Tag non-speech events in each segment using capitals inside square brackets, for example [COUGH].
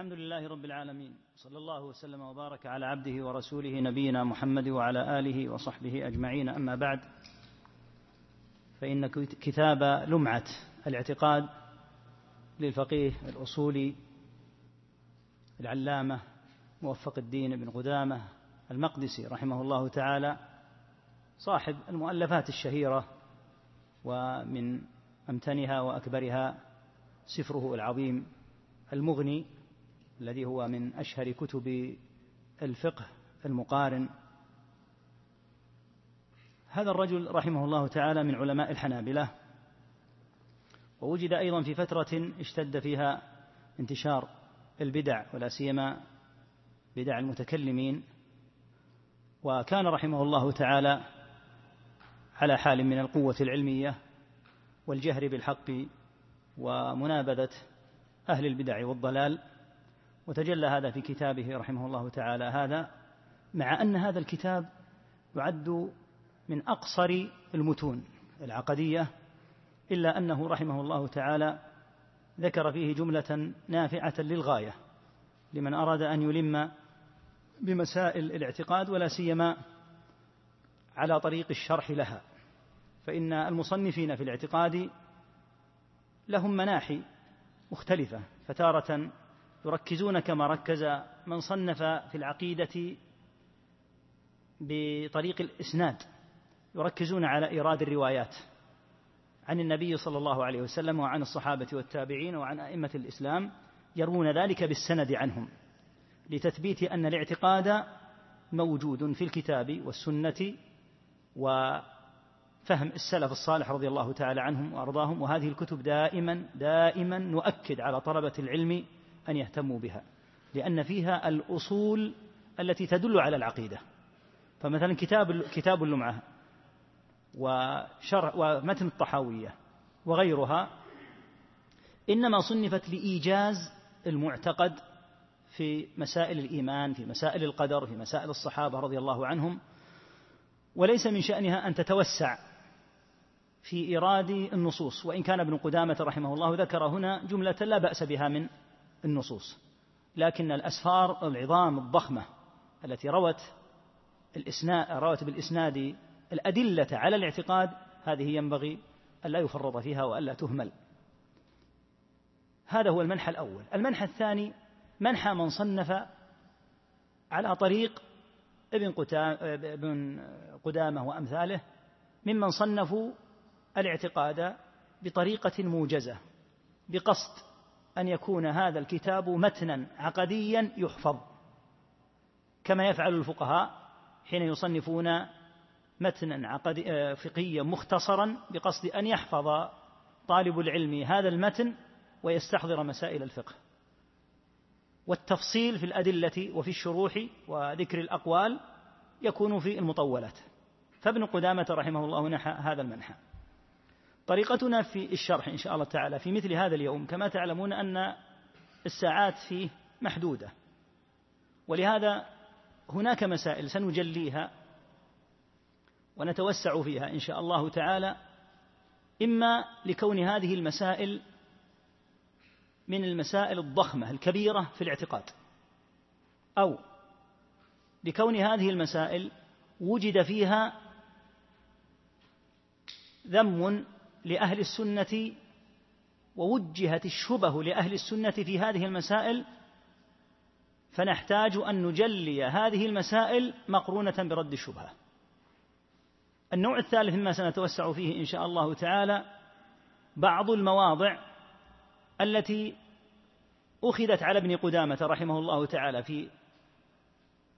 الحمد لله رب العالمين صلى الله وسلم وبارك على عبده ورسوله نبينا محمد وعلى آله وصحبه أجمعين أما بعد فإن كتاب لمعة الاعتقاد للفقيه الأصولي العلامة موفق الدين بن قدامة المقدسي رحمه الله تعالى صاحب المؤلفات الشهيرة ومن أمتنها وأكبرها سفره العظيم المغني الذي هو من أشهر كتب الفقه المقارن. هذا الرجل رحمه الله تعالى من علماء الحنابلة ووجد أيضا في فترة اشتد فيها انتشار البدع ولا سيما بدع المتكلمين. وكان رحمه الله تعالى على حال من القوة العلمية والجهر بالحق ومنابذة أهل البدع والضلال. وتجلى هذا في كتابه رحمه الله تعالى. هذا مع أن هذا الكتاب يعد من أقصر المتون العقدية إلا أنه رحمه الله تعالى ذكر فيه جملة نافعة للغاية لمن أراد أن يلم بمسائل الاعتقاد ولا سيما على طريق الشرح لها. فإن المصنفين في الاعتقاد لهم مناحي مختلفة فتارة يركزون كما ركز من صنف في العقيدة بطريق الإسناد يركزون على إيراد الروايات عن النبي صلى الله عليه وسلم وعن الصحابة والتابعين وعن أئمة الإسلام يروون ذلك بالسند عنهم لتثبيت أن الاعتقاد موجود في الكتاب والسنة وفهم السلف الصالح رضي الله تعالى عنهم وأرضاهم وهذه الكتب دائما دائما نؤكد على طلبة العلم أن يهتموا بها لأن فيها الأصول التي تدل على العقيدة. فمثلا كتاب كتاب اللمعة وشرع ومتن الطحاوية وغيرها إنما صنفت لإيجاز المعتقد في مسائل الإيمان في مسائل القدر في مسائل الصحابة رضي الله عنهم وليس من شأنها أن تتوسع في إيراد النصوص. وإن كان ابن قدامة رحمه الله ذكر هنا جملة لا بأس بها من النصوص لكن الأسفار العظام الضخمة التي روت روت بالإسناد الأدلة على الاعتقاد هذه ينبغي ألا يفرط فيها وألا تهمل. هذا هو المنحى الأول. المنحى الثاني منحى من صنف على طريق ابن ابن قدامة وأمثاله ممن صنفوا الاعتقاد بطريقة موجزة بقصد أن يكون هذا الكتاب متنا عقديا يحفظ. كما يفعل الفقهاء حين يصنفون متنا عقدي آه، فقهيا مختصرا بقصد أن يحفظ طالب العلم هذا المتن ويستحضر مسائل الفقه. والتفصيل في الأدلة وفي الشروح وذكر الأقوال يكون في المطولات. فابن قدامة رحمه الله نحى هذا المنحى طريقتنا في الشرح إن شاء الله تعالى في مثل هذا اليوم. كما تعلمون أن الساعات فيه محدودة. ولهذا هناك مسائل سنجليها ونتوسع فيها إن شاء الله تعالى إما لكون هذه المسائل من المسائل الضخمة الكبيرة في الاعتقاد أو لكون هذه المسائل وجد فيها ذم لأهل السنة ووجهت الشبه لأهل السنة في هذه المسائل فنحتاج أن نجلي هذه المسائل مقرونة برد الشبهة. النوع الثالث مما سنتوسع فيه إن شاء الله تعالى بعض المواضع التي أخذت على ابن قدامة رحمه الله تعالى في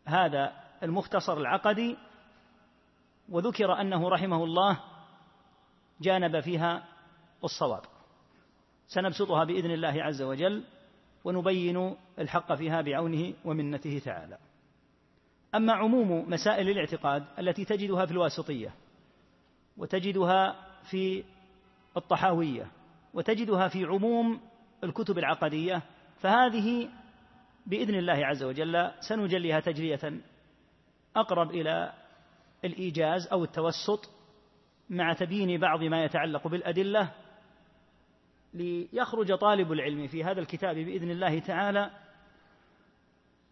هذا المختصر العقدي وذكر أنه رحمه الله جانب فيها الصواب. سنبسطها بإذن الله عز وجل ونبين الحق فيها بعونه ومنته تعالى. أما عموم مسائل الاعتقاد التي تجدها في الواسطية وتجدها في الطحاوية وتجدها في عموم الكتب العقدية فهذه بإذن الله عز وجل سنجليها تجلية أقرب إلى الإيجاز أو التوسط مع تبيين بعض ما يتعلق بالأدلة ليخرج طالب العلم في هذا الكتاب بإذن الله تعالى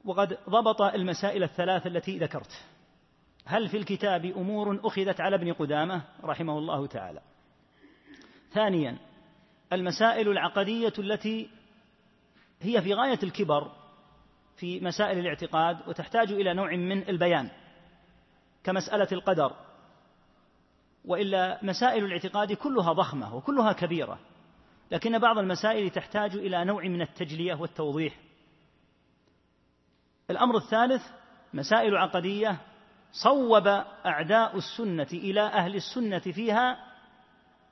وقد ضبط المسائل الثلاث التي ذكرت. هل في الكتاب أمور أخذت على ابن قدامة؟ رحمه الله تعالى. ثانيا المسائل العقدية التي هي في غاية الكبر في مسائل الاعتقاد وتحتاج إلى نوع من البيان كمسألة القدر. وإلا مسائل الاعتقاد كلها ضخمة وكلها كبيرة. لكن بعض المسائل تحتاج إلى نوع من التجلية والتوضيح. الأمر الثالث مسائل عقدية صوب أعداء السنة إلى أهل السنة فيها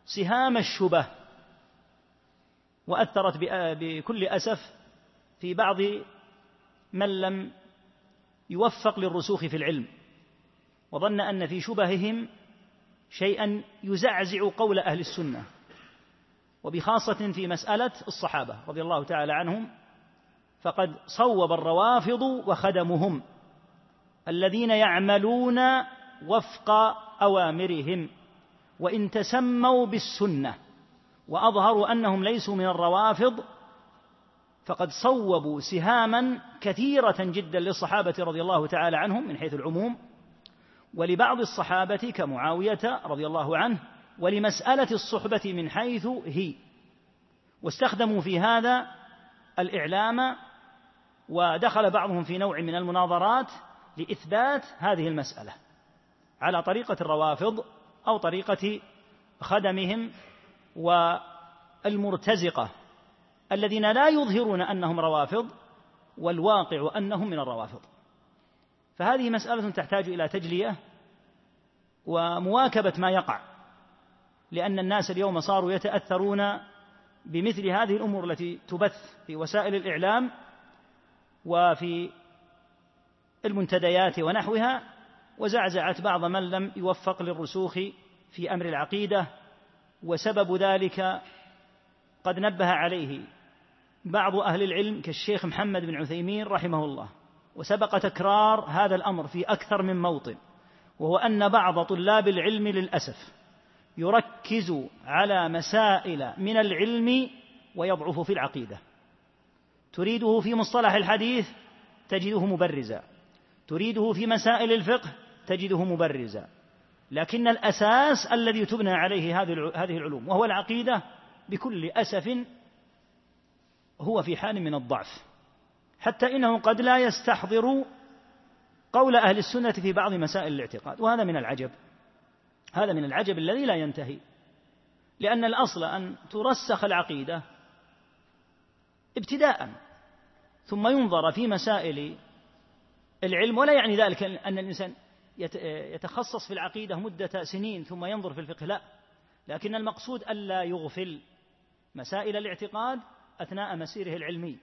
سهام الشبه وأثرت بكل أسف في بعض من لم يوفق للرسوخ في العلم. وظن أن في شبههم شيئا يزعزع قول أهل السنة وبخاصة في مسألة الصحابة رضي الله تعالى عنهم فقد صوب الروافض وخدمهم الذين يعملون وفق أوامرهم وإن تسموا بالسنة وأظهروا أنهم ليسوا من الروافض فقد صوبوا سهاما كثيرة جدا للصحابة رضي الله تعالى عنهم من حيث العموم ولبعض الصحابة كمعاوية رضي الله عنه ولمسألة الصحبة من حيث هي. واستخدموا في هذا الإعلام ودخل بعضهم في نوع من المناظرات لإثبات هذه المسألة على طريقة الروافض أو طريقة خدمهم والمرتزقة الذين لا يظهرون أنهم روافض والواقع أنهم من الروافض. فهذه مسألة تحتاج إلى تجلية ومواكبة ما يقع لأن الناس اليوم صاروا يتأثرون بمثل هذه الأمور التي تبث في وسائل الإعلام وفي المنتديات ونحوها وزعزعت بعض من لم يوفق للرسوخ في أمر العقيدة وسبب ذلك قد نبه عليه بعض أهل العلم كالشيخ محمد بن عثيمين رحمه الله. وسبق تكرار هذا الأمر في أكثر من موطن وهو أن بعض طلاب العلم للأسف يركز على مسائل من العلم ويضعف في العقيدة. تريده في مصطلح الحديث تجده مبرزا. تريده في مسائل الفقه تجده مبرزا. لكن الأساس الذي تبنى عليه هذه العلوم وهو العقيدة بكل أسف هو في حال من الضعف. حتى انه قد لا يستحضر قول أهل السنة في بعض مسائل الاعتقاد. وهذا من العجب. هذا من العجب الذي لا ينتهي. لأن الأصل أن ترسخ العقيدة ابتداء ثم ينظر في مسائل العلم ولا يعني ذلك أن الإنسان يتخصص في العقيدة مدة سنين ثم ينظر في الفقه لا. لكن المقصود ألا يغفل مسائل الاعتقاد أثناء مسيره العلمي.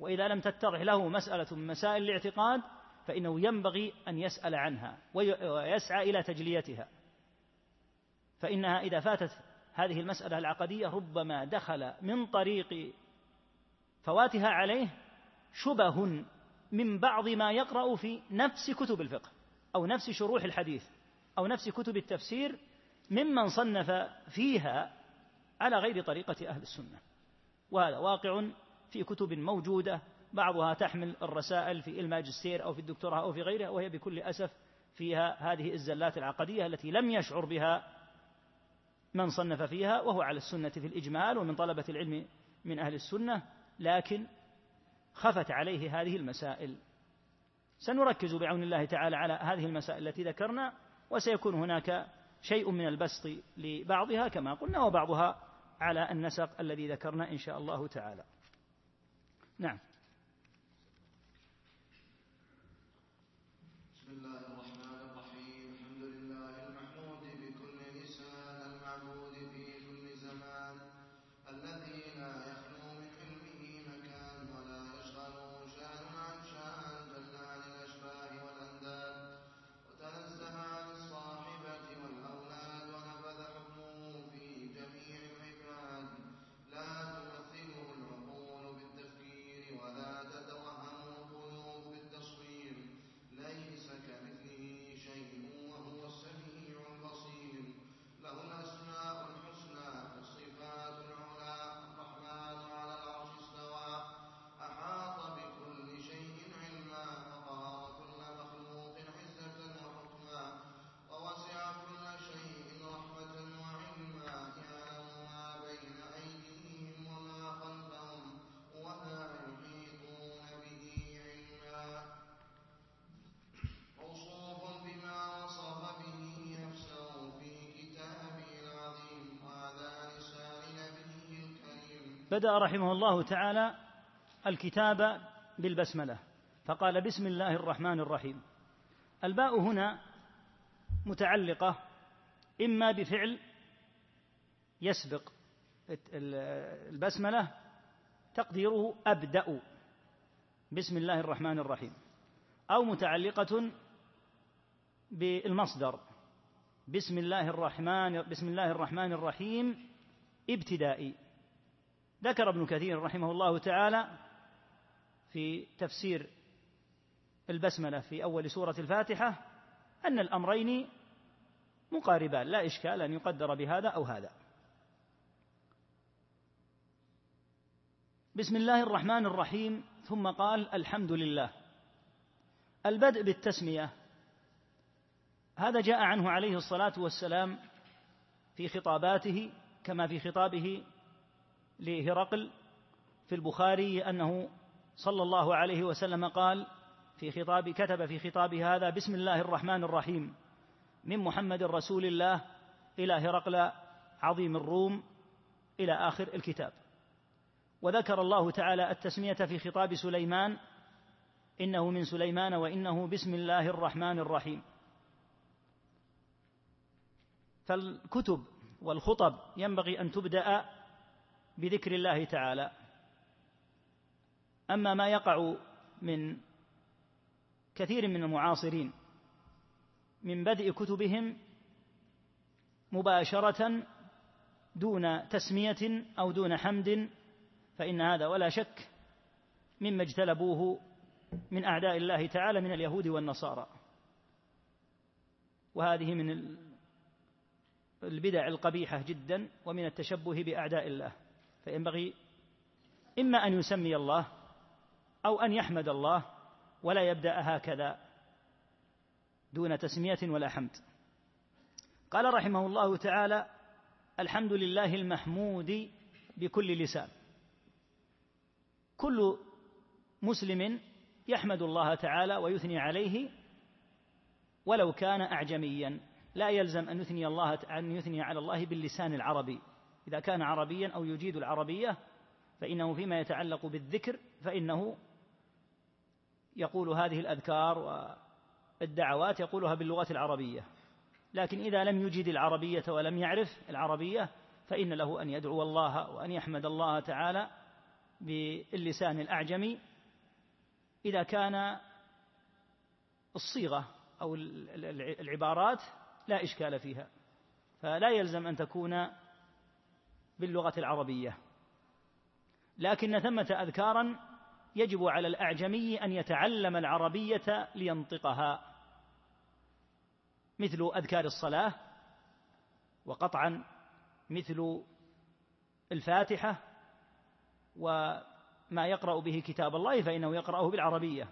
وإذا لم تتضح له مسألة من مسائل الاعتقاد فإنه ينبغي أن يسأل عنها ويسعى إلى تجليتها. فإنها إذا فاتت هذه المسألة العقدية ربما دخل من طريق فواتها عليه شبه من بعض ما يقرأ في نفس كتب الفقه أو نفس شروح الحديث أو نفس كتب التفسير ممن صنف فيها على غير طريقة أهل السنة. وهذا واقع في كتب موجودة بعضها تحمل الرسائل في الماجستير أو في الدكتوراه أو في غيرها وهي بكل أسف فيها هذه الزلات العقدية التي لم يشعر بها من صنف فيها وهو على السنة في الإجمال ومن طلبة العلم من أهل السنة لكن خفت عليه هذه المسائل. سنركز بعون الله تعالى على هذه المسائل التي ذكرنا وسيكون هناك شيء من البسط لبعضها كما قلنا وبعضها على النسق الذي ذكرنا إن شاء الله تعالى. نعم. بدأ رحمه الله تعالى الكتاب بالبسملة فقال بسم الله الرحمن الرحيم. الباء هنا متعلقة إما بفعل يسبق البسملة تقديره أبدأ بسم الله الرحمن الرحيم أو متعلقة بالمصدر بسم الله الرحمن بسم الله الرحمن الرحيم ابتدائي. ذكر ابن كثير رحمه الله تعالى في تفسير البسملة في أول سورة الفاتحة أن الأمرين مقاربان لا إشكال أن يقدر بهذا أو هذا. بسم الله الرحمن الرحيم ثم قال الحمد لله. البدء بالتسمية هذا جاء عنه عليه الصلاة والسلام في خطاباته كما في خطابه لهرقل في البخاري أنه صلى الله عليه وسلم قال في خطاب كتب في خطابه هذا بسم الله الرحمن الرحيم من محمد رسول الله إلى هرقل عظيم الروم إلى آخر الكتاب. وذكر الله تعالى التسمية في خطاب سليمان إنه من سليمان وإنه بسم الله الرحمن الرحيم. فالكتب والخطب ينبغي أن تبدأ بذكر الله تعالى. أما ما يقع من كثير من المعاصرين من بدء كتبهم مباشرة دون تسمية أو دون حمد فإن هذا ولا شك مما اجتلبوه من أعداء الله تعالى من اليهود والنصارى. وهذه من البدع القبيحة جدا ومن التشبه بأعداء الله. فينبغي إما أن يسمي الله أو أن يحمد الله ولا يبدأ هكذا دون تسمية ولا حمد. قال رحمه الله تعالى الحمد لله المحمود بكل لسان. كل مسلم يحمد الله تعالى ويثني عليه ولو كان أعجميا. لا يلزم أن يثني الله أن يثني على الله باللسان العربي. إذا كان عربيا أو يجيد العربية فإنه فيما يتعلق بالذكر فإنه يقول هذه الأذكار والدعوات يقولها باللغة العربية. لكن إذا لم يجد العربية ولم يعرف العربية فإن له أن يدعو الله وأن يحمد الله تعالى باللسان الأعجمي. إذا كان الصيغة أو العبارات لا إشكال فيها فلا يلزم أن تكون باللغة العربية. لكن ثمة أذكارا يجب على الأعجمي أن يتعلم العربية لينطقها. مثل أذكار الصلاة وقطعا مثل الفاتحة وما يقرأ به كتاب الله فإنه يقرأه بالعربية.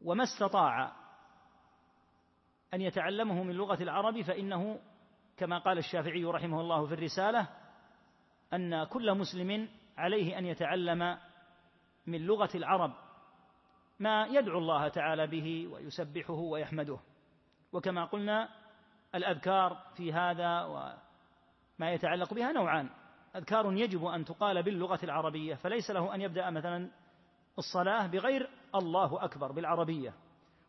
وما استطاع أن يتعلمه من لغة العرب فإنه كما قال الشافعي رحمه الله في الرسالة أن كل مسلم عليه أن يتعلم من لغة العرب ما يدعو الله تعالى به ويسبحه ويحمده. وكما قلنا الأذكار في هذا وما يتعلق بها نوعان. أذكار يجب أن تقال باللغة العربية فليس له أن يبدأ مثلا الصلاة بغير الله أكبر بالعربية.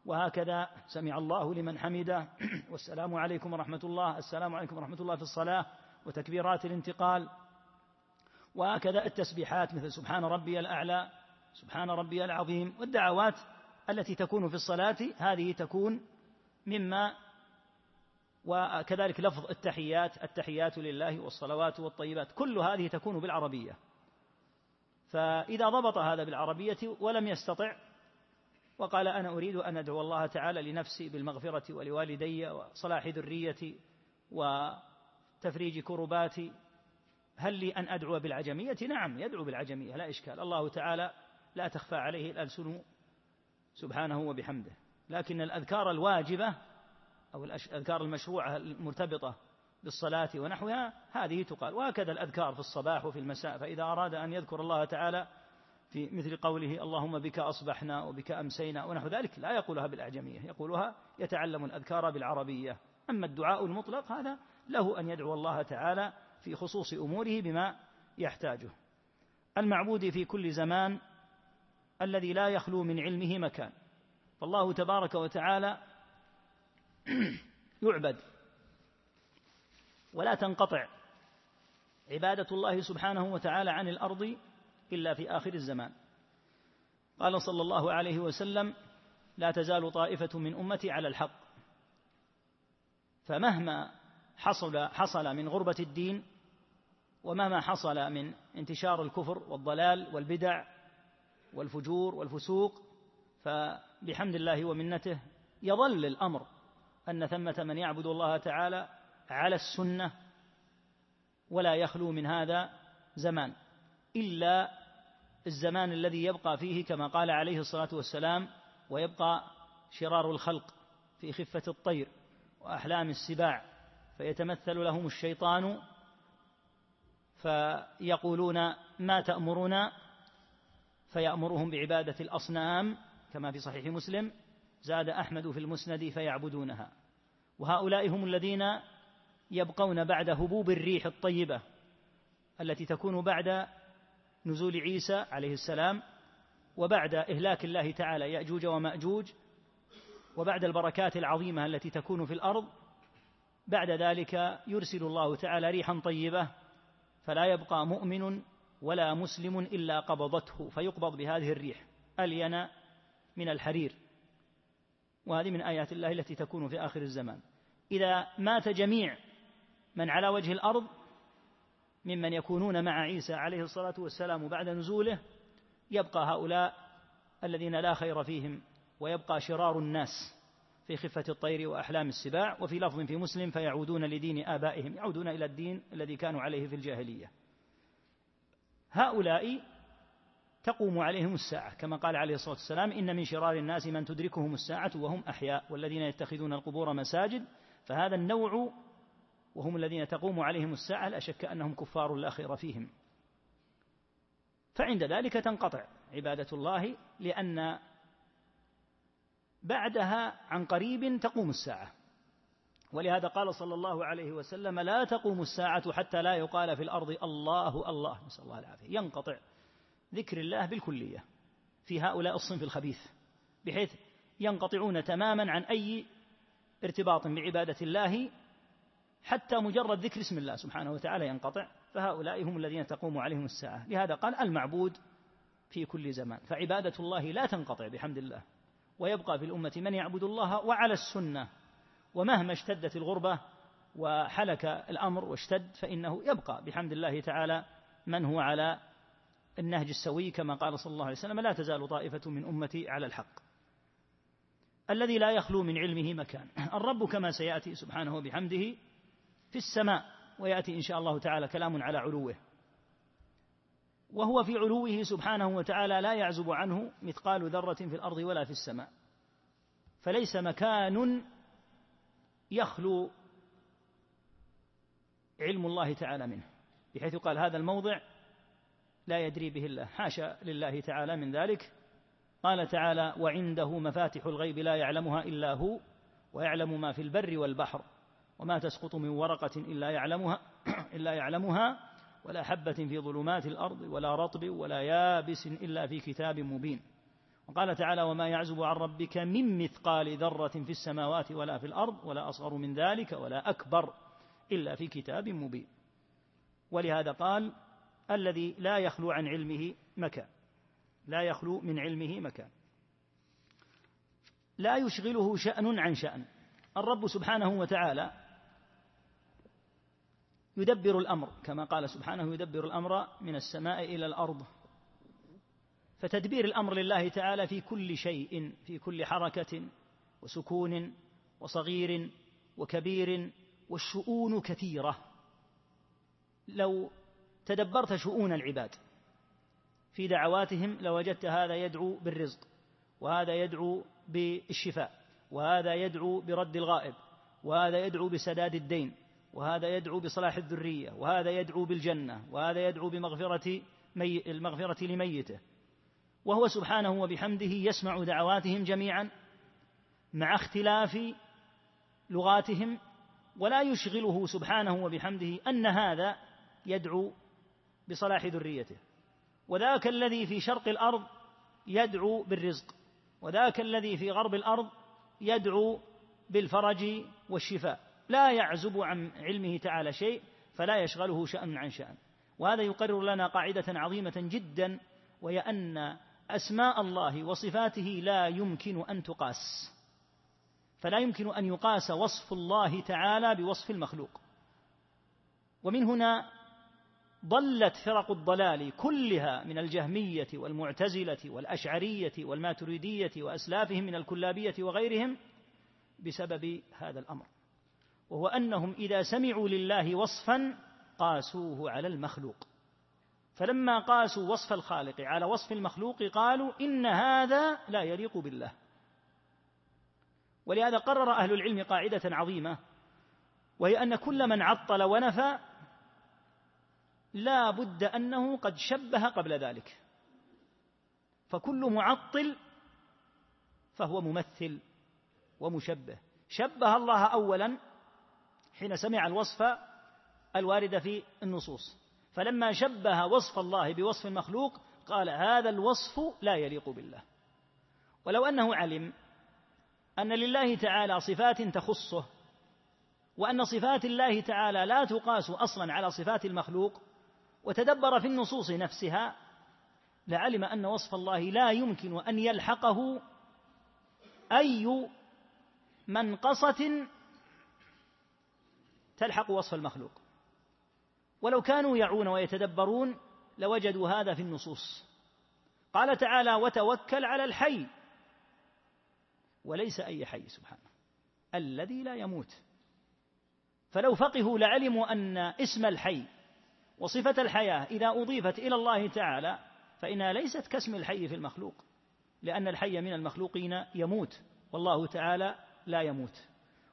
وهكذا سمع الله لمن حمده. [CLEARS THROAT] والسلام عليكم ورحمة الله. السلام عليكم ورحمة الله في الصلاة وتكبيرات الانتقال. وهكذا التسبيحات مثل سبحان ربي الأعلى سبحان ربي العظيم والدعوات التي تكون في الصلاة هذه تكون مما وكذلك لفظ التحيات التحيات لله والصلوات والطيبات كل هذه تكون بالعربية. فإذا ضبط هذا بالعربية ولم يستطع وقال أنا أريد أن أدعو الله تعالى لنفسي بالمغفرة ولوالدي وصلاح ذريتي وتفريج كرباتي. هل لي أن أدعو بالعجمية؟ نعم يدعو بالعجمية لا إشكال. الله تعالى لا تخفى عليه الألسن سبحانه وبحمده. لكن الأذكار الواجبة أو الأذكار المشروعة المرتبطة بالصلاة ونحوها هذه تقال. وهكذا الأذكار في الصباح وفي المساء فإذا أراد أن يذكر الله تعالى في مثل قوله اللهم بك أصبحنا وبك أمسينا ونحو ذلك لا يقولها بالأعجمية يقولها يتعلم الأذكار بالعربية. أما الدعاء المطلق هذا له أن يدعو الله تعالى في خصوص أموره بما يحتاجه. المعبود في كل زمان الذي لا يخلو من علمه مكان. فالله تبارك وتعالى [CLEARS THROAT] يعبد ولا تنقطع عبادة الله سبحانه وتعالى عن الأرض إلا في آخر الزمان. قال صلى الله عليه وسلم لا تزال طائفة من أمتي على الحق. فمهما حصل حصل من غربة الدين ومهما حصل من انتشار الكفر والضلال والبدع والفجور والفسوق فبحمد الله ومنته يظل الأمر أن ثمة من يعبد الله تعالى على السنة ولا يخلو من هذا زمان. إلا الزمان الذي يبقى فيه كما قال عليه الصلاة والسلام ويبقى شرار الخلق في خفة الطير وأحلام السباع فيتمثل لهم الشيطان فيقولون ما تأمرنا فيأمرهم بعبادة الأصنام كما في صحيح مسلم زاد أحمد في المسند فيعبدونها. وهؤلاء هم الذين يبقون بعد هبوب الريح الطيبة التي تكون بعد نزول عيسى عليه السلام وبعد إهلاك الله تعالى يأجوج ومأجوج وبعد البركات العظيمة التي تكون في الأرض بعد ذلك يرسل الله تعالى ريحا طيبة فلا يبقى مؤمن ولا مسلم إلا قبضته فيقبض بهذه الريح ألين من الحرير. وهذه من آيات الله التي تكون في آخر الزمان. إذا مات جميع من على وجه الأرض ممن يكونون مع عيسى عليه الصلاة والسلام بعد نزوله يبقى هؤلاء الذين لا خير فيهم ويبقى شرار الناس في خفة الطير وأحلام السباع وفي لفظ في مسلم فيعودون لدين آبائهم يعودون إلى الدين الذي كانوا عليه في الجاهلية. هؤلاء تقوم عليهم الساعة كما قال عليه الصلاة والسلام إن من شرار الناس من تدركهم الساعة وهم أحياء والذين يتخذون القبور مساجد. فهذا النوع وهم الذين تقوم عليهم الساعة لا شك أنهم كفار لا خير فيهم. فعند ذلك تنقطع عبادة الله لأن بعدها عن قريب تقوم الساعة. ولهذا قال صلى الله عليه وسلم لا تقوم الساعة حتى لا يقال في الأرض الله الله نسأل الله العافية. ينقطع ذكر الله بالكلية في هؤلاء الصنف الخبيث بحيث ينقطعون تماما عن أي ارتباط بعبادة الله حتى مجرد ذكر اسم الله سبحانه وتعالى ينقطع فهؤلاء هم الذين تقوم عليهم الساعة. لهذا قال المعبود في كل زمان فعبادة الله لا تنقطع بحمد الله ويبقى في الأمة من يعبد الله وعلى السنة ومهما اشتدت الغربة وحلك الأمر واشتد فإنه يبقى بحمد الله تعالى من هو على النهج السوي كما قال صلى الله عليه وسلم لا تزال طائفة من أمتي على الحق. الذي لا يخلو من علمه مكان. الرب كما سيأتي سبحانه بحمده في السماء ويأتي إن شاء الله تعالى كلام على علوه. وهو في علوه سبحانه وتعالى لا يعزب عنه مثقال ذرة في الأرض ولا في السماء. فليس مكان يخلو علم الله تعالى منه بحيث قال هذا الموضع لا يدري به الله. حاشا لله تعالى من ذلك. قال تعالى وعنده مفاتح الغيب لا يعلمها إلا هو ويعلم ما في البر والبحر. وما تسقط من ورقة إلا يعلمها [CLEARS THROAT] إلا يعلمها ولا حبة في ظلمات الأرض ولا رطب ولا يابس إلا في كتاب مبين. وقال تعالى وما يعزب عن ربك من مثقال ذرة في السماوات ولا في الأرض ولا أصغر من ذلك ولا أكبر إلا في كتاب مبين. ولهذا قال الذي لا يخلو عن علمه مكان لا يخلو من علمه مكان. لا يشغله شأن عن شأن. الرب سبحانه وتعالى يدبر الأمر كما قال سبحانه يدبر الأمر من السماء إلى الأرض. فتدبير الأمر لله تعالى في كل شيء في كل حركة وسكون وصغير وكبير والشؤون كثيرة. لو تدبرت شؤون العباد في دعواتهم لوجدت هذا يدعو بالرزق وهذا يدعو بالشفاء وهذا يدعو برد الغائب وهذا يدعو بسداد الدين. وهذا يدعو بصلاح الذرية وهذا يدعو بالجنة وهذا يدعو بمغفرة مي المغفرة لميته. وهو سبحانه وبحمده يسمع دعواتهم جميعا مع اختلاف لغاتهم ولا يشغله سبحانه وبحمده أن هذا يدعو بصلاح ذريته. وذاك الذي في شرق الأرض يدعو بالرزق وذاك الذي في غرب الأرض يدعو بالفرج والشفاء. لا يعزب عن علمه تعالى شيء فلا يشغله شأن عن شأن. وهذا يقرر لنا قاعدة عظيمة جدا وهي أن أسماء الله وصفاته لا يمكن أن تقاس. فلا يمكن أن يقاس وصف الله تعالى بوصف المخلوق. ومن هنا ضلت فرق الضلال كلها من الجهمية والمعتزلة والأشعرية والماتريدية وأسلافهم من الكلابية وغيرهم بسبب هذا الأمر. وهو أنهم إذا سمعوا لله وصفا قاسوه على المخلوق. فلما قاسوا وصف الخالق على وصف المخلوق قالوا إن هذا لا يليق بالله. ولهذا قرر أهل العلم قاعدة عظيمة وهي أن كل من عطل ونفى لا بد أنه قد شبه قبل ذلك. فكل معطل فهو ممثل ومشبه. شبه الله أولا حين سمع الوصف الوارد في النصوص. فلما شبه وصف الله بوصف المخلوق قال هذا الوصف لا يليق بالله. ولو أنه علم أن لله تعالى صفات تخصه وأن صفات الله تعالى لا تقاس أصلا على صفات المخلوق وتدبر في النصوص نفسها لعلم أن وصف الله لا يمكن أن يلحقه أي منقصة تلحق وصف المخلوق. ولو كانوا يعون ويتدبرون لوجدوا هذا في النصوص. قال تعالى وتوكل على الحي. وليس أي حي سبحانه الذي لا يموت. فلو فقهوا لعلموا أن اسم الحي وصفة الحياة إذا أضيفت إلى الله تعالى فإنها ليست كاسم الحي في المخلوق لأن الحي من المخلوقين يموت والله تعالى لا يموت.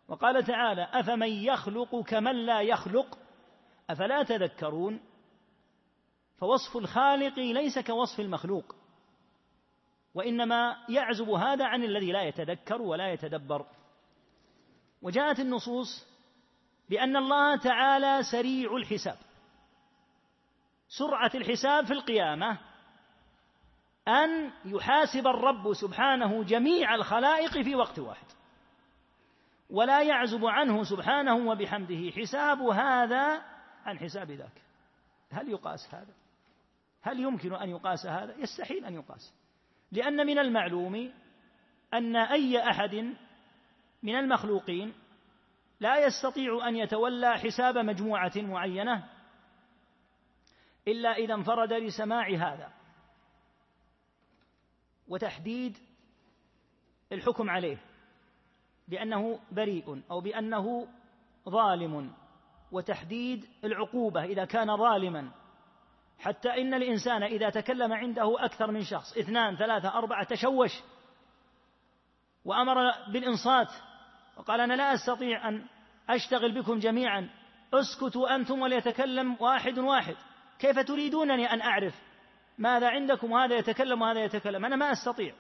وقال تعالى أفمن يخلق كمن لا يخلق؟ أفلا تذكرون؟ فوصف الخالق ليس كوصف المخلوق وإنما يعزب هذا عن الذي لا يتذكر ولا يتدبر. وجاءت النصوص بأن الله تعالى سريع الحساب سرعة الحساب في القيامة أن يحاسب الرب سبحانه جميع الخلائق في وقت واحد. ولا يعزب عنه سبحانه وبحمده. حساب هذا عن حساب ذاك. هل يقاس هذا؟ هل يمكن أن يقاس هذا؟ يستحيل أن يقاس. لأن من المعلوم أن أي أحد من المخلوقين لا يستطيع أن يتولى حساب مجموعة معينة إلا إذا انفرد لسماع هذا. وتحديد الحكم عليه. بأنه بريء أو بأنه ظالم وتحديد العقوبة إذا كان ظالما. حتى إن الإنسان إذا تكلم عنده أكثر من شخص اثنان ثلاثة أربعة تشوش وأمر بالإنصات وقال أنا لا أستطيع أن أشتغل بكم جميعا اسكتوا أنتم وليتكلم واحد واحد. كيف تريدونني أن أعرف ماذا عندكم؟ وهذا يتكلم وهذا يتكلم. أنا ما أستطيع.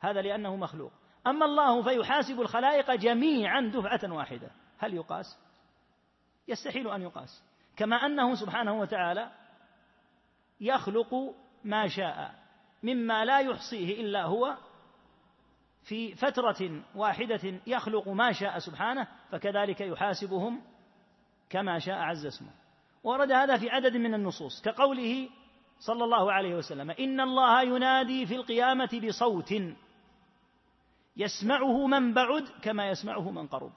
هذا لأنه مخلوق. أما الله فيحاسب الخلائق جميعا دفعة واحدة. هل يقاس؟ يستحيل أن يقاس. كما أنه سبحانه وتعالى يخلق ما شاء مما لا يحصيه إلا هو في فترة واحدة يخلق ما شاء سبحانه فكذلك يحاسبهم كما شاء عز اسمه. ورد هذا في عدد من النصوص كقوله صلى الله عليه وسلم إن الله ينادي في القيامة بصوت يسمعه من بعد كما يسمعه من قرب.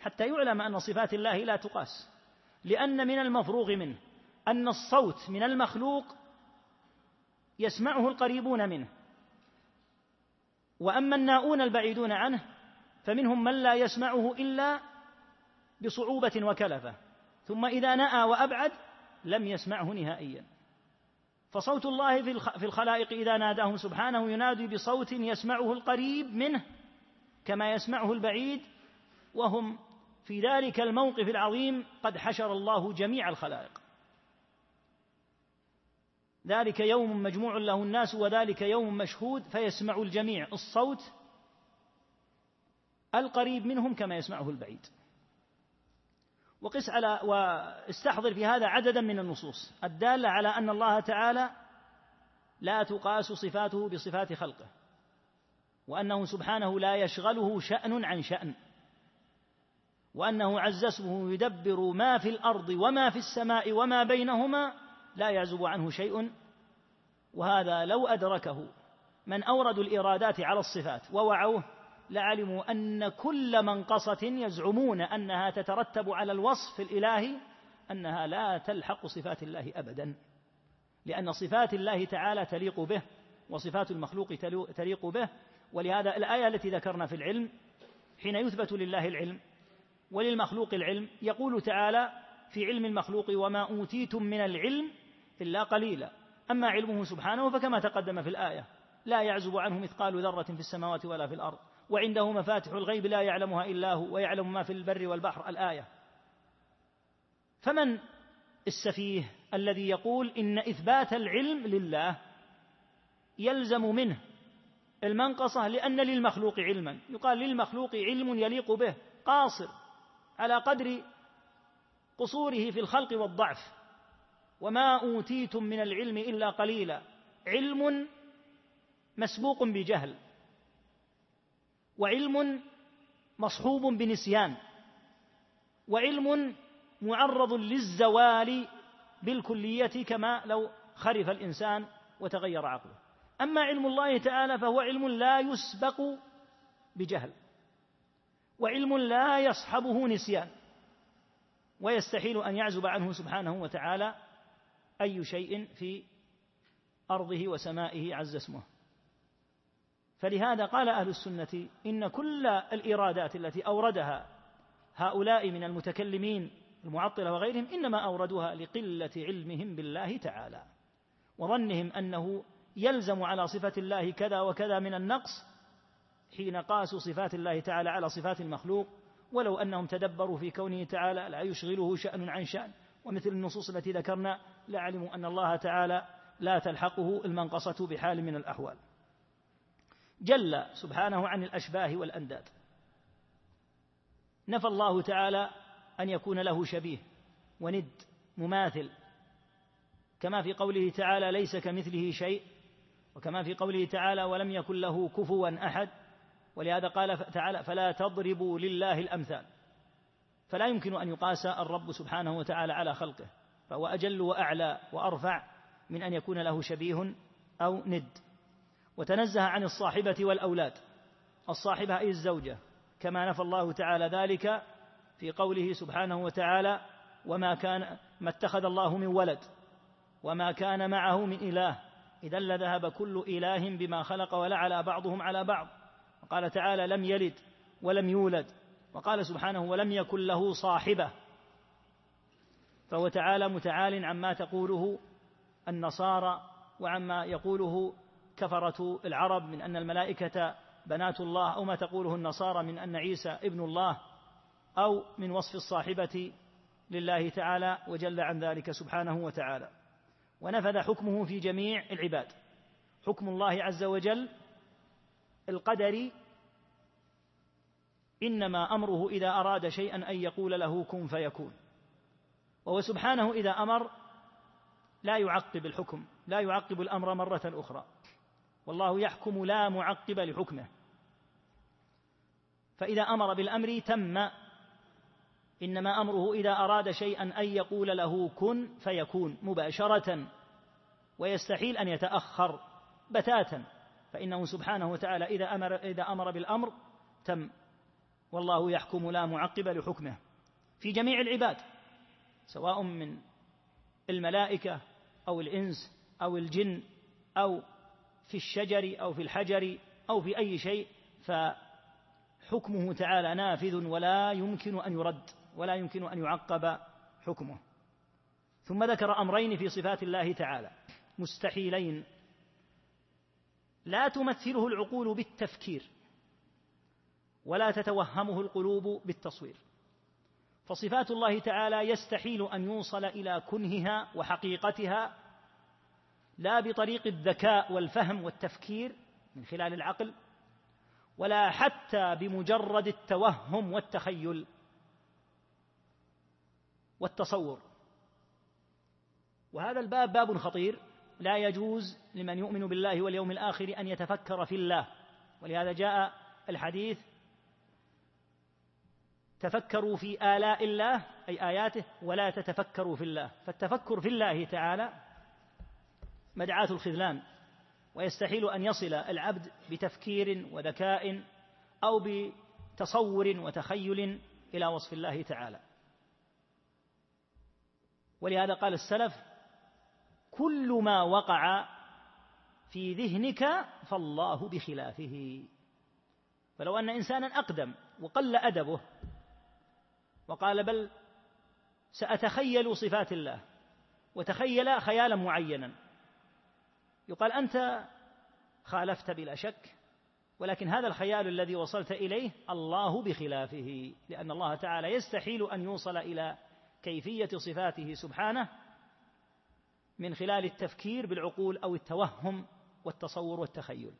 حتى يعلم أن صفات الله لا تقاس. لأن من المفروغ منه أن الصوت من المخلوق يسمعه القريبون منه. وأما الناؤون البعيدون عنه فمنهم من لا يسمعه إلا بصعوبة وكلفة. ثم إذا نأى وأبعد لم يسمعه نهائيا. فصوت الله في الخلائق إذا ناداهم سبحانه ينادي بصوت يسمعه القريب منه كما يسمعه البعيد وهم في ذلك الموقف العظيم قد حشر الله جميع الخلائق. ذلك يوم مجموع له الناس وذلك يوم مشهود فيسمع الجميع الصوت القريب منهم كما يسمعه البعيد. وقس على واستحضر في هذا عددا من النصوص الدالة على أن الله تعالى لا تقاس صفاته بصفات خلقه وأنه سبحانه لا يشغله شأن عن شأن وأنه عز اسمه يدبر ما في الأرض وما في السماء وما بينهما لا يعزب عنه شيء وهذا لو أدركه من أوردوا الإرادات على الصفات ووعوه لعلموا أن كل منقصة يزعمون أنها تترتب على الوصف الإلهي أنها لا تلحق صفات الله أبدا لأن صفات الله تعالى تليق به وصفات المخلوق تليق به. ولهذا الآية التي ذكرنا في العلم حين يثبت لله العلم وللمخلوق العلم يقول تعالى في علم المخلوق وما أوتيتم من العلم إلا قليلا. أما علمه سبحانه فكما تقدم في الآية لا يعزب عنه مثقال ذرة في السماوات ولا في الأرض. وعنده مفاتح الغيب لا يعلمها إلا هو ويعلم ما في البر والبحر الآية. فمن السفيه الذي يقول إن إثبات العلم لله يلزم منه المنقصة لأن للمخلوق علما. يقال للمخلوق علم يليق به قاصر على قدر قصوره في الخلق والضعف. وما أوتيتم من العلم إلا قليلا. علم مسبوق بجهل. وعلم مصحوب بنسيان وعلم معرض للزوال بالكلية كما لو خرف الإنسان وتغير عقله. أما علم الله تعالى فهو علم لا يسبق بجهل وعلم لا يصحبه نسيان ويستحيل أن يعزب عنه سبحانه وتعالى أي شيء في أرضه وسمائه عز اسمه. فلهذا قال أهل السنة إن كل الإرادات التي أوردها هؤلاء من المتكلمين المعطلة وغيرهم إنما أوردوها لقلة علمهم بالله تعالى وظنهم أنه يلزم على صفة الله كذا وكذا من النقص حين قاسوا صفات الله تعالى على صفات المخلوق ولو أنهم تدبروا في كونه تعالى لا يشغله شأن عن شأن ومثل النصوص التي ذكرنا لعلموا أن الله تعالى لا تلحقه المنقصة بحال من الأحوال جل سبحانه عن الأشباه والأنداد. نفى الله تعالى أن يكون له شبيه وند مماثل. كما في قوله تعالى ليس كمثله شيء. وكما في قوله تعالى ولم يكن له كفوا أحد. ولهذا قال تعالى فلا تضربوا لله الأمثال. فلا يمكن أن يقاس الرب سبحانه وتعالى على خلقه. فهو أجل وأعلى وأرفع من أن يكون له شبيه أو ند. وتنزه عن الصاحبة والأولاد. الصاحبة أي الزوجة. كما نفى الله تعالى ذلك في قوله سبحانه وتعالى وما كان ما اتخذ الله من ولد وما كان معه من إله. إذا لذهب كل إله بما خلق ولعلى بعضهم على بعض. وقال تعالى لم يلد ولم يولد. وقال سبحانه ولم يكن له صاحبة. فهو تعالى متعال عما تقوله النصارى وعما يقوله كفرة العرب من أن الملائكة بنات الله أو ما تقوله النصارى من أن عيسى ابن الله أو من وصف الصاحبة لله تعالى وجل عن ذلك سبحانه وتعالى. ونفذ حكمه في جميع العباد. حكم الله عز وجل القدر إنما أمره إذا أراد شيئا أن يقول له كن فيكون. وهو سبحانه إذا أمر لا يعقب الحكم لا يعقب الأمر مرة أخرى. والله يحكم لا معقب لحكمه. فإذا أمر بالأمر تم. إنما أمره إذا أراد شيئا أن يقول له كن فيكون مباشرة ويستحيل أن يتأخر بتاتا. فإنه سبحانه وتعالى إذا أمر إذا أمر بالأمر تم. والله يحكم لا معقب لحكمه. في جميع العباد سواء من الملائكة أو الإنس أو الجن أو في الشجر أو في الحجر أو في أي شيء فحكمه تعالى نافذ ولا يمكن أن يرد ولا يمكن أن يعقب حكمه. ثم ذكر أمرين في صفات الله تعالى. مستحيلين. لا تمثله العقول بالتفكير ولا تتوهمه القلوب بالتصوير. فصفات الله تعالى يستحيل أن يوصل إلى كنهها وحقيقتها لا بطريق الذكاء والفهم والتفكير من خلال العقل ولا حتى بمجرد التوهم والتخيل والتصور. وهذا الباب باب خطير. لا يجوز لمن يؤمن بالله واليوم الآخر أن يتفكر في الله. ولهذا جاء الحديث تفكروا في آلاء الله أي آياته ولا تتفكروا في الله. فالتفكر في الله تعالى مدعاة الخذلان ويستحيل أن يصل العبد بتفكير وذكاء أو بتصور وتخيل إلى وصف الله تعالى. ولهذا قال السلف كل ما وقع في ذهنك فالله بخلافه. فلو أن إنسانا أقدم وقل أدبه وقال بل سأتخيل صفات الله وتخيل خيالا معينا. يقال أنت خالفت بلا شك ولكن هذا الخيال الذي وصلت إليه الله بخلافه لأن الله تعالى يستحيل أن يوصل إلى كيفية صفاته سبحانه من خلال التفكير بالعقول أو التوهم والتصور والتخيل.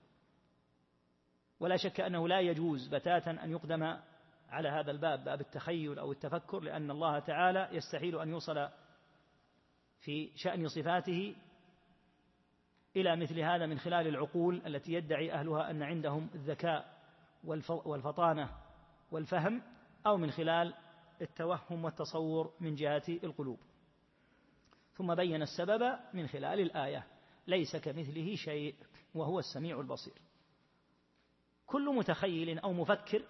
ولا شك أنه لا يجوز بتاتا أن يقدم على هذا الباب باب التخيل أو التفكر لأن الله تعالى يستحيل أن يوصل في شأن صفاته إلى مثل هذا من خلال العقول التي يدعي أهلها أن عندهم الذكاء والفطانة والفهم أو من خلال التوهم والتصور من جهة القلوب. ثم بين السبب من خلال الآية ليس كمثله شيء وهو السميع البصير. كل متخيل أو مفكر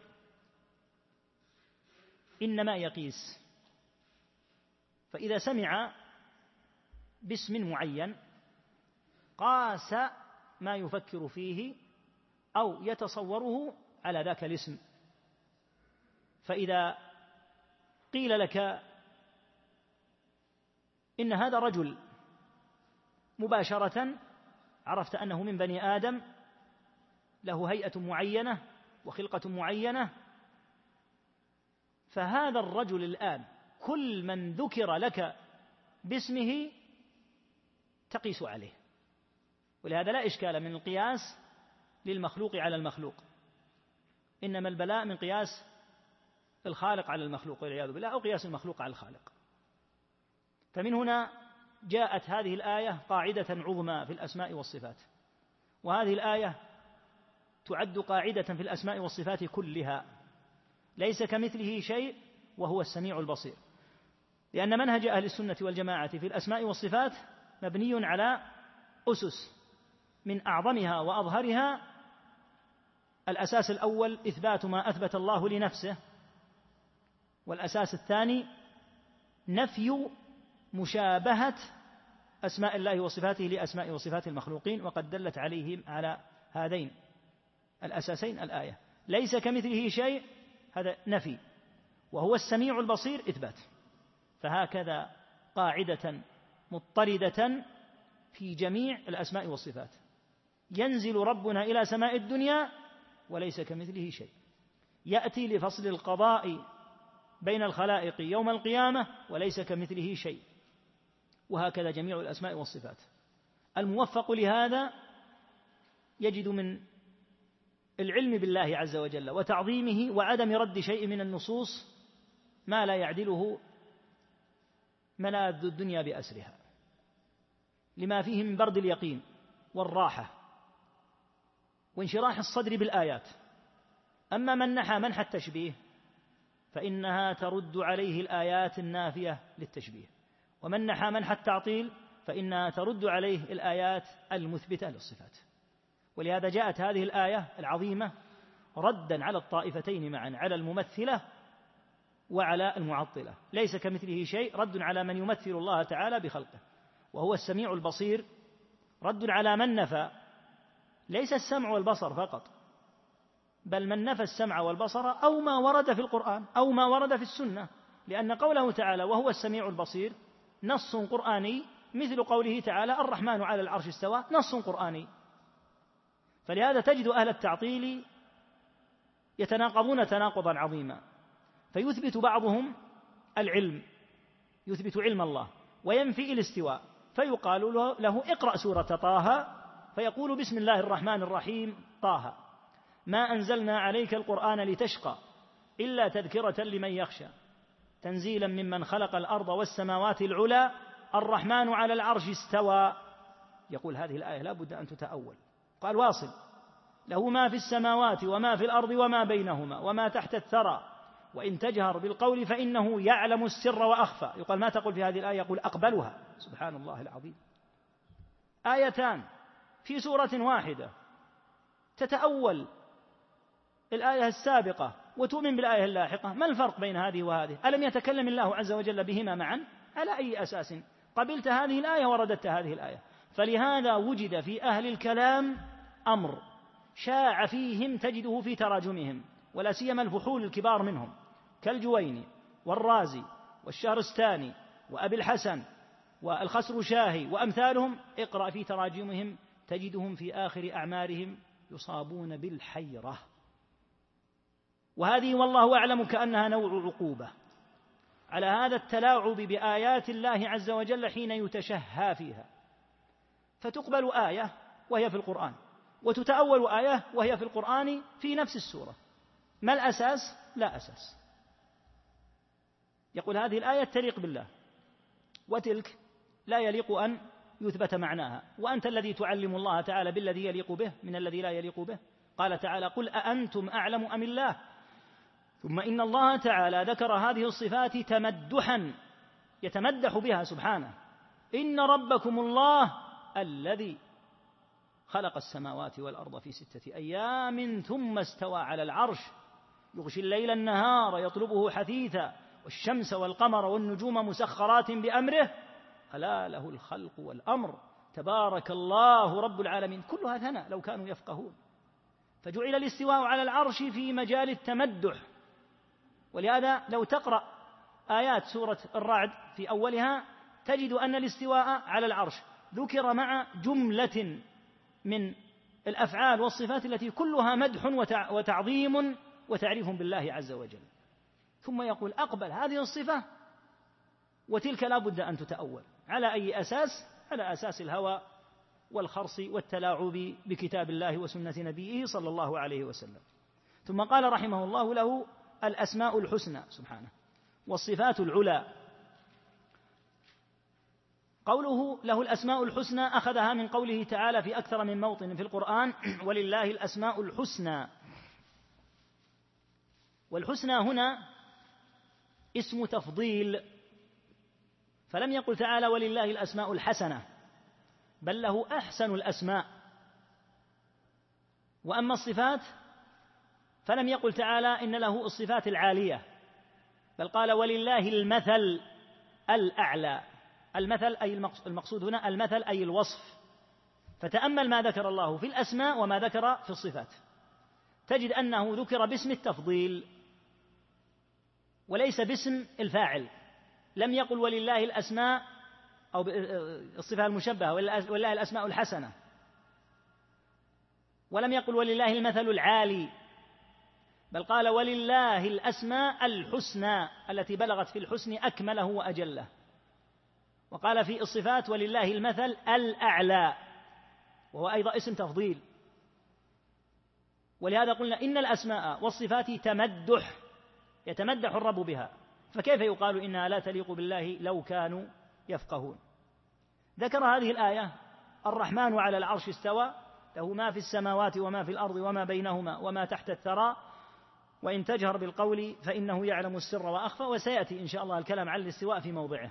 إنما يقيس. فإذا سمع باسم معين قاس ما يفكر فيه أو يتصوره على ذاك الاسم. فإذا قيل لك إن هذا رجل مباشرة عرفت أنه من بني آدم له هيئة معينة وخلقة معينة فهذا الرجل الآن كل من ذكر لك باسمه تقيس عليه. ولهذا لا إشكال من القياس للمخلوق على المخلوق. إنما البلاء من قياس الخالق على المخلوق والعياذ بالله أو قياس المخلوق على الخالق. فمن هنا جاءت هذه الآية قاعدة عظمى في الأسماء والصفات. وهذه الآية تعد قاعدة في الأسماء والصفات كلها. ليس كمثله شيء وهو السميع البصير. لأن منهج أهل السنة والجماعة في الأسماء والصفات مبني على أسس. من أعظمها وأظهرها الأساس الأول إثبات ما أثبت الله لنفسه والأساس الثاني نفي مشابهة أسماء الله وصفاته لأسماء وصفات المخلوقين وقد دلت عليهم على هذين الأساسين الآية. ليس كمثله شيء هذا نفي وهو السميع البصير إثبات. فهكذا قاعدة مضطردة في جميع الأسماء والصفات. ينزل ربنا إلى سماء الدنيا وليس كمثله شيء. يأتي لفصل القضاء بين الخلائق يوم القيامة وليس كمثله شيء. وهكذا جميع الأسماء والصفات. الموفق لهذا يجد من العلم بالله عز وجل وتعظيمه وعدم رد شيء من النصوص ما لا يعدله ملاذ الدنيا بأسرها. لما فيه من برد اليقين والراحة. وانشراح الصدر بالآيات. أما من نحى منح التشبيه فإنها ترد عليه الآيات النافية للتشبيه. ومن نحى منح التعطيل فإنها ترد عليه الآيات المثبتة للصفات. ولهذا جاءت هذه الآية العظيمة ردا على الطائفتين معا على الممثلة وعلى المعطلة. ليس كمثله شيء رد على من يمثل الله تعالى بخلقه. وهو السميع البصير رد على من نفى ليس السمع والبصر فقط بل من نفى السمع والبصر أو ما ورد في القرآن أو ما ورد في السنة لأن قوله تعالى وهو السميع البصير نص قرآني مثل قوله تعالى الرحمن على العرش استوى نص قرآني. فلهذا تجد أهل التعطيل يتناقضون تناقضا عظيما. فيثبت بعضهم العلم يثبت علم الله وينفي الاستواء فيقال له اقرأ سورة طه فيقول بسم الله الرحمن الرحيم طه ما أنزلنا عليك القرآن لتشقى إلا تذكرة لمن يخشى تنزيلا ممن خلق الأرض والسماوات العلى الرحمن على العرش استوى. يقول هذه الآية لا بد أن تتأول. قال واصل له ما في السماوات وما في الأرض وما بينهما وما تحت الثرى وإن تجهر بالقول فإنه يعلم السر وأخفى. يقال ما تقول في هذه الآية؟ يقول أقبلها. سبحان الله العظيم. آيتان. في سورة واحدة. تتأول الآية السابقة وتؤمن بالآية اللاحقة. ما الفرق بين هذه وهذه؟ ألم يتكلم الله عز وجل بهما معا؟ على أي أساس؟ قبلت هذه الآية ورددت هذه الآية. فلهذا وجد في أهل الكلام أمر شاع فيهم تجده في تراجمهم ولا سيما الفحول الكبار منهم كالجويني والرازي والشهرستاني وأبي الحسن والخسر شاهي وأمثالهم. اقرأ في تراجمهم تجدهم في آخر أعمارهم يصابون بالحيرة. وهذه والله أعلم كأنها نوع عقوبة. على هذا التلاعب بآيات الله عز وجل حين يتشهى فيها. فتقبل آية وهي في القرآن وتتأول آية وهي في القرآن في نفس السورة. ما الأساس؟ لا أساس. يقول هذه الآية تليق بالله وتلك لا يليق أن يثبت معناها. وأنت الذي تعلم الله تعالى بالذي يليق به من الذي لا يليق به. قال تعالى قل أأنتم أعلم أم الله؟ ثم إن الله تعالى ذكر هذه الصفات تمدحا يتمدح بها سبحانه. إن ربكم الله الذي خلق السماوات والأرض في ستة أيام ثم استوى على العرش. يغشي الليل النهار يطلبه حثيثا والشمس والقمر والنجوم مسخرات بأمره. الا له الخلق والأمر. تبارك الله رب العالمين. كلها ثناء لو كانوا يفقهون. فجعل الاستواء على العرش في مجال التمدح. ولهذا لو تقرأ آيات سورة الرعد في أولها تجد أن الاستواء على العرش ذكر مع جملة من الأفعال والصفات التي كلها مدح وتعظيم وتعريف بالله عز وجل. ثم يقول أقبل هذه الصفة وتلك لا بد أن تتأول. على أي أساس؟ على أساس الهوى والخرص والتلاعب بكتاب الله وسنة نبيه صلى الله عليه وسلم. ثم قال رحمه الله له الأسماء الحسنى سبحانه والصفات العلى. قوله له الأسماء الحسنى أخذها من قوله تعالى في أكثر من موطن في القرآن [CLEARS THROAT] ولله الأسماء الحسنى. والحسنى هنا اسم تفضيل. فلم يقل تعالى ولله الأسماء الحسنة بل له أحسن الأسماء. وأما الصفات فلم يقل تعالى إن له الصفات العالية بل قال ولله المثل الأعلى. المثل أي المقصود هنا المثل أي الوصف. فتأمل ما ذكر الله في الأسماء وما ذكر في الصفات. تجد أنه ذكر باسم التفضيل وليس باسم الفاعل. لم يقل ولله الأسماء أو الصفة المشبهة ولله الأسماء الحسنة. ولم يقل ولله المثل العالي بل قال ولله الأسماء الحسنى التي بلغت في الحسن أكمله وأجله. وقال في الصفات ولله المثل الأعلى وهو أيضا اسم تفضيل. ولهذا قلنا إن الأسماء والصفات تمدح يتمدح الرب بها. فكيف يقال إنها لا تليق بالله لو كانوا يفقهون؟ ذكر هذه الآية الرحمن على العرش استوى له ما في السماوات وما في الأرض وما بينهما وما تحت الثرى وإن تجهر بالقول فإنه يعلم السر وأخفى وسيأتي إن شاء الله الكلام عن الاستواء في موضعه.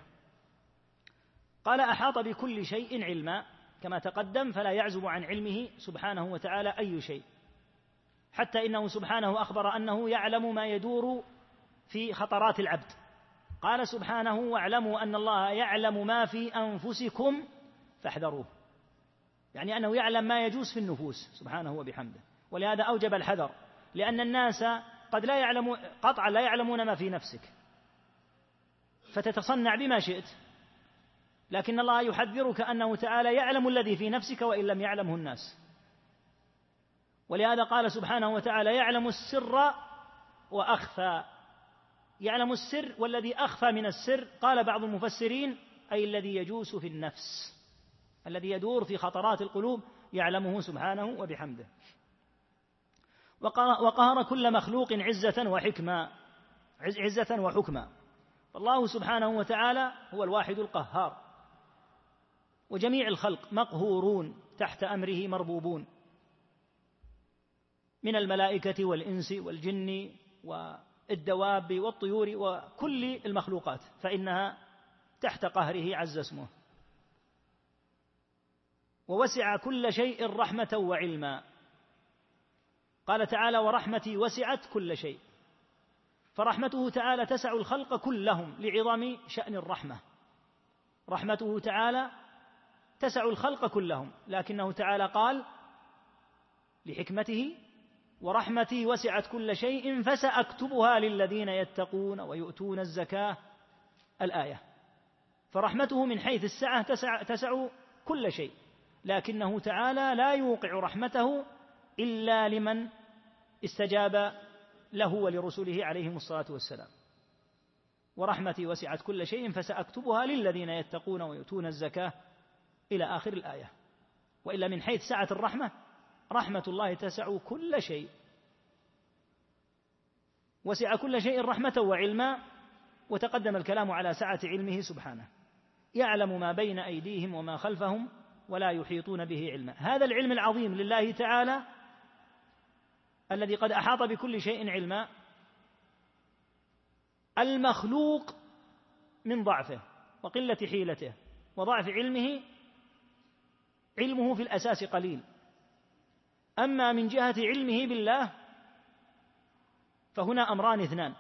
قال أحاط بكل شيء علما كما تقدم فلا يعزب عن علمه سبحانه وتعالى أي شيء حتى إنه سبحانه أخبر أنه يعلم ما يدور في خطرات العبد. قال سبحانه واعلموا أن الله يعلم ما في أنفسكم فاحذروه. يعني أنه يعلم ما يجوز في النفوس سبحانه وبحمده. ولهذا أوجب الحذر لأن الناس قد لا يعلمون قطعا لا يعلمون ما في نفسك. فتتصنع بما شئت. لكن الله يحذرك أنه تعالى يعلم الذي في نفسك وإن لم يعلمه الناس. ولهذا قال سبحانه وتعالى يعلم السر وأخفى. يعلم السر والذي أخفى من السر قال بعض المفسرين أي الذي يجوس في النفس الذي يدور في خطرات القلوب يعلمه سبحانه وبحمده. وقهر كل مخلوق عزة وحكمة عزة وحكمة. فالله سبحانه وتعالى هو الواحد القهار. وجميع الخلق مقهورون تحت أمره مربوبون. من الملائكة والإنس والجن والدواب والطيور وكل المخلوقات فإنها تحت قهره عز اسمه. ووسع كل شيء رحمة وعلما. قال تعالى ورحمتي وسعت كل شيء فرحمته تعالى تسع الخلق كلهم لعظم شأن الرحمة. رحمته تعالى تسع الخلق كلهم لكنه تعالى قال لحكمته ورحمتي وسعت كل شيء فسأكتبها للذين يتقون ويؤتون الزكاة الآية. فرحمته من حيث السعة تسع, تسع كل شيء. لكنه تعالى لا يوقع رحمته إلا لمن استجاب له ولرسله عليهم الصلاة والسلام. ورحمتي وسعت كل شيء فسأكتبها للذين يتقون ويؤتون الزكاة إلى آخر الآية. وإلا من حيث سعة الرحمة رحمة الله تسع كل شيء. وسع كل شيء رحمة وعلما وتقدم الكلام على سعة علمه سبحانه. يعلم ما بين أيديهم وما خلفهم ولا يحيطون به علما. هذا العلم العظيم لله تعالى الذي قد أحاط بكل شيء علما المخلوق من ضعفه وقلة حيلته وضعف علمه علمه في الأساس قليل. أما من جهة علمه بالله فهنا أمران اثنان.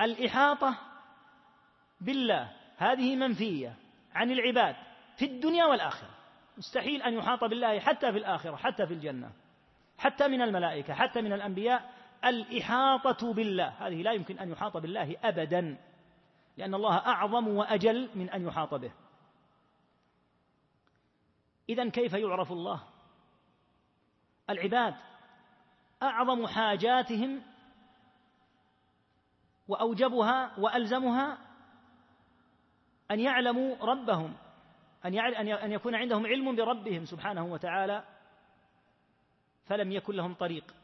الإحاطة بالله هذه منفية عن العباد في الدنيا والآخرة. مستحيل أن يحاط بالله حتى في الآخرة حتى في الجنة حتى من الملائكة حتى من الأنبياء. الإحاطة بالله هذه لا يمكن أن يحاط بالله أبدا لأن الله أعظم وأجل من أن يحاط به. إذا كيف يعرف الله؟ العباد أعظم حاجاتهم وأوجبها وألزمها أن يعلموا ربهم أن يكون عندهم علم بربهم سبحانه وتعالى فلم يكن لهم طريق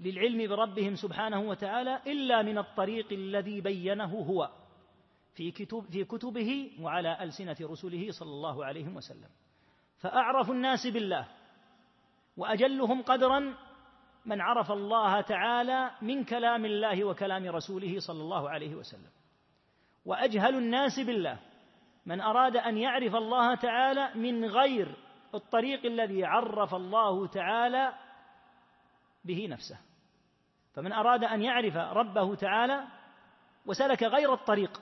للعلم بربهم سبحانه وتعالى إلا من الطريق الذي بينه هو في كتب في كتبه وعلى ألسنة رسله صلى الله عليه وسلم. فأعرف الناس بالله وأجلهم قدرا من عرف الله تعالى من كلام الله وكلام رسوله صلى الله عليه وسلم. وأجهل الناس بالله من أراد أن يعرف الله تعالى من غير الطريق الذي عرف الله تعالى به نفسه. فمن أراد أن يعرف ربه تعالى وسلك غير الطريق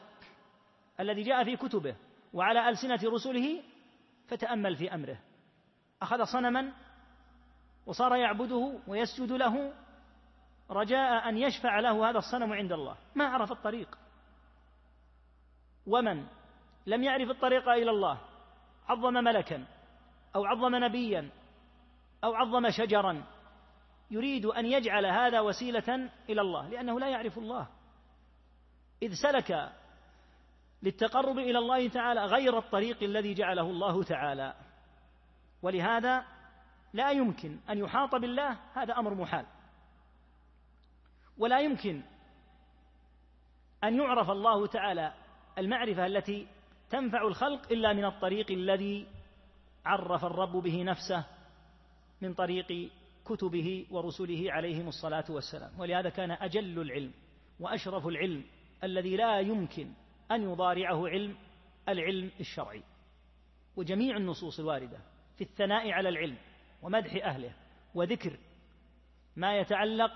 الذي جاء في كتبه وعلى ألسنة رسله فتأمل في أمره. أخذ صنما وصار يعبده ويسجد له رجاء أن يشفع له هذا الصنم عند الله. ما عرف الطريق. ومن لم يعرف الطريق إلى الله عظم ملكا أو عظم نبيا أو عظم شجرا يريد أن يجعل هذا وسيلة إلى الله لأنه لا يعرف الله. إذ سلك للتقرب إلى الله تعالى غير الطريق الذي جعله الله تعالى. ولهذا لا يمكن أن يحاط بالله هذا أمر محال. ولا يمكن أن يعرف الله تعالى المعرفة التي تنفع الخلق إلا من الطريق الذي عرف الرب به نفسه من طريق كتبه ورسله عليهم الصلاة والسلام. ولهذا كان أجل العلم وأشرف العلم الذي لا يمكن أن يضارعه علم العلم الشرعي. وجميع النصوص الواردة في الثناء على العلم. ومدح أهله وذكر ما يتعلق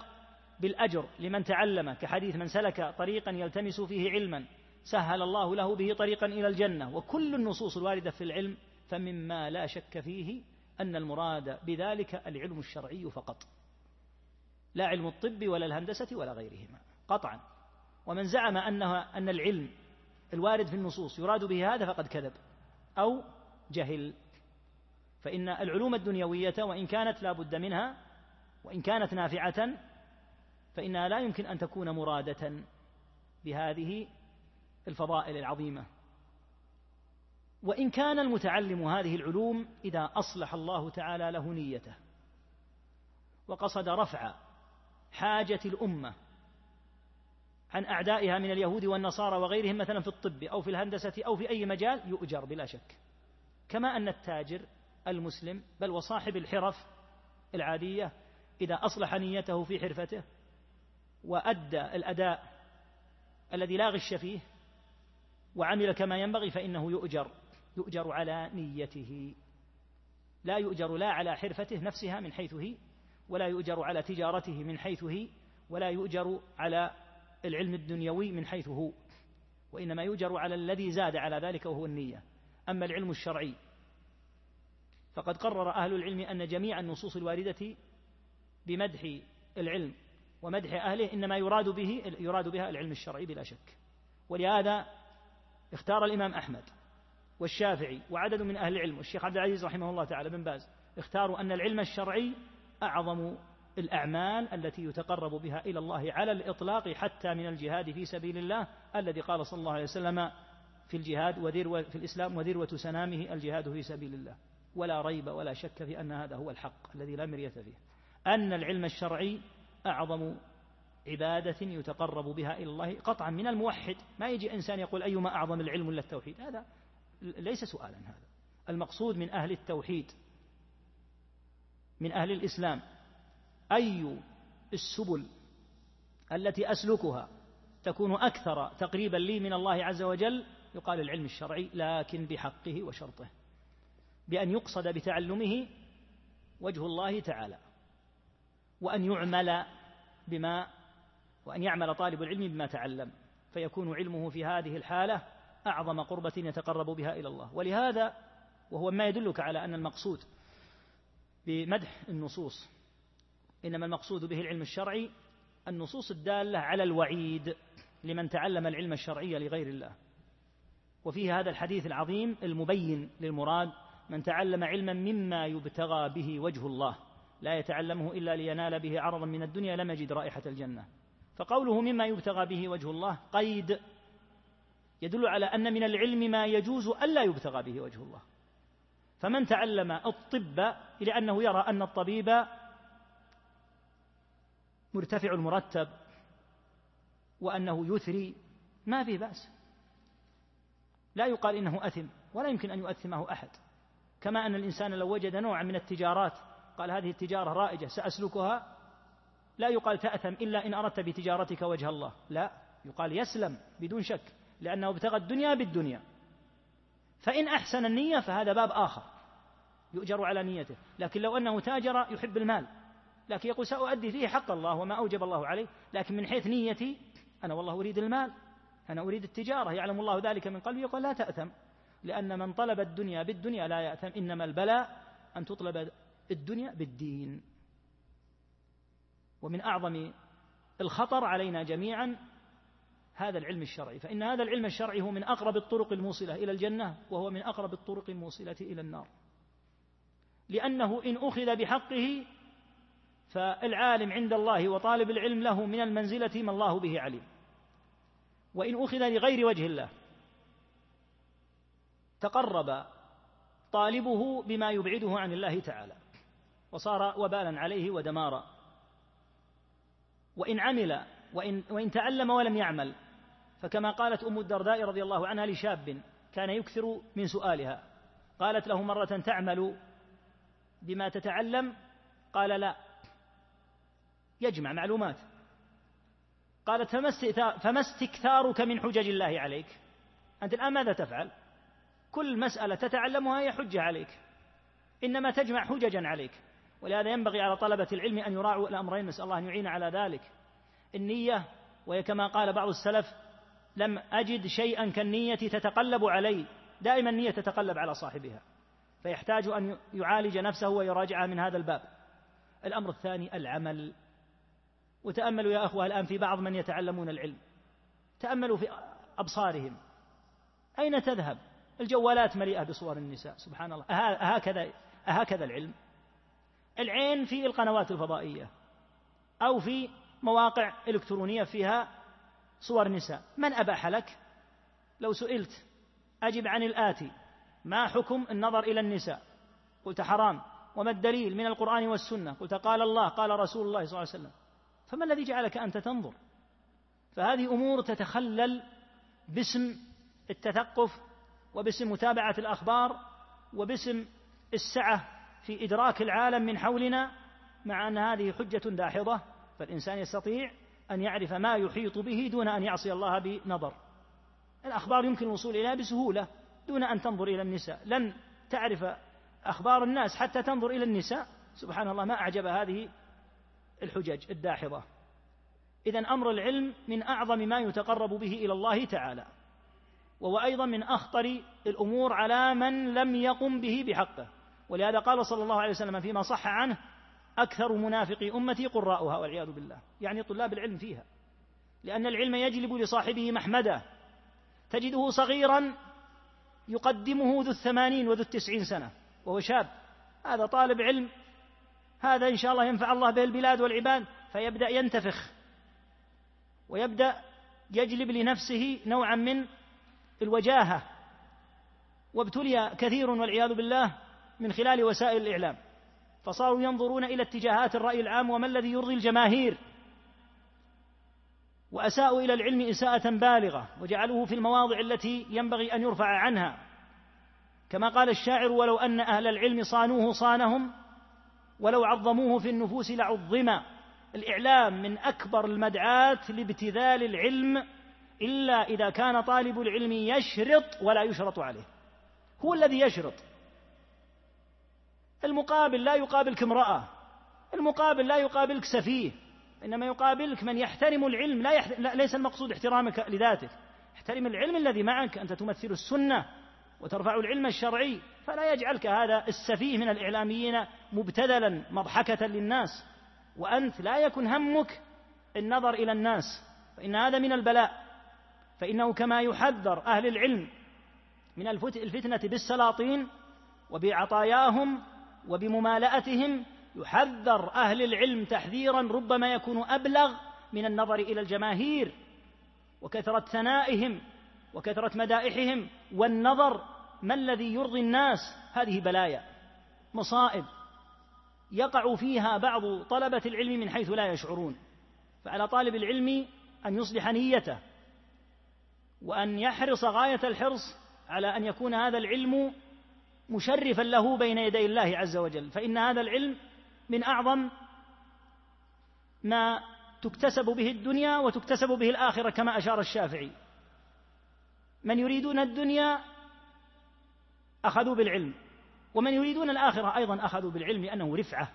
بالأجر لمن تعلم كحديث من سلك طريقا يلتمس فيه علما سهل الله له به طريقا إلى الجنة. وكل النصوص الواردة في العلم فمما لا شك فيه أن المراد بذلك العلم الشرعي فقط. لا علم الطب ولا الهندسة ولا غيرهما قطعا. ومن زعم أنها أن العلم الوارد في النصوص يراد به هذا فقد كذب أو جهل. فإن العلوم الدنيوية وإن كانت لا بد منها وإن كانت نافعة فإنها لا يمكن أن تكون مرادة بهذه الفضائل العظيمة. وإن كان المتعلم هذه العلوم إذا أصلح الله تعالى له نيته وقصد رفع حاجة الأمة عن أعدائها من اليهود والنصارى وغيرهم مثلا في الطب أو في الهندسة أو في أي مجال يؤجر بلا شك. كما أن التاجر المسلم بل وصاحب الحرف العادية إذا أصلح نيته في حرفته وأدى الأداء الذي لا غش فيه وعمل كما ينبغي فإنه يؤجر يؤجر على نيته. لا يؤجر لا على حرفته نفسها من حيث هي ولا يؤجر على تجارته من حيث هي ولا يؤجر على العلم الدنيوي من حيث هو وإنما يؤجر على الذي زاد على ذلك وهو النية. أما العلم الشرعي فقد قرر أهل العلم أن جميع النصوص الواردة بمدح العلم ومدح أهله إنما يراد به يراد بها العلم الشرعي بلا شك. ولهذا اختار الإمام أحمد والشافعي وعدد من أهل العلم والشيخ عبد العزيز رحمه الله تعالى بن باز اختاروا أن العلم الشرعي أعظم الأعمال التي يتقرب بها إلى الله على الإطلاق حتى من الجهاد في سبيل الله الذي قال صلى الله عليه وسلم في الجهاد وذروة في الإسلام وذروة سنامه الجهاد في سبيل الله. ولا ريب ولا شك في أن هذا هو الحق الذي لا مرية فيه. أن العلم الشرعي أعظم عبادة يتقرب بها إلى الله قطعا من الموحد. ما يجي إنسان يقول أيما أعظم العلم ولا التوحيد؟ هذا ليس سؤالا هذا. المقصود من أهل التوحيد من أهل الإسلام أي السبل التي أسلكها تكون أكثر تقريبا لي من الله عز وجل؟ يقال العلم الشرعي لكن بحقه وشرطه. بأن يقصد بتعلمه وجه الله تعالى وأن يعمل بما وأن يعمل طالب العلم بما تعلم فيكون علمه في هذه الحالة أعظم قربة يتقرب بها إلى الله. ولهذا وهو ما يدلك على أن المقصود بمدح النصوص إنما المقصود به العلم الشرعي النصوص الدالة على الوعيد لمن تعلم العلم الشرعي لغير الله. وفيه هذا الحديث العظيم المبين للمراد من تعلم علما مما يبتغى به وجه الله لا يتعلمه إلا لينال به عرضا من الدنيا لم يجد رائحة الجنة. فقوله مما يبتغى به وجه الله قيد يدل على أن من العلم ما يجوز ألا يبتغى به وجه الله. فمن تعلم الطب لأنه يرى أن الطبيب مرتفع المرتب وأنه يثري ما في بأس. لا يقال إنه أثم ولا يمكن أن يؤثمه أحد. كما أن الإنسان لو وجد نوعا من التجارات قال هذه التجارة رائجة سأسلكها؟ لا يقال تأثم إلا إن أردت بتجارتك وجه الله لا يقال يسلم بدون شك لأنه ابتغى الدنيا بالدنيا. فإن أحسن النية فهذا باب آخر يؤجر على نيته لكن لو أنه تاجر يحب المال لكن يقول سأؤدي فيه حق الله وما أوجب الله عليه لكن من حيث نيتي أنا والله أريد المال أنا أريد التجارة يعلم الله ذلك من قلبي يقول لا تأثم. لأن من طلب الدنيا بالدنيا لا يأثم إنما البلاء أن تطلب الدنيا بالدين. ومن أعظم الخطر علينا جميعا هذا العلم الشرعي. فإن هذا العلم الشرعي هو من أقرب الطرق الموصلة إلى الجنة وهو من أقرب الطرق الموصلة إلى النار. لأنه إن أخذ بحقه فالعالم عند الله وطالب العلم له من المنزلة ما الله به عليم. وإن أخذ لغير وجه الله تقرب طالبه بما يبعده عن الله تعالى وصار وبالا عليه ودمارا وإن عمل وإن, وإن تعلم ولم يعمل فكما قالت أم الدرداء رضي الله عنها لشاب كان يكثر من سؤالها قالت له مرة تعمل بما تتعلم؟ قال لا يجمع معلومات. قالت فما استكثارك من حجج الله عليك؟ أنت الآن ماذا تفعل؟ كل مسألة تتعلمها هي حجة عليك. إنما تجمع حججا عليك. ولهذا ينبغي على طلبة العلم أن يراعوا الأمرين نسأل الله أن يعين على ذلك. النية وهي كما قال بعض السلف لم أجد شيئا كالنية تتقلب علي. دائما النية تتقلب على صاحبها. فيحتاج أن يعالج نفسه ويراجعها من هذا الباب. الأمر الثاني العمل. وتأملوا يا أخوة الآن في بعض من يتعلمون العلم. تأملوا في أبصارهم. أين تذهب؟ الجوالات مليئة بصور النساء سبحان الله. أهكذا أهكذا العلم. العين في القنوات الفضائية أو في مواقع إلكترونية فيها صور نساء. من أباح لك؟ لو سئلت أجب عن الآتي. ما حكم النظر إلى النساء؟ قلت حرام. وما الدليل من القرآن والسنة؟ قلت قال الله قال رسول الله صلى الله عليه وسلم. فما الذي جعلك أنت تنظر؟ فهذه أمور تتخلل باسم التثقف وباسم متابعة الأخبار وباسم السعة في إدراك العالم من حولنا مع أن هذه حجة داحضة فالإنسان يستطيع أن يعرف ما يحيط به دون أن يعصي الله بنظر. الأخبار يمكن الوصول إليها بسهولة دون أن تنظر إلى النساء. لن تعرف أخبار الناس حتى تنظر إلى النساء. سبحان الله ما أعجب هذه الحجج الداحضة. إذا أمر العلم من أعظم ما يتقرب به إلى الله تعالى. وهو أيضا من أخطر الأمور على من لم يقم به بحقه. ولهذا قال صلى الله عليه وسلم فيما صح عنه أكثر منافقي أمتي قراؤها والعياذ بالله. يعني طلاب العلم فيها. لأن العلم يجلب لصاحبه محمدا تجده صغيرا يقدمه ذو الثمانين وذو التسعين سنة وهو شاب. هذا طالب علم. هذا إن شاء الله ينفع الله به البلاد والعباد. فيبدأ ينتفخ. ويبدأ يجلب لنفسه نوعا من الوجاهة وابتلي كثير والعياذ بالله من خلال وسائل الإعلام. فصاروا ينظرون إلى اتجاهات الرأي العام وما الذي يرضي الجماهير. وأساءوا إلى العلم إساءة بالغة وجعلوه في المواضع التي ينبغي أن يرفع عنها. كما قال الشاعر ولو أن أهل العلم صانوه صانهم ولو عظموه في النفوس لعظم الإعلام من أكبر المدعاة لابتذال العلم إلا إذا كان طالب العلم يشرط ولا يشرط عليه. هو الذي يشرط. المقابل لا يقابلك امرأة. المقابل لا يقابلك سفيه. إنما يقابلك من يحترم العلم. لا, يحت... لا ليس المقصود احترامك لذاتك احترم العلم الذي معك. أنت تمثل السنة وترفع العلم الشرعي. فلا يجعلك هذا السفيه من الإعلاميين مبتذلا مضحكة للناس. وأنت لا يكن همك النظر إلى الناس. فإن هذا من البلاء. فإنه كما يحذر أهل العلم من الفتنة بالسلاطين وبعطاياهم وبممالأتهم يحذر أهل العلم تحذيرا ربما يكون أبلغ من النظر إلى الجماهير وكثرة ثنائهم وكثرة مدائحهم والنظر ما الذي يرضي الناس. هذه بلايا مصائب يقع فيها بعض طلبة العلم من حيث لا يشعرون فعلى طالب العلم أن يصلح نيته وأن يحرص غاية الحرص على أن يكون هذا العلم مشرفا له بين يدي الله عز وجل. فإن هذا العلم من أعظم ما تكتسب به الدنيا وتكتسب به الآخرة كما أشار الشافعي. من يريدون الدنيا أخذوا بالعلم ومن يريدون الآخرة أيضا أخذوا بالعلم لأنه رفعة.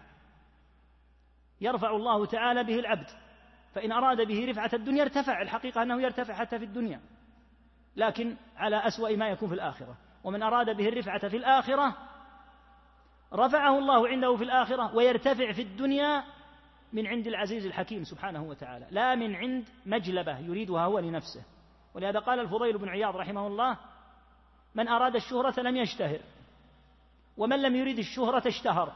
يرفع الله تعالى به العبد فإن أراد به رفعة الدنيا ارتفع الحقيقة أنه يرتفع حتى في الدنيا. لكن على أسوأ ما يكون في الآخرة. ومن أراد به الرفعة في الآخرة رفعه الله عنده في الآخرة ويرتفع في الدنيا من عند العزيز الحكيم سبحانه وتعالى. لا من عند مجلبة يريدها هو لنفسه. ولهذا قال الفضيل بن عياض رحمه الله من أراد الشهرة لم يشتهر ومن لم يريد الشهرة اشتهر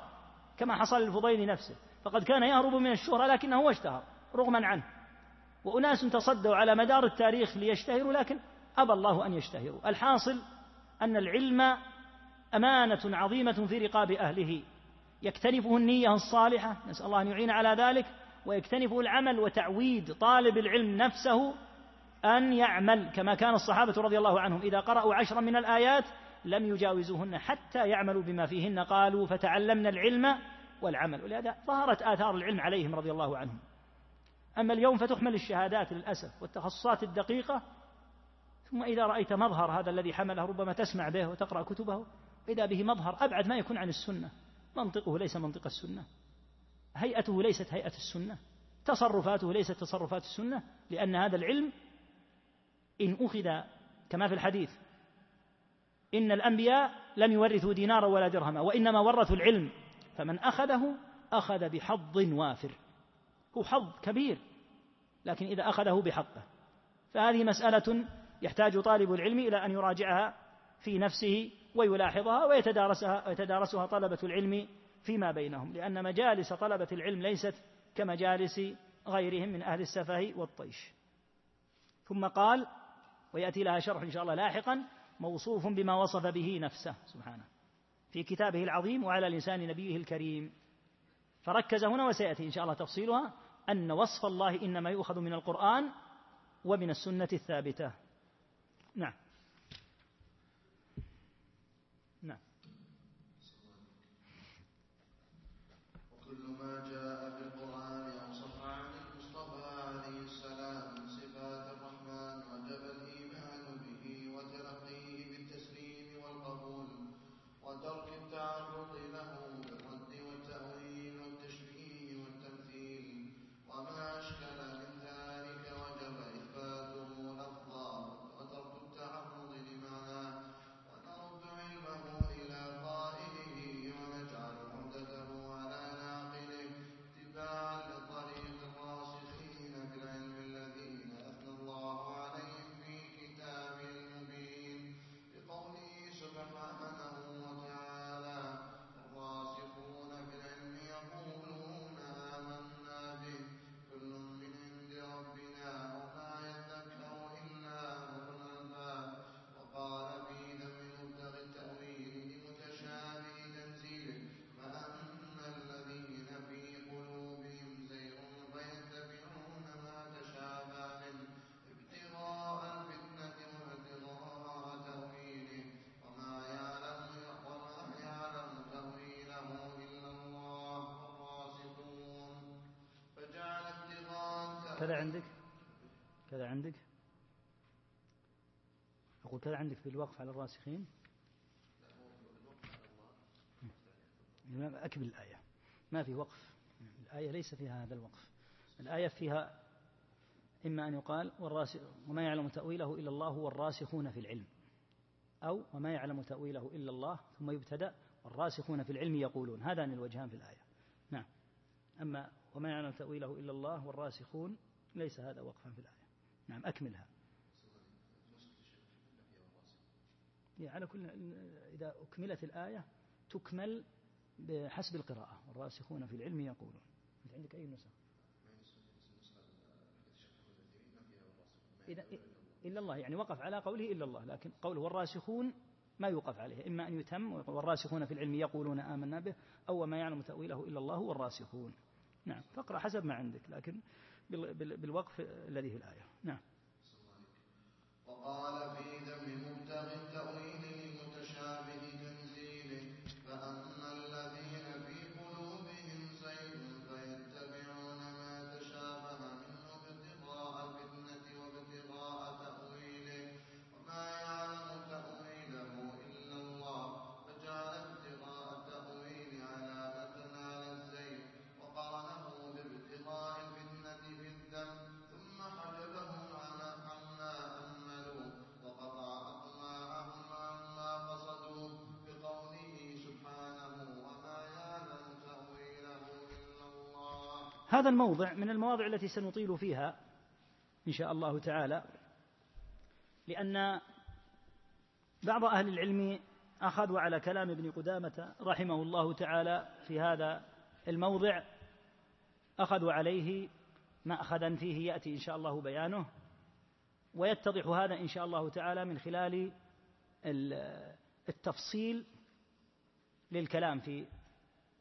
كما حصل للفضيل نفسه. فقد كان يهرب من الشهرة لكنه اشتهر رغما عنه. وأناس تصدوا على مدار التاريخ ليشتهروا لكن أبى الله أن يشتهروا الحاصل أن العلم أمانة عظيمة في رقاب أهله. يكتنفه النية الصالحة نسأل الله أن يعين على ذلك ويكتنفه العمل وتعويد طالب العلم نفسه أن يعمل كما كان الصحابة رضي الله عنهم. إذا قرأوا عشرا من الآيات لم يجاوزوهن حتى يعملوا بما فيهن. قالوا فتعلمنا العلم والعمل. ولهذا ظهرت آثار العلم عليهم رضي الله عنهم. أما اليوم فتحمل الشهادات للأسف والتخصصات الدقيقة ثم إذا رأيت مظهر هذا الذي حمله ربما تسمع به وتقرأ كتبه إذا به مظهر أبعد ما يكون عن السنة. منطقه ليس منطق السنة. هيئته ليست هيئة السنة. تصرفاته ليست تصرفات السنة لأن هذا العلم إن أخذ كما في الحديث إن الأنبياء لم يورثوا دينارا ولا درهما وإنما ورثوا العلم. فمن أخذه أخذ بحظ وافر. هو حظ كبير لكن إذا أخذه بحقه. فهذه مسألة يحتاج طالب العلم إلى أن يراجعها في نفسه ويلاحظها ويتدارسها ويتدارسها طلبة العلم فيما بينهم لأن مجالس طلبة العلم ليست كمجالس غيرهم من أهل السفه والطيش. ثم قال ويأتي لها شرح إن شاء الله لاحقا موصوف بما وصف به نفسه سبحانه في كتابه العظيم وعلى لسان نبيه الكريم. فركز هنا وسيأتي إن شاء الله تفصيلها أن وصف الله إنما يؤخذ من القرآن ومن السنة الثابتة. نعم كذا عندك؟ كذا عندك؟ أقول كذا عندك في الوقف على الراسخين؟ أكمل الآية. ما في وقف. الآية ليس فيها هذا الوقف. الآية فيها إما أن يقال والراسخ وما يعلم تأويله إلا الله والراسخون في العلم. أو وما يعلم تأويله إلا الله ثم يبتدأ والراسخون في العلم يقولون. هذان الوجهان في الآية. نعم. أما وما يعلم تأويله إلا الله والراسخون ليس هذا وقفا في الآية. نعم أكملها. على كل إذا أكملت الآية تكمل بحسب القراءة. والراسخون في العلم يقولون. أنت عندك أي نسخة؟ إذا إلا الله. يعني وقف على قوله إلا الله لكن قوله والراسخون ما يوقف عليه. إما أن يتم والراسخون في العلم يقولون آمنا به أو ما يعلم تأويله إلا الله والراسخون. نعم فاقرأ حسب ما عندك لكن بالوقف الذي في الآية. نعم. وقال في ذم هذا الموضع من المواضع التي سنطيل فيها إن شاء الله تعالى لأن بعض أهل العلم أخذوا على كلام ابن قدامة رحمه الله تعالى في هذا الموضع أخذوا عليه مأخذا فيه يأتي إن شاء الله بيانه ويتضح هذا إن شاء الله تعالى من خلال التفصيل للكلام في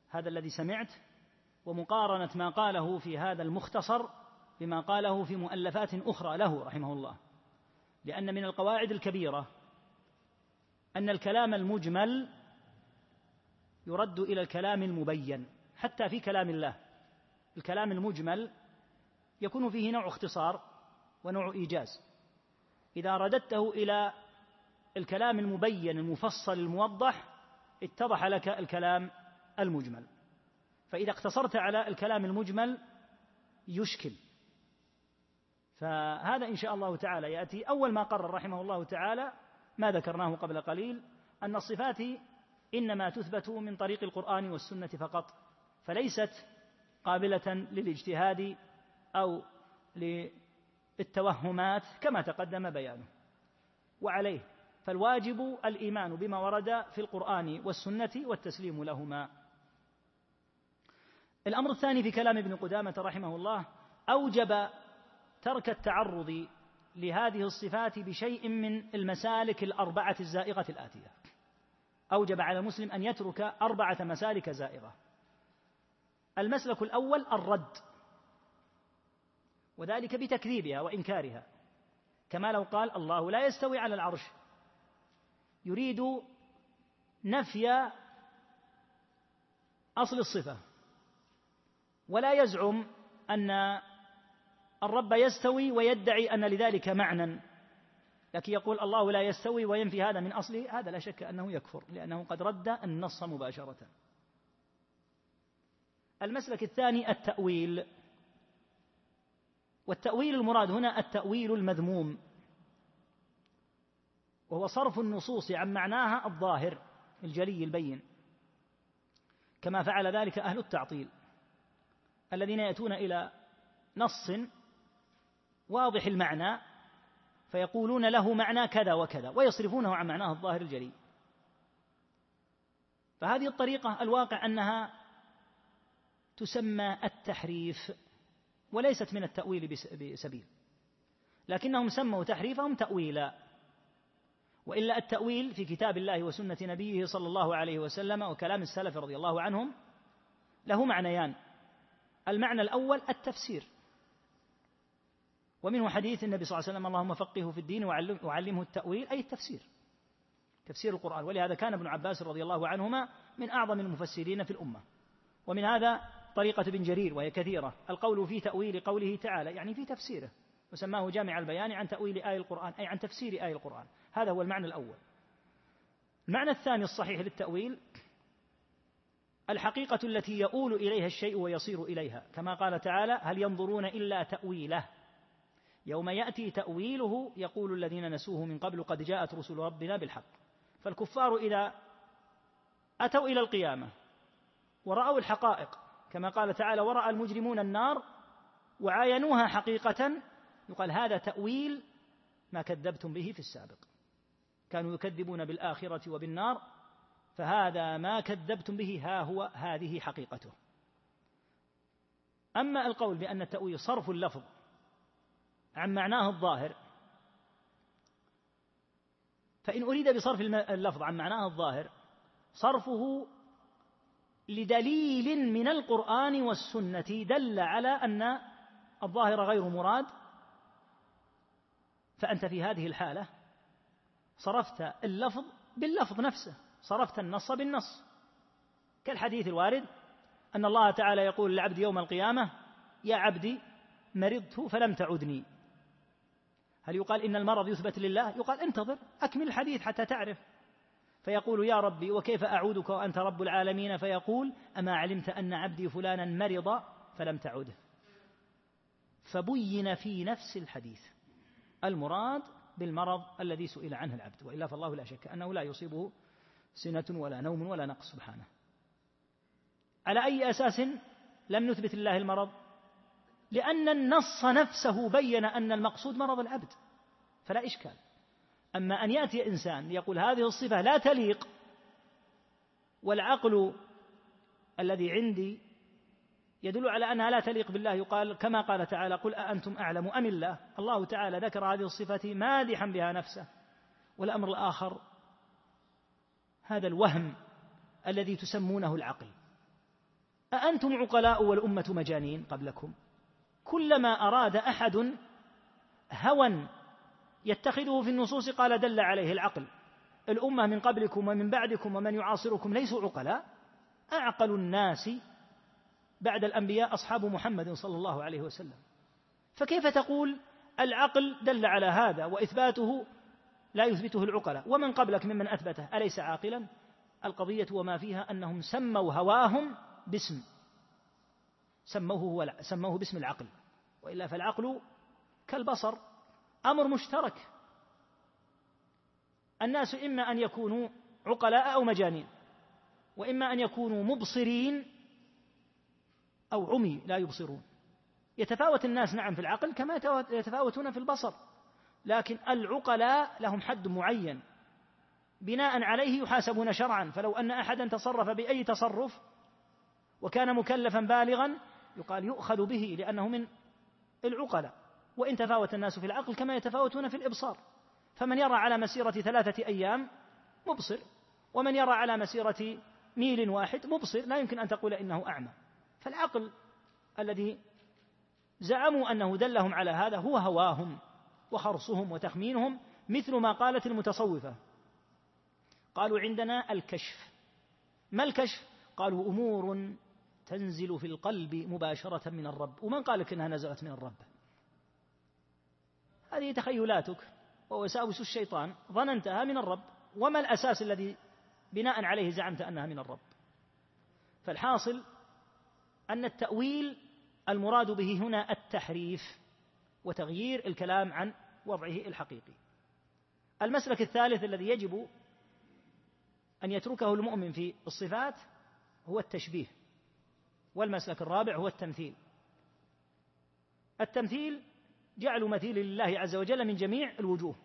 هذا الذي سمعت. ومقارنة ما قاله في هذا المختصر بما قاله في مؤلفات أخرى له رحمه الله. لأن من القواعد الكبيرة أن الكلام المجمل يرد إلى الكلام المبين حتى في كلام الله. الكلام المجمل يكون فيه نوع اختصار ونوع إيجاز. إذا رددته إلى الكلام المبين المفصل الموضح اتضح لك الكلام المجمل. فإذا اقتصرت على الكلام المجمل يشكل. فهذا إن شاء الله تعالى يأتي. أول ما قرر رحمه الله تعالى ما ذكرناه قبل قليل أن الصفات إنما تثبت من طريق القرآن والسنة فقط فليست قابلة للاجتهاد أو للتوهمات كما تقدم بيانه. وعليه فالواجب الإيمان بما ورد في القرآن والسنة والتسليم لهما. الأمر الثاني في كلام ابن قدامة رحمه الله أوجب ترك التعرض لهذه الصفات بشيء من المسالك الأربعة الزائغة الآتية. أوجب على المسلم أن يترك أربعة مسالك زائغة. المسلك الأول الرد وذلك بتكذيبها وإنكارها. كما لو قال الله لا يستوي على العرش يريد نفي أصل الصفة. ولا يزعم أن الرب يستوي ويدعي أن لذلك معنى. لكن يقول الله لا يستوي وينفي هذا من أصله هذا لا شك أنه يكفر لأنه قد رد النص مباشرة. المسلك الثاني التأويل. والتأويل المراد هنا التأويل المذموم. وهو صرف النصوص عن معناها الظاهر الجلي البين. كما فعل ذلك أهل التعطيل. الذين يأتون إلى نص واضح المعنى فيقولون له معنى كذا وكذا ويصرفونه عن معناه الظاهر الجلي. فهذه الطريقة الواقع أنها تسمى التحريف وليست من التأويل بسبيل. لكنهم سموا تحريفهم تأويلا. وإلا التأويل في كتاب الله وسنة نبيه صلى الله عليه وسلم وكلام السلف رضي الله عنهم له معنيان. المعنى الأول التفسير. ومنه حديث النبي صلى الله عليه وسلم اللهم فقهه في الدين وعلمه التأويل أي التفسير تفسير القرآن. ولهذا كان ابن عباس رضي الله عنهما من أعظم المفسرين في الأمة. ومن هذا طريقة ابن جرير وهي كثيرة. القول في تأويل قوله تعالى يعني في تفسيره. وسماه جامع البيان عن تأويل آية القرآن أي عن تفسير آية القرآن. هذا هو المعنى الأول. المعنى الثاني الصحيح للتأويل الحقيقة التي يؤول إليها الشيء ويصير إليها. كما قال تعالى هل ينظرون إلا تأويله؟ يوم يأتي تأويله يقول الذين نسوه من قبل قد جاءت رسل ربنا بالحق. فالكفار إذا أتوا إلى القيامة ورأوا الحقائق كما قال تعالى ورأى المجرمون النار وعاينوها حقيقة. يقال هذا تأويل ما كذبتم به في السابق. كانوا يكذبون بالآخرة وبالنار فهذا ما كذبتم به ها هو هذه حقيقته. أما القول بأن التأويل صرف اللفظ عن معناه الظاهر فإن أريد بصرف اللفظ عن معناه الظاهر صرفه لدليل من القرآن والسنة دل على أن الظاهر غير مراد. فأنت في هذه الحالة صرفت اللفظ باللفظ نفسه. صرفت النص بالنص. كالحديث الوارد أن الله تعالى يقول للعبد يوم القيامة يا عبدي مرضت فلم تعدني. هل يقال إن المرض يثبت لله؟ يقال انتظر أكمل الحديث حتى تعرف. فيقول يا ربي وكيف أعودك وأنت رب العالمين؟ فيقول أما علمت أن عبدي فلانا مرض فلم تعده. فبين في نفس الحديث المراد بالمرض الذي سئل عنه العبد وإلا فالله لا شك أنه لا يصيبه سنة ولا نوم ولا نقص سبحانه. على أي أساس لم نثبت لله المرض؟ لأن النص نفسه بين أن المقصود مرض العبد فلا إشكال. أما أن يأتي إنسان يقول هذه الصفة لا تليق والعقل الذي عندي يدل على أنها لا تليق بالله يقال كما قال تعالى قل أأنتم أعلم أم الله؟ الله تعالى ذكر هذه الصفة مادحا بها نفسه والأمر الآخر هذا الوهم الذي تسمونه العقل. أأنتم عقلاء والأمة مجانين قبلكم؟ كلما أراد أحد هوى يتخذه في النصوص قال دل عليه العقل. الأمة من قبلكم ومن بعدكم ومن يعاصركم ليسوا عقلاء؟ أعقل الناس بعد الأنبياء أصحاب محمد صلى الله عليه وسلم. فكيف تقول العقل دل على هذا وإثباته لا يثبته العقلاء. ومن قبلك ممن أثبته؟ أليس عاقلا؟ القضية وما فيها أنهم سموا هواهم باسم. سموه هو سموه باسم العقل. وإلا فالعقل كالبصر. أمر مشترك. الناس إما أن يكونوا عقلاء أو مجانين وإما أن يكونوا مبصرين أو عمي لا يبصرون. يتفاوت الناس نعم في العقل كما يتفاوتون في البصر. لكن العقلاء لهم حد معين. بناء عليه يحاسبون شرعا فلو أن أحدا تصرف بأي تصرف وكان مكلفا بالغا يقال يؤخذ به لأنه من العقلاء. وإن تفاوت الناس في العقل كما يتفاوتون في الإبصار. فمن يرى على مسيرة ثلاثة أيام مبصر ومن يرى على مسيرة ميل واحد مبصر لا يمكن أن تقول إنه أعمى. فالعقل الذي زعموا أنه دلهم على هذا هو هواهم. وخرصهم وتخمينهم مثل ما قالت المتصوفة. قالوا عندنا الكشف. ما الكشف؟ قالوا أمور تنزل في القلب مباشرة من الرب. ومن قال لك أنها نزلت من الرب؟ هذه تخيلاتك. ووساوس الشيطان. ظننتها من الرب. وما الأساس الذي بناء عليه زعمت أنها من الرب؟ فالحاصل أن التأويل المراد به هنا التحريف. وتغيير الكلام عن وضعه الحقيقي. المسلك الثالث الذي يجب أن يتركه المؤمن في الصفات هو التشبيه والمسلك الرابع هو التمثيل. التمثيل جعل مثيل لله عز وجل من جميع الوجوه.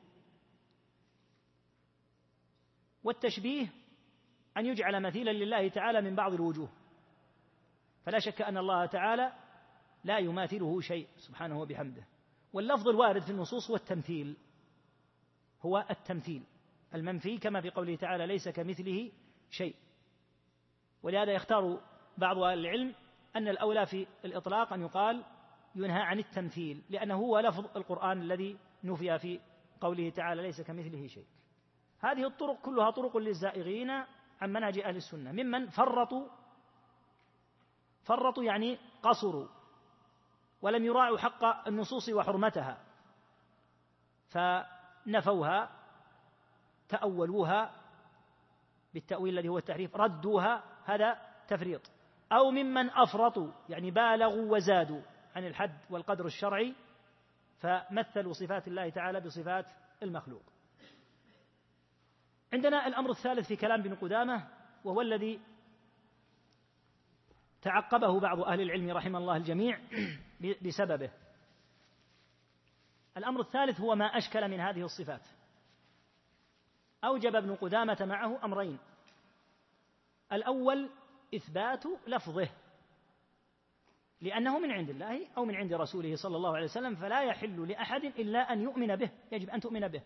والتشبيه أن يجعل مثيلا لله تعالى من بعض الوجوه. فلا شك أن الله تعالى لا يماثله شيء سبحانه وبحمده. واللفظ الوارد في النصوص هو التمثيل. هو التمثيل. المنفي كما في قوله تعالى ليس كمثله شيء. ولهذا يختار بعض أهل العلم أن الأولى في الإطلاق أن يقال ينهى عن التمثيل لأنه هو لفظ القرآن الذي نفي في قوله تعالى ليس كمثله شيء. هذه الطرق كلها طرق للزائغين عن منهج أهل السنة. ممن فرطوا فرطوا يعني قصروا. ولم يراعوا حق النصوص وحرمتها فنفوها تأولوها بالتأويل الذي هو التحريف ردوها هذا تفريط. أو ممن أفرطوا يعني بالغوا وزادوا عن الحد والقدر الشرعي فمثلوا صفات الله تعالى بصفات المخلوق. عندنا الأمر الثالث في كلام ابن قدامة وهو الذي تعقبه بعض أهل العلم رحم الله الجميع. بسببه. الأمر الثالث هو ما أشكل من هذه الصفات. أوجب ابن قدامة معه أمرين. الأول إثبات لفظه لأنه من عند الله أو من عند رسوله صلى الله عليه وسلم فلا يحل لأحد إلا أن يؤمن به يجب أن تؤمن به.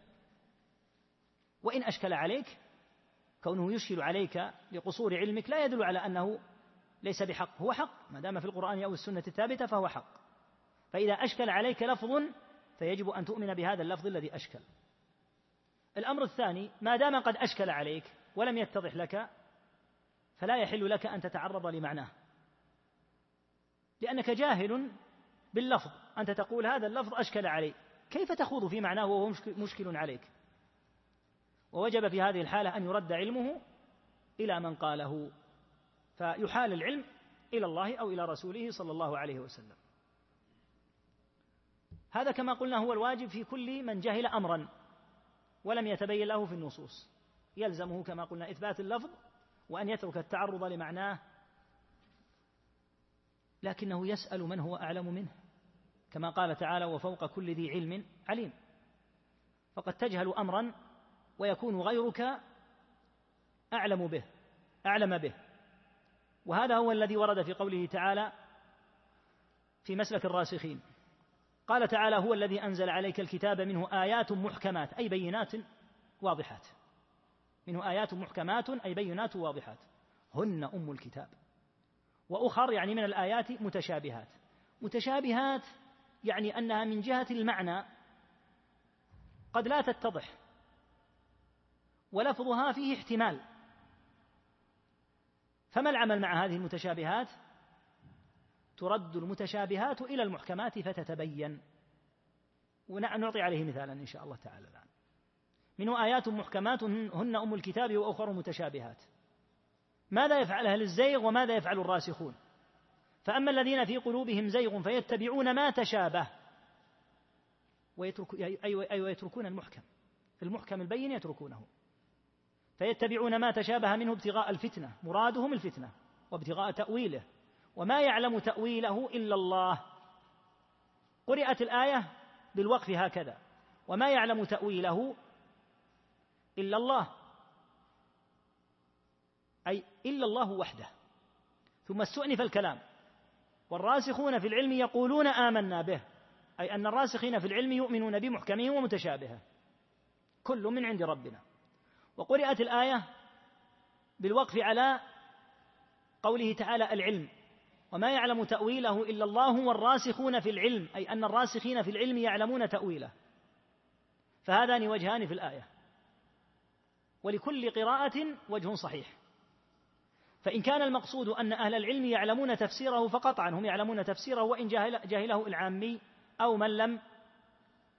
وإن أشكل عليك كونه يشكل عليك لقصور علمك لا يدل على أنه ليس بحق. هو حق ما دام في القرآن أو السنة الثابتة فهو حق. فإذا أشكل عليك لفظ فيجب أن تؤمن بهذا اللفظ الذي أشكل. الأمر الثاني ما دام قد أشكل عليك ولم يتضح لك فلا يحل لك أن تتعرض لمعناه. لأنك جاهل باللفظ أنت تقول هذا اللفظ أشكل علي. كيف تخوض في معناه وهو مشكل عليك؟ ووجب في هذه الحالة أن يرد علمه إلى من قاله فيحال العلم إلى الله أو إلى رسوله صلى الله عليه وسلم. هذا كما قلنا هو الواجب في كل من جهل أمرا ولم يتبين له في النصوص. يلزمه كما قلنا إثبات اللفظ وأن يترك التعرض لمعناه لكنه يسأل من هو أعلم منه. كما قال تعالى وفوق كل ذي علم عليم. فقد تجهل أمرا ويكون غيرك أعلم به أعلم به. وهذا هو الذي ورد في قوله تعالى في مسلك الراسخين قال تعالى هو الذي أنزل عليك الكتاب منه آيات محكمات أي بينات واضحات. منه آيات محكمات أي بينات واضحات. هن أم الكتاب. وأخر يعني من الآيات متشابهات. متشابهات يعني أنها من جهة المعنى قد لا تتضح. ولفظها فيه احتمال. فما العمل مع هذه المتشابهات؟ ترد المتشابهات إلى المحكمات فتتبين. ونعطي عليه مثالا إن شاء الله تعالى الآن. منه آيات محكمات هن أم الكتاب وأخر متشابهات. ماذا يفعل أهل الزيغ وماذا يفعل الراسخون؟ فأما الذين في قلوبهم زيغ فيتبعون ما تشابه. ويترك أي أي ويتركون المحكم. المحكم البين يتركونه. فيتبعون ما تشابه منه ابتغاء الفتنة. مرادهم الفتنة. وابتغاء تأويله. وما يعلم تأويله إلا الله. قرئت الآية بالوقف هكذا. وما يعلم تأويله إلا الله. أي إلا الله وحده. ثم استؤنف الكلام. والراسخون في العلم يقولون آمنا به. أي أن الراسخين في العلم يؤمنون بمحكمه ومتشابهة. كل من عند ربنا. وقرأت الآية بالوقف على قوله تعالى العلم. وما يعلم تأويله إلا الله والراسخون في العلم أي أن الراسخين في العلم يعلمون تأويله. فهذان وجهان في الآية. ولكل قراءة وجه صحيح. فإن كان المقصود أن أهل العلم يعلمون تفسيره فقطعا هم يعلمون تفسيره وإن جاهله العامي أو من لم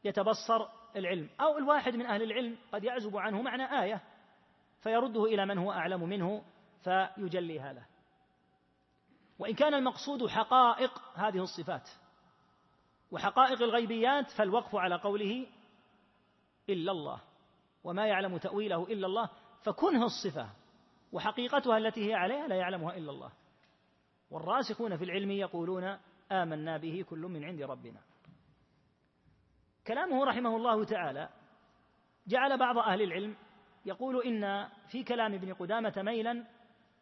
يتبصر العلم. أو الواحد من أهل العلم قد يعزب عنه معنى آية فيرده إلى من هو أعلم منه فيجليها له. وإن كان المقصود حقائق هذه الصفات وحقائق الغيبيات فالوقف على قوله إلا الله وما يعلم تأويله إلا الله فكنه الصفة وحقيقتها التي هي عليها لا يعلمها إلا الله. والراسخون في العلم يقولون آمنا به كل من عند ربنا. كلامه رحمه الله تعالى جعل بعض أهل العلم يقول إن في كلام ابن قدامة ميلا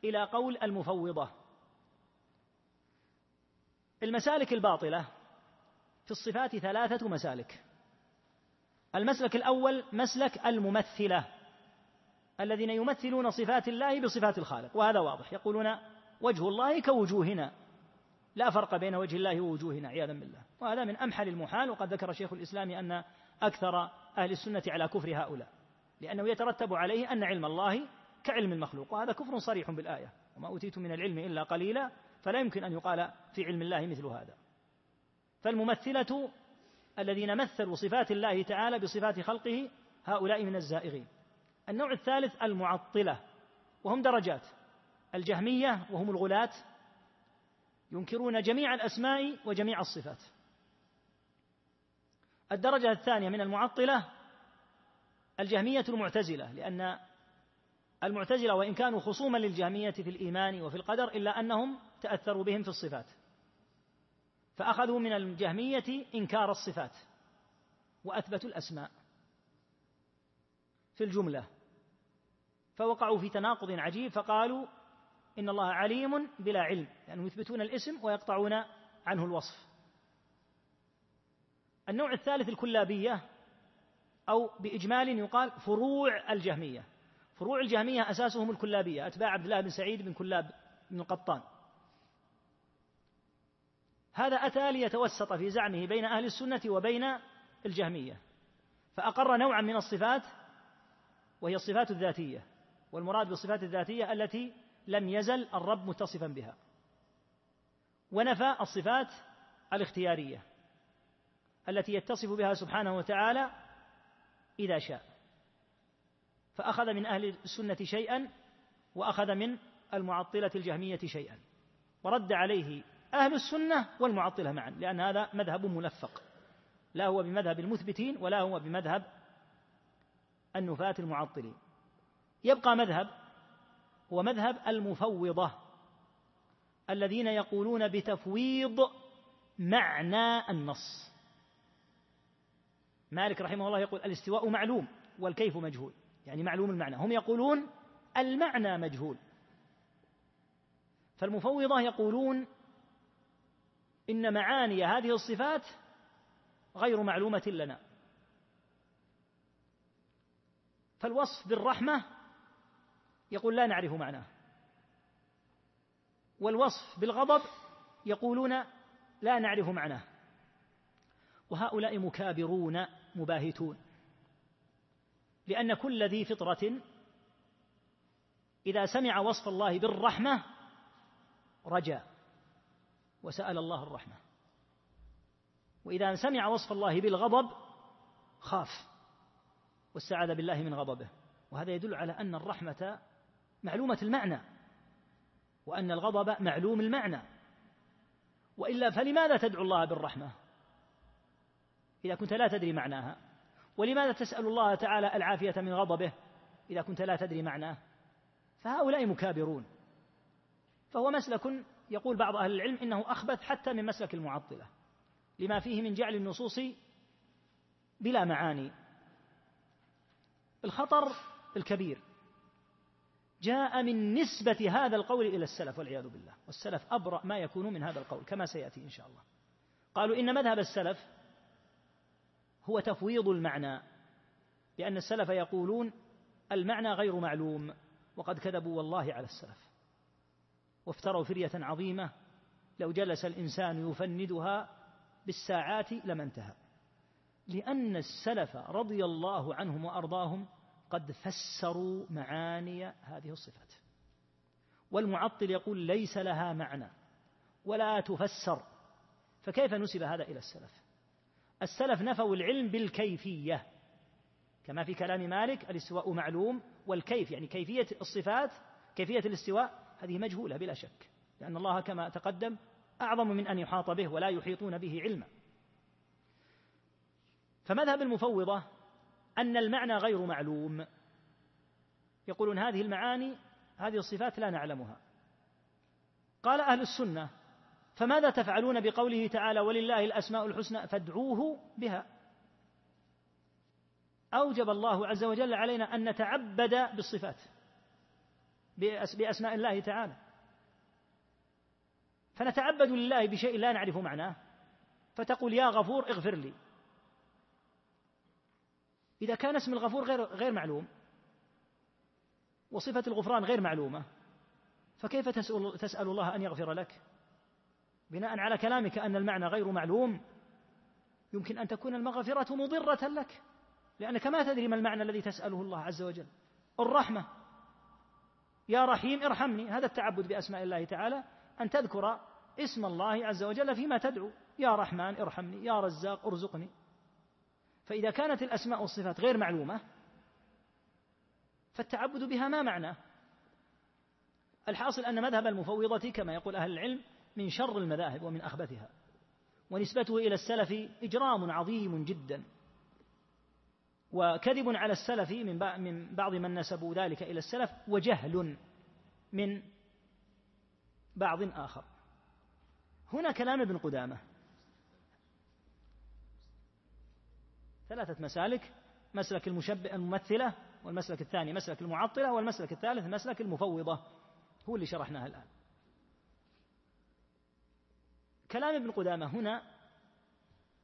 إلى قول المفوضة. المسالك الباطلة في الصفات ثلاثة مسالك. المسلك الأول مسلك الممثلة الذين يمثلون صفات الله بصفات الخالق وهذا واضح. يقولون وجه الله كوجوهنا لا فرق بين وجه الله ووجوهنا عياذا بالله. وهذا من أمحل المحال وقد ذكر شيخ الإسلام أن أكثر أهل السنة على كفر هؤلاء لأنه يترتب عليه أن علم الله كعلم المخلوق وهذا كفر صريح بالآية. وما أوتيت من العلم إلا قليلا فلا يمكن أن يقال في علم الله مثل هذا. فالممثلة الذين مثلوا صفات الله تعالى بصفات خلقه هؤلاء من الزائغين. النوع الثالث المعطلة وهم درجات. الجهمية وهم الغلاة ينكرون جميع الأسماء وجميع الصفات. الدرجة الثانية من المعطلة الجهمية المعتزلة لأن المعتزلة وإن كانوا خصوما للجهمية في الإيمان وفي القدر إلا أنهم تأثروا بهم في الصفات. فأخذوا من الجهمية إنكار الصفات وأثبتوا الأسماء في الجملة. فوقعوا في تناقض عجيب فقالوا إن الله عليم بلا علم لأنهم يثبتون الاسم ويقطعون عنه الوصف. النوع الثالث الكلابية أو بإجمال يقال فروع الجهمية. فروع الجهمية أساسهم الكلابية أتباع عبد الله بن سعيد بن كلاب بن القطان. هذا أتى ليتوسط في زعمه بين أهل السنة وبين الجهمية فأقر نوعا من الصفات وهي الصفات الذاتية والمراد بالصفات الذاتية التي لم يزل الرب متصفا بها. ونفى الصفات الاختيارية التي يتصف بها سبحانه وتعالى إذا شاء. فأخذ من أهل السنة شيئا وأخذ من المعطلة الجهمية شيئا. ورد عليه أهل السنة والمعطلة معا لأن هذا مذهب ملفق لا هو بمذهب المثبتين ولا هو بمذهب النفاة المعطلين. يبقى مذهب هو مذهب المفوضة الذين يقولون بتفويض معنى النص. مالك رحمه الله يقول الاستواء معلوم والكيف مجهول يعني معلوم المعنى. هم يقولون المعنى مجهول. فالمفوضة يقولون إن معاني هذه الصفات غير معلومة لنا. فالوصف بالرحمة يقول لا نعرف معناه. والوصف بالغضب يقولون لا نعرف معناه. وهؤلاء مكابرون مباهتون. لأن كل ذي فطرة إذا سمع وصف الله بالرحمة رجا. وسأل الله الرحمة. وإذا سمع وصف الله بالغضب خاف واستعاذ بالله من غضبه. وهذا يدل على أن الرحمة معلومة المعنى وأن الغضب معلوم المعنى. وإلا فلماذا تدعو الله بالرحمة؟ إذا كنت لا تدري معناها. ولماذا تسأل الله تعالى العافية من غضبه؟ إذا كنت لا تدري معناه. فهؤلاء مكابرون. فهو مسلك يقول بعض أهل العلم إنه أخبث حتى من مسلك المعطلة لما فيه من جعل النصوص بلا معاني. الخطر الكبير. جاء من نسبة هذا القول إلى السلف والعياذ بالله. والسلف أبرأ ما يكون من هذا القول كما سيأتي إن شاء الله. قالوا إن مذهب السلف هو تفويض المعنى لأن السلف يقولون المعنى غير معلوم وقد كذبوا والله على السلف. وافتروا فرية عظيمة. لو جلس الإنسان يفندها بالساعات لما انتهى. لأن السلف رضي الله عنهم وأرضاهم قد فسروا معاني هذه الصفات. والمعطل يقول ليس لها معنى ولا تفسر. فكيف نسب هذا إلى السلف؟ السلف نفوا العلم بالكيفية. كما في كلام مالك الاستواء معلوم والكيف يعني كيفية الصفات كيفية الاستواء هذه مجهولة بلا شك لأن الله كما تقدم أعظم من أن يحاط به ولا يحيطون به علما. فمذهب المفوضة أن المعنى غير معلوم. يقولون هذه المعاني هذه الصفات لا نعلمها. قال أهل السنة فماذا تفعلون بقوله تعالى ولله الأسماء الحسنى فادعوه بها؟ أوجب الله عز وجل علينا أن نتعبد بالصفات. بأسماء الله تعالى. فنتعبد لله بشيء لا نعرف معناه. فتقول يا غفور اغفر لي. إذا كان اسم الغفور غير غير معلوم وصفة الغفران غير معلومة فكيف تسأل, تسأل الله أن يغفر لك؟ بناء على كلامك أن المعنى غير معلوم يمكن أن تكون المغفرة مضرة لك. لأنك ما تدري ما المعنى الذي تسأله الله عز وجل. الرحمة. يا رحيم ارحمني. هذا التعبد بأسماء الله تعالى أن تذكر اسم الله عز وجل فيما تدعو. يا رحمن ارحمني. يا رزاق ارزقني. فإذا كانت الأسماء والصفات غير معلومة فالتعبد بها ما معناه الحاصل أن مذهب المفوضة كما يقول أهل العلم من شر المذاهب ومن أخبثها ونسبته إلى السلف إجرام عظيم جدا. وكذب على السلف من بعض من نسبوا ذلك إلى السلف وجهل من بعض آخر. هنا كلام ابن قدامة. ثلاثة مسالك مسلك المشبه الممثلة والمسلك الثاني مسلك المعطلة والمسلك الثالث مسلك المفوضة. هو اللي شرحناه الآن. كلام ابن قدامة هنا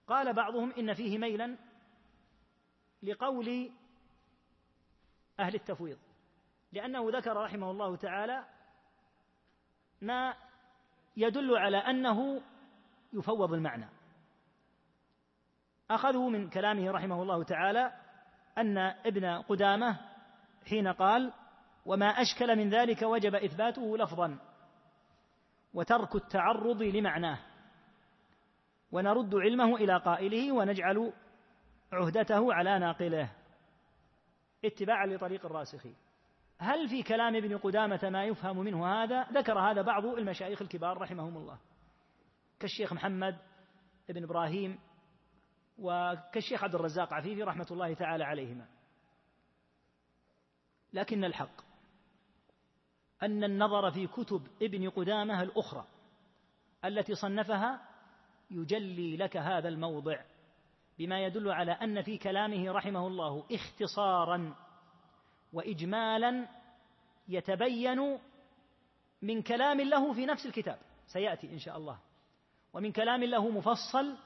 قال بعضهم إن فيه ميلا لقول أهل التفويض لأنه ذكر رحمه الله تعالى ما يدل على أنه يفوض المعنى. أخذوا من كلامه رحمه الله تعالى أن ابن قدامة حين قال وما أشكل من ذلك وجب إثباته لفظا وترك التعرض لمعناه ونرد علمه إلى قائله ونجعل عهدته على ناقله. اتباعا لطريق الراسخين هل في كلام ابن قدامة ما يفهم منه هذا؟ ذكر هذا بعض المشايخ الكبار رحمهم الله. كالشيخ محمد بن إبراهيم وكالشيخ عبد الرزاق عفيفي رحمة الله تعالى عليهما. لكن الحق أن النظر في كتب ابن قدامة الأخرى التي صنفها يجلي لك هذا الموضع. بما يدل على أن في كلامه رحمه الله اختصارا وإجمالا يتبين من كلام له في نفس الكتاب. سيأتي إن شاء الله. ومن كلام له مفصل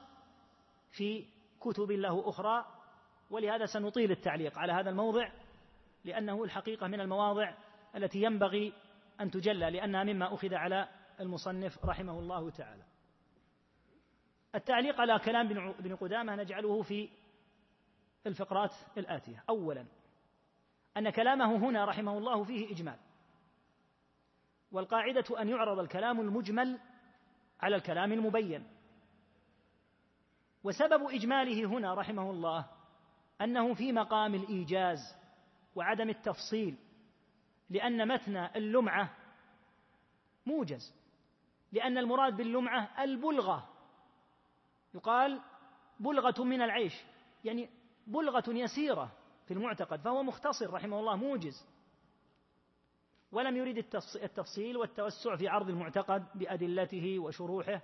في كتب له أخرى ولهذا سنطيل التعليق على هذا الموضع لأنه الحقيقة من المواضع التي ينبغي أن تجلى لأنها مما أخذ على المصنف رحمه الله تعالى. التعليق على كلام ابن قدامة نجعله في الفقرات الآتية. أولا أن كلامه هنا رحمه الله فيه إجمال. والقاعدة أن يعرض الكلام المجمل على الكلام المبين. وسبب إجماله هنا رحمه الله أنه في مقام الإيجاز وعدم التفصيل لأن متن اللمعة موجز لأن المراد باللمعة البلغة. يقال بلغة من العيش يعني بلغة يسيرة في المعتقد فهو مختصر رحمه الله موجز. ولم يريد التفصيل والتوسع في عرض المعتقد بأدلته وشروحه.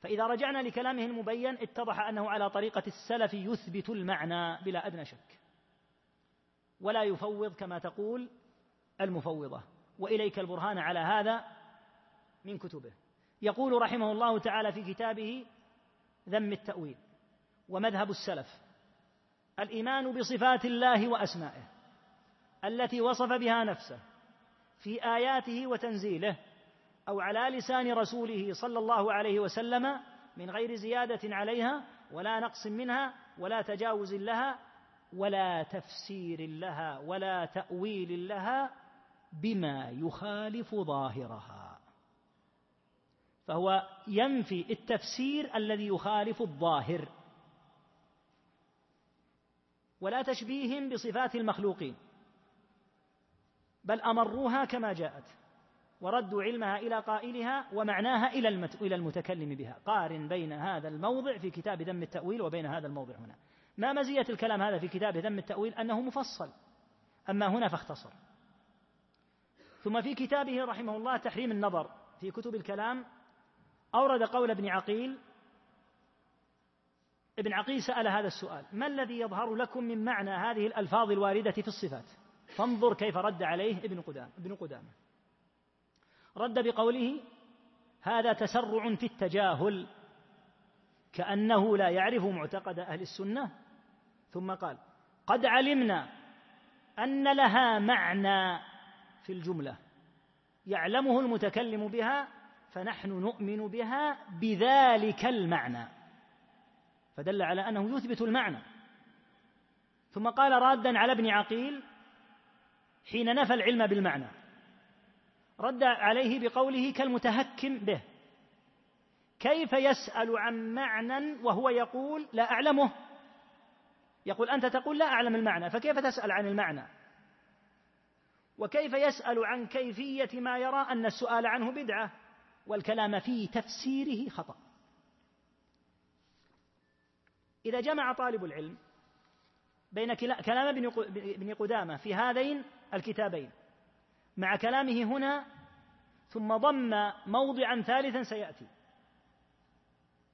فإذا رجعنا لكلامه المبين اتضح أنه على طريقة السلف يثبت المعنى بلا أدنى شك. ولا يفوض كما تقول المفوضة. وإليك البرهان على هذا من كتبه. يقول رحمه الله تعالى في كتابه ذم التأويل ومذهب السلف الإيمان بصفات الله وأسمائه التي وصف بها نفسه في آياته وتنزيله أو على لسان رسوله صلى الله عليه وسلم من غير زيادة عليها ولا نقص منها ولا تجاوز لها ولا تفسير لها ولا تأويل لها بما يخالف ظاهرها. فهو ينفي التفسير الذي يخالف الظاهر. ولا تشبيهم بصفات المخلوقين بل أمروها كما جاءت وردوا علمها إلى قائلها ومعناها إلى إلى المتكلم بها. قارن بين هذا الموضع في كتاب ذم التأويل وبين هذا الموضع هنا. ما مزية الكلام هذا في كتاب ذم التأويل؟ أنه مفصل. أما هنا فاختصر. ثم في كتابه رحمه الله تحريم النظر في كتب الكلام أورد قول ابن عقيل ابن عقيل سأل هذا السؤال ما الذي يظهر لكم من معنى هذه الألفاظ الواردة في الصفات؟ فانظر كيف رد عليه ابن قدامة ابن قدامة. رد بقوله هذا تسرع في التجاهل كأنه لا يعرف معتقد أهل السنة. ثم قال قد علمنا أن لها معنى في الجملة يعلمه المتكلم بها فنحن نؤمن بها بذلك المعنى. فدل على أنه يثبت المعنى. ثم قال رادا على ابن عقيل حين نفى العلم بالمعنى. رد عليه بقوله كالمتهكم به. كيف يسأل عن معنى وهو يقول لا أعلمه؟ يقول أنت تقول لا أعلم المعنى فكيف تسأل عن المعنى؟ وكيف يسأل عن كيفية ما يرى أن السؤال عنه بدعة؟ والكلام في تفسيره خطأ. إذا جمع طالب العلم بين كلام ابن قدامة في هذين الكتابين مع كلامه هنا ثم ضم موضعا ثالثا سيأتي.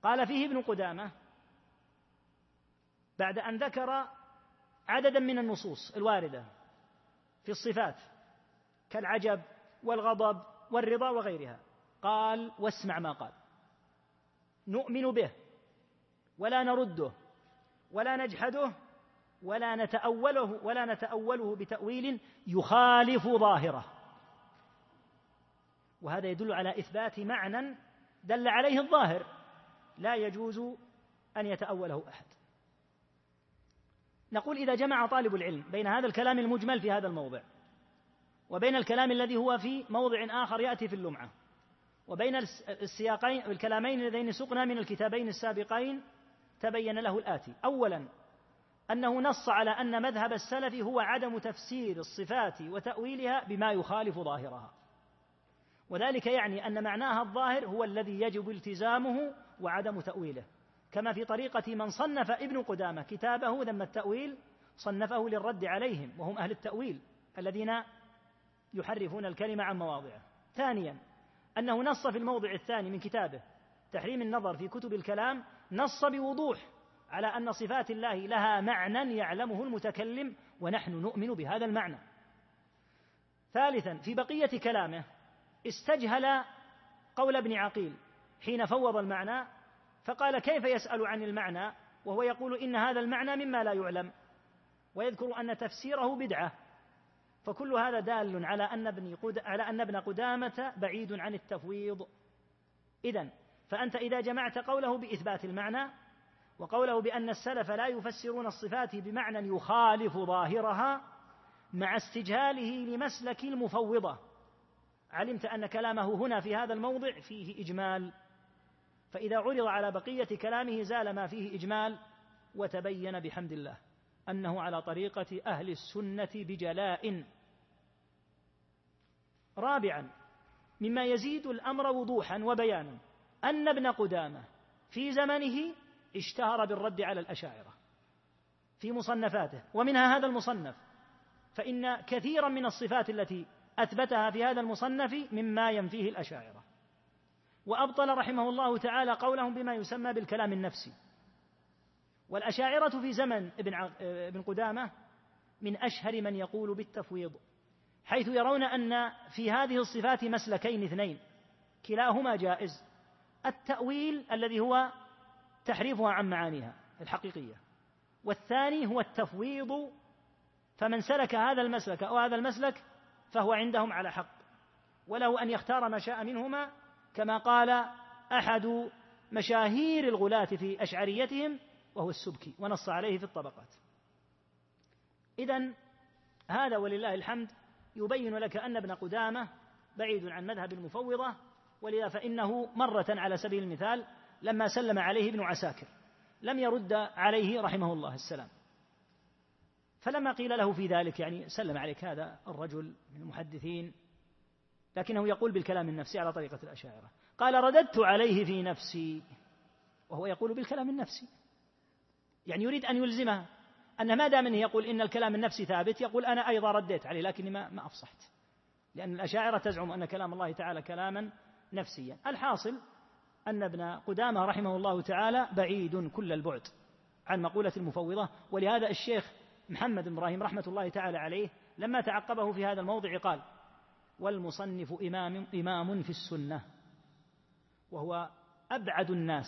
قال فيه ابن قدامة بعد أن ذكر عددا من النصوص الواردة في الصفات كالعجب والغضب والرضا وغيرها قال واسمع ما قال. نؤمن به ولا نرده ولا نجحده ولا نتأوله ولا نتأوله بتأويل يخالف ظاهره. وهذا يدل على إثبات معنى دل عليه الظاهر لا يجوز أن يتأوله أحد. نقول إذا جمع طالب العلم بين هذا الكلام المجمل في هذا الموضع وبين الكلام الذي هو في موضع آخر يأتي في اللمعة وبين السياقين الكلامين اللذين سقنا من الكتابين السابقين تبين له الآتي. أولا أنه نص على أن مذهب السلف هو عدم تفسير الصفات وتأويلها بما يخالف ظاهرها. وذلك يعني أن معناها الظاهر هو الذي يجب التزامه وعدم تأويله. كما في طريقة من صنف ابن قدامة كتابه ذم التأويل صنفه للرد عليهم وهم أهل التأويل الذين يحرفون الكلمة عن مواضعه. ثانيا أنه نص في الموضع الثاني من كتابه تحريم النظر في كتب الكلام نص بوضوح على أن صفات الله لها معنى يعلمه المتكلم ونحن نؤمن بهذا المعنى. ثالثا في بقية كلامه استجهل قول ابن عقيل حين فوض المعنى فقال كيف يسأل عن المعنى؟ وهو يقول إن هذا المعنى مما لا يعلم ويذكر أن تفسيره بدعة. فكل هذا دال على أن ابن على أن ابن قدامة بعيد عن التفويض. إذا فأنت إذا جمعت قوله بإثبات المعنى وقوله بأن السلف لا يفسرون الصفات بمعنى يخالف ظاهرها مع استجهاله لمسلك المفوضة. علمت أن كلامه هنا في هذا الموضع فيه إجمال. فإذا عرض على بقية كلامه زال ما فيه إجمال وتبين بحمد الله أنه على طريقة أهل السنة بجلاء. رابعا مما يزيد الأمر وضوحا وبيانا. أن ابن قدامة في زمنه اشتهر بالرد على الأشاعرة في مصنفاته ومنها هذا المصنف. فإن كثيرا من الصفات التي أثبتها في هذا المصنف مما ينفيه الأشاعرة. وأبطل رحمه الله تعالى قولهم بما يسمى بالكلام النفسي. والأشاعرة في زمن ابن ابن قدامة من أشهر من يقول بالتفويض. حيث يرون أن في هذه الصفات مسلكين اثنين. كلاهما جائز. التأويل الذي هو تحريفها عن معانيها الحقيقية. والثاني هو التفويض. فمن سلك هذا المسلك أو هذا المسلك فهو عندهم على حق. وله أن يختار ما شاء منهما كما قال أحد مشاهير الغلاة في أشعريتهم وهو السبكي ونص عليه في الطبقات. إذا هذا ولله الحمد يبين لك أن ابن قدامة بعيد عن مذهب المفوضة ولذا فإنه مرة على سبيل المثال لما سلم عليه ابن عساكر لم يرد عليه رحمه الله السلام. فلما قيل له في ذلك يعني سلم عليك هذا الرجل من المحدثين لكنه يقول بالكلام النفسي على طريقة الأشاعرة. قال رددت عليه في نفسي. وهو يقول بالكلام النفسي. يعني يريد أن يلزمه. أن ما دام أنه يقول إن الكلام النفسي ثابت يقول أنا أيضا رديت عليه لكني ما, ما أفصحت. لأن الأشاعرة تزعم أن كلام الله تعالى كلاما نفسيا. الحاصل أن ابن قدامة رحمه الله تعالى بعيد كل البعد عن مقولة المفوضة ولهذا الشيخ محمد بن إبراهيم رحمة الله تعالى عليه لما تعقبه في هذا الموضع قال والمصنف إمام, إمام في السنة وهو أبعد الناس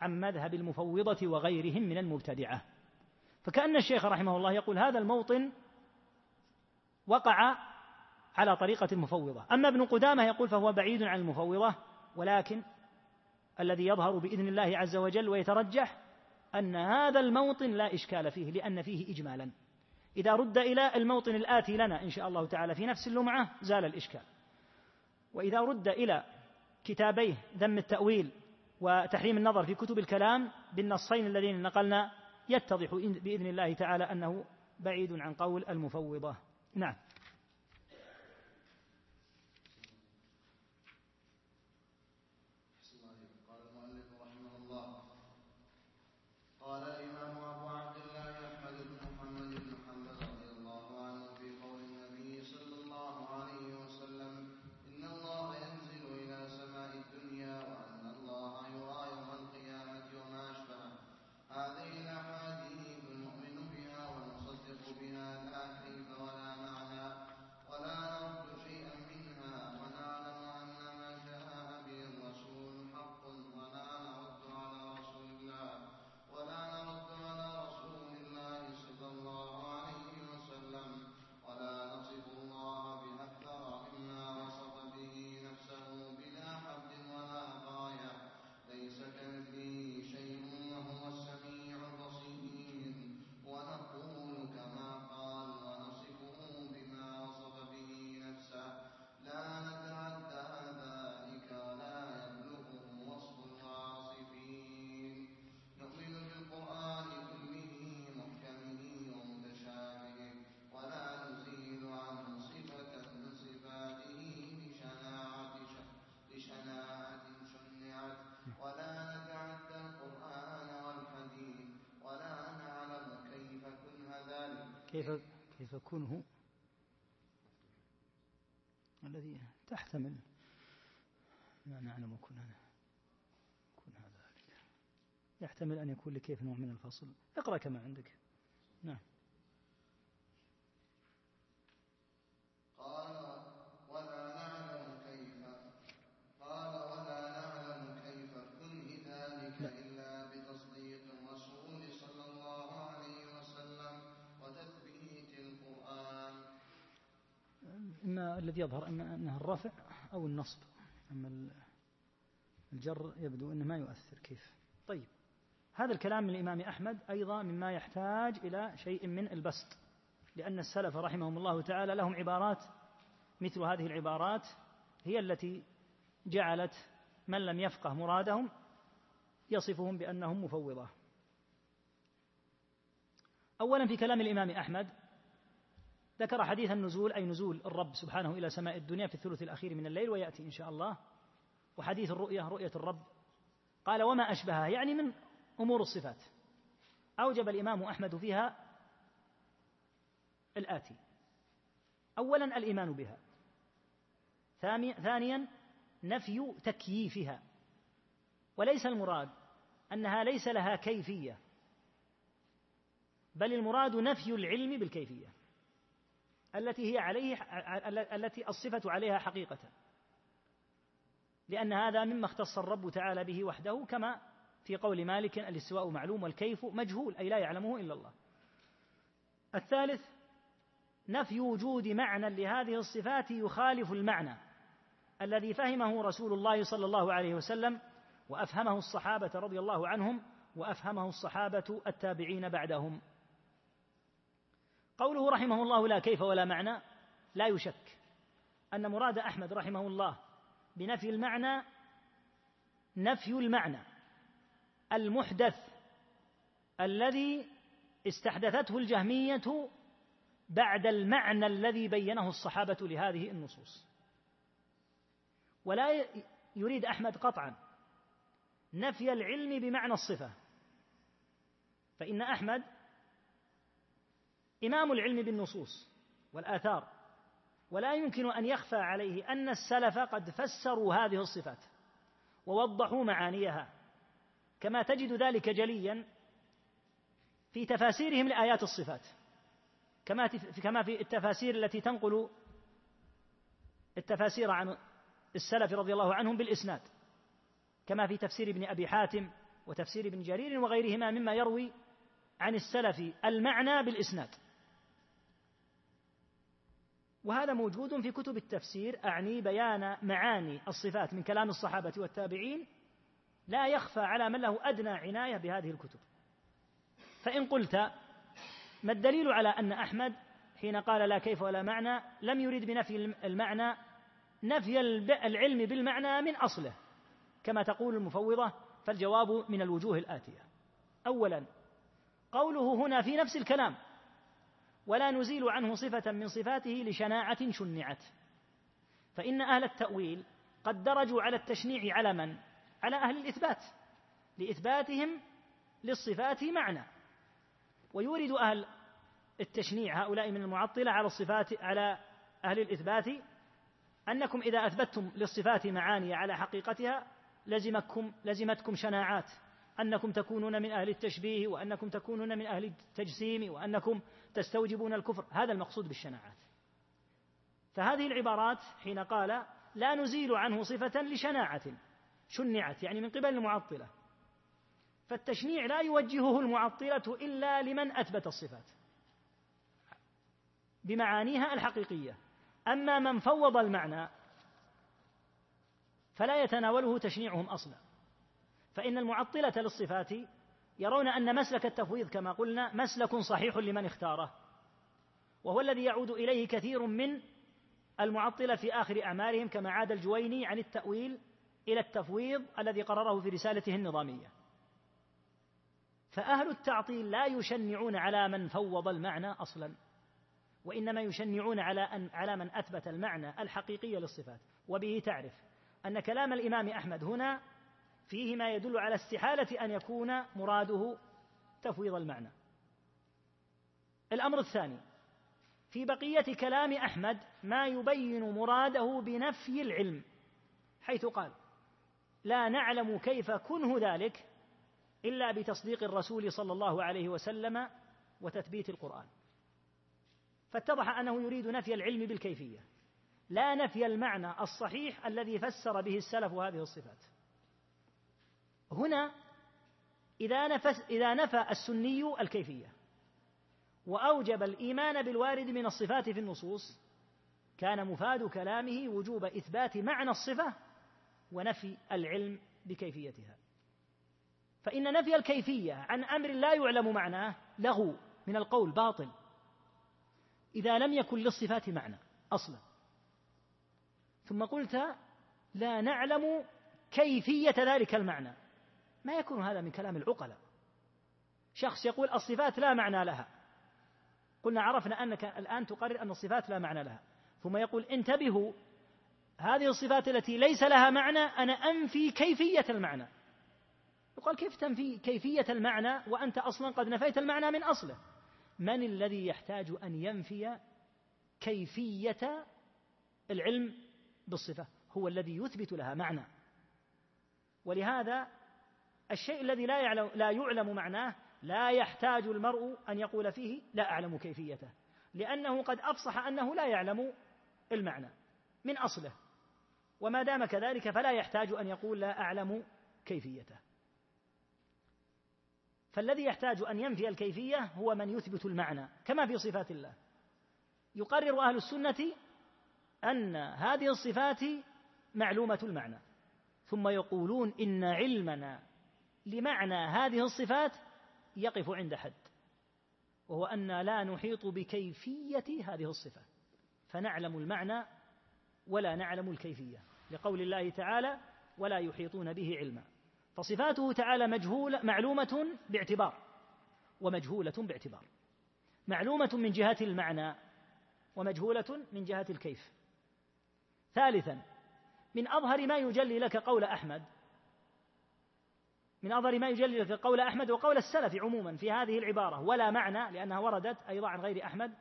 عن مذهب المفوضة وغيرهم من المبتدعة. فكأن الشيخ رحمه الله يقول هذا الموطن وقع على طريقة المفوضة أما ابن قدامة يقول فهو بعيد عن المفوضة ولكن الذي يظهر بإذن الله عز وجل ويترجح أن هذا الموطن لا إشكال فيه لأن فيه إجمالا. إذا رد إلى الموطن الآتي لنا إن شاء الله تعالى في نفس اللمعة زال الإشكال. وإذا رد إلى كتابيه ذم التأويل وتحريم النظر في كتب الكلام بالنصين الذين نقلنا يتضح بإذن الله تعالى أنه بعيد عن قول المفوضة. نعم. قال كيف كيف كنه الذي تحتمل ما نعلم كنه كنه ذلك. يحتمل أن يكون لكيف نوع من الفصل. اقرأ كما عندك. نعم. يظهر أنه الرفع أو النصب. أما ال- الجر يبدو أنه ما يؤثر. كيف؟ طيب. هذا الكلام من الإمام أحمد أيضا مما يحتاج إلى شيء من البسط لأن السلف رحمهم الله تعالى لهم عبارات مثل هذه العبارات هي التي جعلت من لم يفقه مرادهم يصفهم بأنهم مفوضة. أولا في كلام الإمام أحمد ذكر حديث النزول أي نزول الرب سبحانه إلى سماء الدنيا في الثلث الأخير من الليل ويأتي إن شاء الله. وحديث الرؤية رؤية الرب. قال وما أشبهها؟ يعني من أمور الصفات. أوجب الإمام أحمد فيها الآتي. أولا الإيمان بها. ثاني- ثانيا نفي تكييفها. وليس المراد أنها ليس لها كيفية بل المراد نفي العلم بالكيفية. التي هي عليه التي الصفة عليها حقيقة. لأن هذا مما اختص الرب تعالى به وحده كما في قول مالك الاستواء معلوم والكيف مجهول أي لا يعلمه إلا الله. الثالث نفي وجود معنى لهذه الصفات يخالف المعنى الذي فهمه رسول الله صلى الله عليه وسلم وأفهمه الصحابة رضي الله عنهم وأفهمه الصحابة التابعين بعدهم. قوله رحمه الله لا كيف ولا معنى لا يشك أن مراد أحمد رحمه الله بنفي المعنى نفي المعنى المحدث الذي استحدثته الجهمية بعد المعنى الذي بينه الصحابة لهذه النصوص. ولا يريد أحمد قطعا نفي العلم بمعنى الصفة. فإن أحمد إمام العلم بالنصوص والآثار ولا يمكن أن يخفى عليه أن السلف قد فسروا هذه الصفات ووضحوا معانيها كما تجد ذلك جليا في تفاسيرهم لآيات الصفات كما كما في التفاسير التي تنقل التفاسير عن السلف رضي الله عنهم بالإسناد كما في تفسير ابن أبي حاتم وتفسير ابن جرير وغيرهما مما يروي عن السلف المعنى بالإسناد. وهذا موجود في كتب التفسير. أعني بيان معاني الصفات من كلام الصحابة والتابعين. لا يخفى على من له أدنى عناية بهذه الكتب. فإن قلت ما الدليل على أن أحمد حين قال لا كيف ولا معنى لم يرد بنفي المعنى نفي العلم بالمعنى من أصله. كما تقول المفوضة فالجواب من الوجوه الآتية. اولا قوله هنا في نفس الكلام ولا نزيل عنه صفة من صفاته لشناعة شنعت. فإن أهل التأويل قد درجوا على التشنيع على من؟ على أهل الإثبات لإثباتهم للصفات معنى. ويورد أهل التشنيع هؤلاء من المعطلة على الصفات على أهل الإثبات أنكم إذا أثبتتم للصفات معاني على حقيقتها لزمكم لزمتكم شناعات. أنكم تكونون من أهل التشبيه وأنكم تكونون من أهل التجسيم وأنكم تستوجبون الكفر. هذا المقصود بالشناعات. فهذه العبارات حين قال لا نزيل عنه صفة لشناعة شنعت يعني من قبل المعطلة. فالتشنيع لا يوجهه المعطلة إلا لمن أثبت الصفات بمعانيها الحقيقية. أما من فوض المعنى فلا يتناوله تشنيعهم أصلا. فإن المعطلة للصفات يرون أن مسلك التفويض كما قلنا مسلك صحيح لمن اختاره. وهو الذي يعود إليه كثير من المعطلة في آخر أعمالهم كما عاد الجويني عن التأويل إلى التفويض الذي قرره في رسالته النظامية. فأهل التعطيل لا يشنعون على من فوض المعنى أصلا وإنما يشنعون على أن على من أثبت المعنى الحقيقي للصفات. وبه تعرف أن كلام الإمام أحمد هنا فيه ما يدل على استحالة أن يكون مراده تفويض المعنى. الأمر الثاني في بقية كلام أحمد ما يبين مراده بنفي العلم حيث قال لا نعلم كيف كنه ذلك إلا بتصديق الرسول صلى الله عليه وسلم وتثبيت القرآن. فاتضح أنه يريد نفي العلم بالكيفية لا نفي المعنى الصحيح الذي فسر به السلف هذه الصفات. هنا إذا نفى, إذا نفى السني الكيفية وأوجب الإيمان بالوارد من الصفات في النصوص كان مفاد كلامه وجوب إثبات معنى الصفة ونفي العلم بكيفيتها. فإن نفي الكيفية عن أمر لا يعلم معناه لغو من القول باطل إذا لم يكن للصفات معنى أصلا. ثم قلت لا نعلم كيفية ذلك المعنى. ما يكون هذا من كلام العقلاء. شخص يقول الصفات لا معنى لها. قلنا عرفنا أنك الآن تقرر أن الصفات لا معنى لها. ثم يقول انتبهوا هذه الصفات التي ليس لها معنى أنا أنفي كيفية المعنى. يقال كيف تنفي كيفية المعنى وأنت أصلا قد نفيت المعنى من أصله؟ من الذي يحتاج أن ينفي كيفية العلم بالصفة؟ هو الذي يثبت لها معنى. ولهذا الشيء الذي لا يعلم لا يعلم معناه لا يحتاج المرء أن يقول فيه لا أعلم كيفيته لأنه قد أفصح أنه لا يعلم المعنى من أصله وما دام كذلك فلا يحتاج أن يقول لا أعلم كيفيته. فالذي يحتاج أن ينفي الكيفية هو من يثبت المعنى كما في صفات الله. يقرر أهل السنة أن هذه الصفات معلومة المعنى ثم يقولون إن علمنا لمعنى هذه الصفات يقف عند حد وهو أن لا نحيط بكيفية هذه الصفة فنعلم المعنى ولا نعلم الكيفية لقول الله تعالى ولا يحيطون به علما فصفاته تعالى مجهولة معلومة باعتبار ومجهولة باعتبار معلومة من جهة المعنى ومجهولة من جهة الكيف. ثالثا من أظهر ما يجلي لك قول أحمد من أظهر ما يجلي لك قول أحمد وقول السلف عموما في هذه العبارة ولا معنى لأنها وردت أيضا عن غير أحمد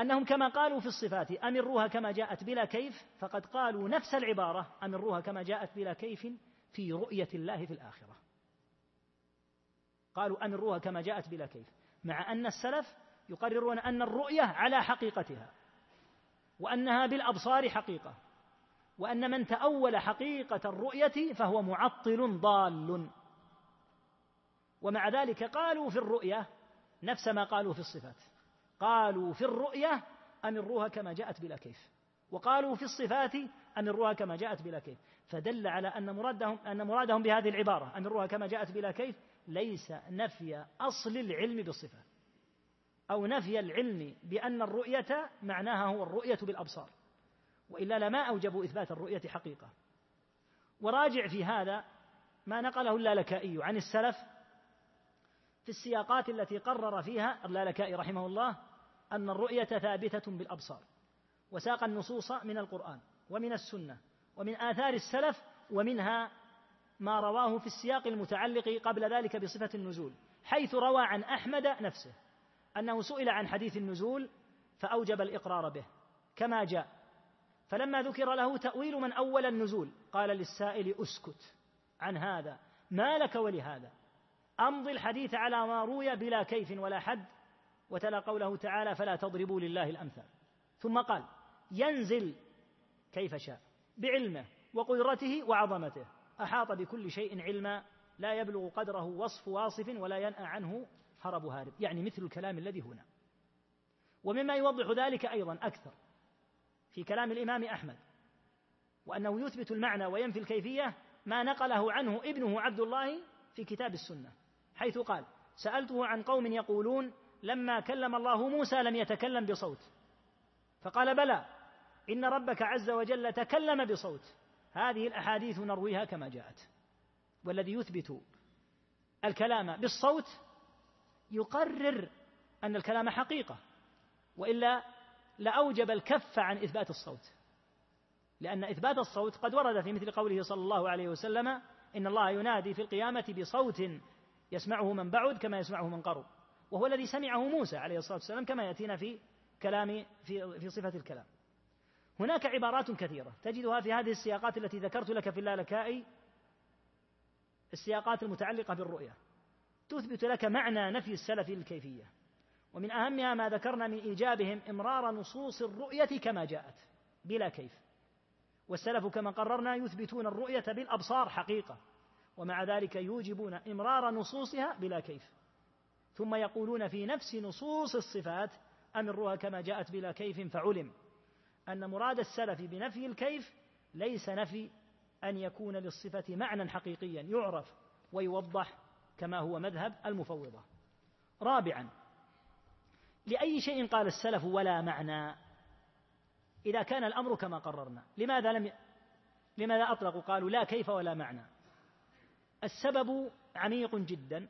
أنهم كما قالوا في الصفات أمروها كما جاءت بلا كيف فقد قالوا نفس العبارة أمروها كما جاءت بلا كيف في رؤية الله في الآخرة. قالوا أمروها كما جاءت بلا كيف مع أن السلف يقررون أن الرؤية على حقيقتها وأنها بالأبصار حقيقة. وأن من تأول حقيقة الرؤية فهو معطل ضال. ومع ذلك قالوا في الرؤية نفس ما قالوا في الصفات. قالوا في الرؤية أمروها كما جاءت بلا كيف؟ وقالوا في الصفات أمروها كما جاءت بلا كيف؟ فدل على أن مرادهم أن مرادهم بهذه العبارة أمروها كما جاءت بلا كيف ليس نفي أصل العلم بالصفات أو نفي العلم بأن الرؤية معناها هو الرؤية بالأبصار. وإلا لما أوجبوا إثبات الرؤية حقيقة. وراجع في هذا ما نقله اللالكائي عن السلف في السياقات التي قرر فيها اللالكائي رحمه الله أن الرؤية ثابتة بالأبصار وساق النصوص من القرآن ومن السنة ومن آثار السلف ومنها ما رواه في السياق المتعلق قبل ذلك بصفة النزول حيث روى عن أحمد نفسه أنه سئل عن حديث النزول فأوجب الإقرار به كما جاء فلما ذكر له تأويل من أول النزول قال للسائل أسكت عن هذا ما لك ولهذا؟ أمضي الحديث على ما روي بلا كيف ولا حد وتلا قوله تعالى فلا تضربوا لله الأمثال ثم قال ينزل كيف شاء بعلمه وقدرته وعظمته أحاط بكل شيء علما لا يبلغ قدره وصف واصف ولا ينأى عنه هرب هارب يعني مثل الكلام الذي هنا. ومما يوضح ذلك أيضا أكثر في كلام الإمام أحمد وأنه يثبت المعنى وينفي الكيفية ما نقله عنه ابنه عبد الله في كتاب السنة حيث قال سألته عن قوم يقولون لما كلم الله موسى لم يتكلم بصوت فقال بلى إن ربك عز وجل تكلم بصوت هذه الأحاديث نرويها كما جاءت والذي يثبت الكلام بالصوت يقرر أن الكلام حقيقة وإلا لأوجب الكف عن إثبات الصوت. لأن إثبات الصوت قد ورد في مثل قوله صلى الله عليه وسلم إن الله ينادي في القيامة بصوت يسمعه من بعد كما يسمعه من قرب. وهو الذي سمعه موسى عليه الصلاة والسلام كما يأتينا في كلام في في صفة الكلام. هناك عبارات كثيرة تجدها في هذه السياقات التي ذكرت لك في اللالكائي السياقات المتعلقة بالرؤية. تثبت لك معنى نفي السلف للكيفية. ومن أهمها ما ذكرنا من إيجابهم إمرار نصوص الرؤية كما جاءت بلا كيف. والسلف كما قررنا يثبتون الرؤية بالأبصار حقيقة ومع ذلك يوجبون إمرار نصوصها بلا كيف. ثم يقولون في نفس نصوص الصفات أمروها كما جاءت بلا كيف فعلم. أن مراد السلف بنفي الكيف ليس نفي أن يكون للصفة معنى حقيقيا يعرف ويوضح كما هو مذهب المفوضة. رابعا لأي شيء قال السلف ولا معنى. إذا كان الأمر كما قررنا لماذا لم ي... لماذا أطلقوا؟ قالوا لا كيف ولا معنى. السبب عميق جدا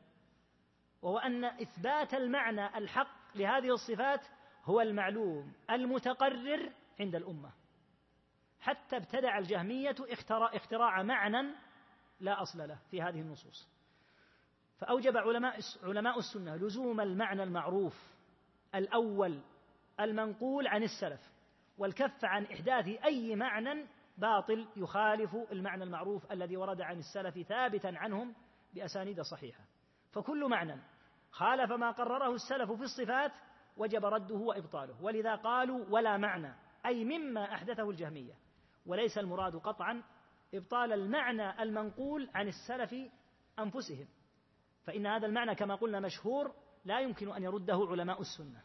وهو أن إثبات المعنى الحق لهذه الصفات هو المعلوم المتقرر عند الأمة. حتى ابتدع الجهمية اختراع معنى لا أصل له في هذه النصوص. فأوجب علماء علماء السنة لزوم المعنى المعروف الأول المنقول عن السلف والكف عن إحداث أي معنى باطل يخالف المعنى المعروف الذي ورد عن السلف ثابتا عنهم بأسانيد صحيحة. فكل معنى خالف ما قرره السلف في الصفات وجب رده وإبطاله. ولذا قالوا ولا معنى أي مما أحدثه الجهمية. وليس المراد قطعا إبطال المعنى المنقول عن السلف أنفسهم. فإن هذا المعنى كما قلنا مشهور لا يمكن أن يرده علماء السنة.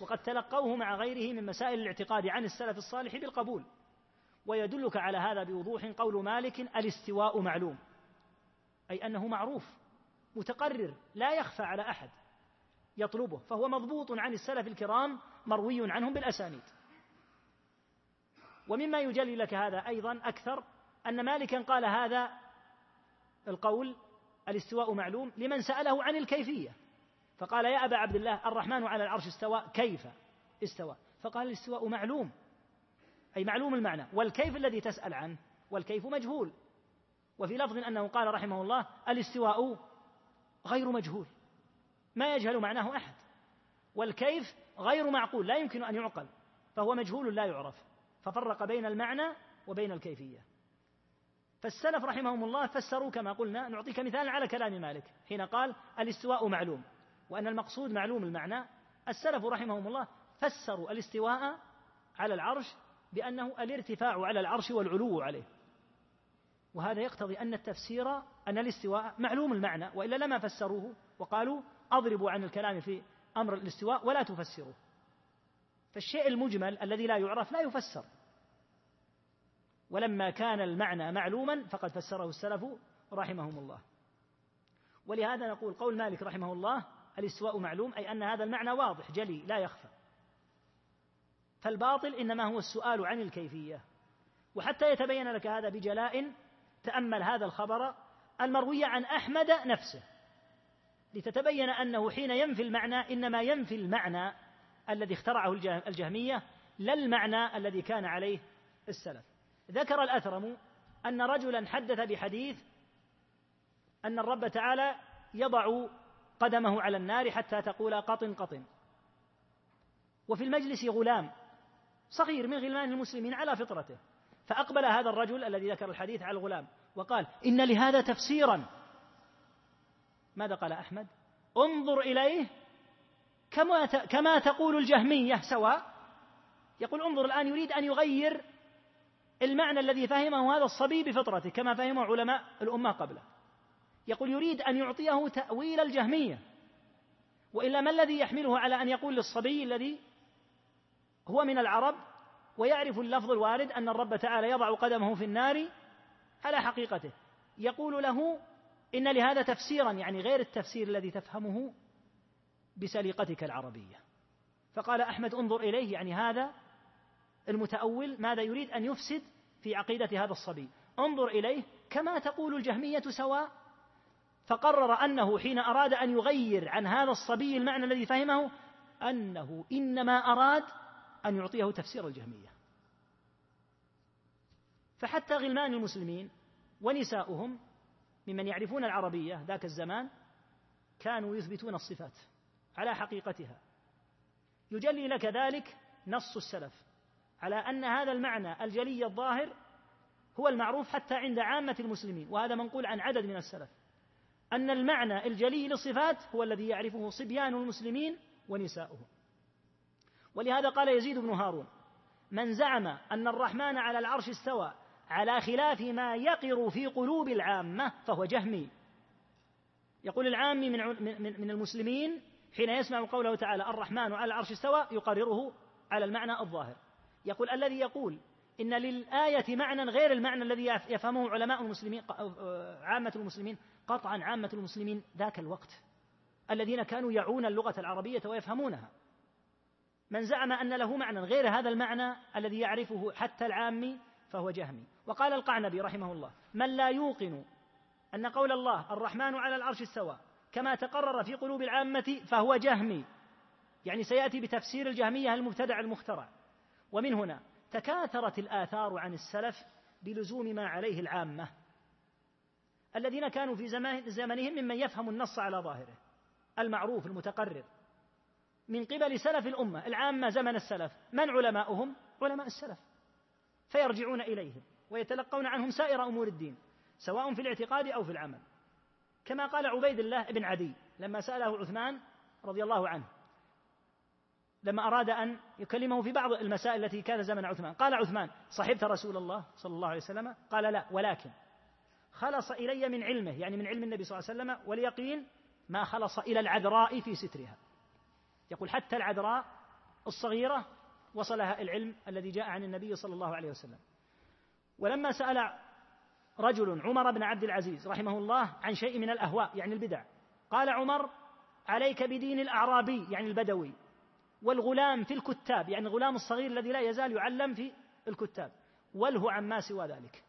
وقد تلقوه مع غيره من مسائل الاعتقاد عن السلف الصالح بالقبول. ويدلك على هذا بوضوح قول مالك الاستواء معلوم. أي أنه معروف متقرر لا يخفى على أحد. يطلبه فهو مضبوط عن السلف الكرام مروي عنهم بالأسانيد. ومما يجلي لك هذا أيضا أكثر أن مالكا قال هذا القول الاستواء معلوم لمن سأله عن الكيفية. فقال يا أبا عبد الله الرحمن على العرش استوى كيف استوى؟ فقال الاستواء معلوم. أي معلوم المعنى. والكيف الذي تسأل عنه؟ والكيف مجهول. وفي لفظ أنه قال رحمه الله الاستواء غير مجهول. ما يجهل معناه أحد. والكيف غير معقول لا يمكن أن يعقل. فهو مجهول لا يعرف. ففرق بين المعنى وبين الكيفية. فالسلف رحمهم الله فسروا كما قلنا. نعطيك مثال على كلام مالك. حين قال الاستواء معلوم. وأن المقصود معلوم المعنى. السلف رحمهم الله فسروا الاستواء على العرش بأنه الارتفاع على العرش والعلو عليه. وهذا يقتضي أن التفسير أن الاستواء معلوم المعنى وإلا لما فسروه وقالوا أضربوا عن الكلام في أمر الاستواء ولا تفسروه فالشيء المجمل الذي لا يعرف لا يفسر. ولما كان المعنى معلوما فقد فسره السلف رحمهم الله. ولهذا نقول قول مالك رحمه الله الاستواء معلوم أي أن هذا المعنى واضح جلي لا يخفى. فالباطل إنما هو السؤال عن الكيفية. وحتى يتبين لك هذا بجلاء تأمل هذا الخبر المروي عن أحمد نفسه. لتتبين أنه حين ينفي المعنى إنما ينفي المعنى الذي اخترعه الجهمية لا المعنى الذي كان عليه السلف. ذكر الأثرم أن رجلا حدث بحديث أن الرب تعالى يضع قدمه على النار حتى تقول قطن قطن. وفي المجلس غلام صغير من غلمان المسلمين على فطرته. فأقبل هذا الرجل الذي ذكر الحديث على الغلام وقال إن لهذا تفسيرا. ماذا قال أحمد؟ انظر إليه كما كما تقول الجهمية سواء. يقول انظر الآن يريد أن يغير المعنى الذي فهمه هذا الصبي بفطرته كما فهمه علماء الأمة قبله. يقول يريد أن يعطيه تأويل الجهمية. وإلا ما الذي يحمله على أن يقول للصبي الذي هو من العرب ويعرف اللفظ الوارد أن الرب تعالى يضع قدمه في النار على حقيقته. يقول له إن لهذا تفسيرا يعني غير التفسير الذي تفهمه بسليقتك العربية. فقال أحمد انظر إليه يعني هذا المتأول ماذا يريد أن يفسد في عقيدة هذا الصبي. انظر إليه كما تقول الجهمية سواء فقرر أنه حين أراد أن يغير عن هذا الصبي المعنى الذي فهمه أنه إنما أراد أن يعطيه تفسير الجهمية. فحتى غلمان المسلمين ونساؤهم ممن يعرفون العربية ذاك الزمان كانوا يثبتون الصفات على حقيقتها. يجلي لك ذلك نص السلف على أن هذا المعنى الجلي الظاهر هو المعروف حتى عند عامة المسلمين وهذا منقول عن عدد من السلف. أن المعنى الجلي للصفات هو الذي يعرفه صبيان المسلمين ونساؤهم. ولهذا قال يزيد بن هارون من زعم أن الرحمن على العرش استوى على خلاف ما يقر في قلوب العامة فهو جهمي. يقول العامي من من المسلمين حين يسمع قوله تعالى الرحمن على العرش استوى يقرره على المعنى الظاهر. يقول الذي يقول إن للآية معنى غير المعنى الذي يفهمه علماء المسلمين عامة المسلمين قطعا عامة المسلمين ذاك الوقت الذين كانوا يعون اللغة العربية ويفهمونها. من زعم أن له معنى غير هذا المعنى الذي يعرفه حتى العامي فهو جهمي. وقال القعنبي رحمه الله من لا يوقن أن قول الله الرحمن على العرش استوى كما تقرر في قلوب العامة فهو جهمي. يعني سيأتي بتفسير الجهمية المبتدع المخترع. ومن هنا تكاثرت الآثار عن السلف بلزوم ما عليه العامة. الذين كانوا في زمانهم ممن يفهم النص على ظاهره. المعروف المتقرر. من قبل سلف الأمة العامة زمن السلف. من علماؤهم؟ علماء السلف. فيرجعون إليهم ويتلقون عنهم سائر أمور الدين سواء في الاعتقاد أو في العمل. كما قال عبيد الله بن عدي لما سأله عثمان رضي الله عنه لما أراد أن يكلمه في بعض المسائل التي كان زمن عثمان. قال عثمان صحبت رسول الله صلى الله عليه وسلم؟ قال لا ولكن خلص إلي من علمه يعني من علم النبي صلى الله عليه وسلم واليقين ما خلص إلى العذراء في سترها. يقول حتى العذراء الصغيرة وصلها العلم الذي جاء عن النبي صلى الله عليه وسلم. ولما سأل رجل عمر بن عبد العزيز رحمه الله عن شيء من الأهواء يعني البدع قال عمر عليك بدين الأعرابي يعني البدوي والغلام في الكتاب يعني الغلام الصغير الذي لا يزال يعلم في الكتاب وله عما سوى ذلك.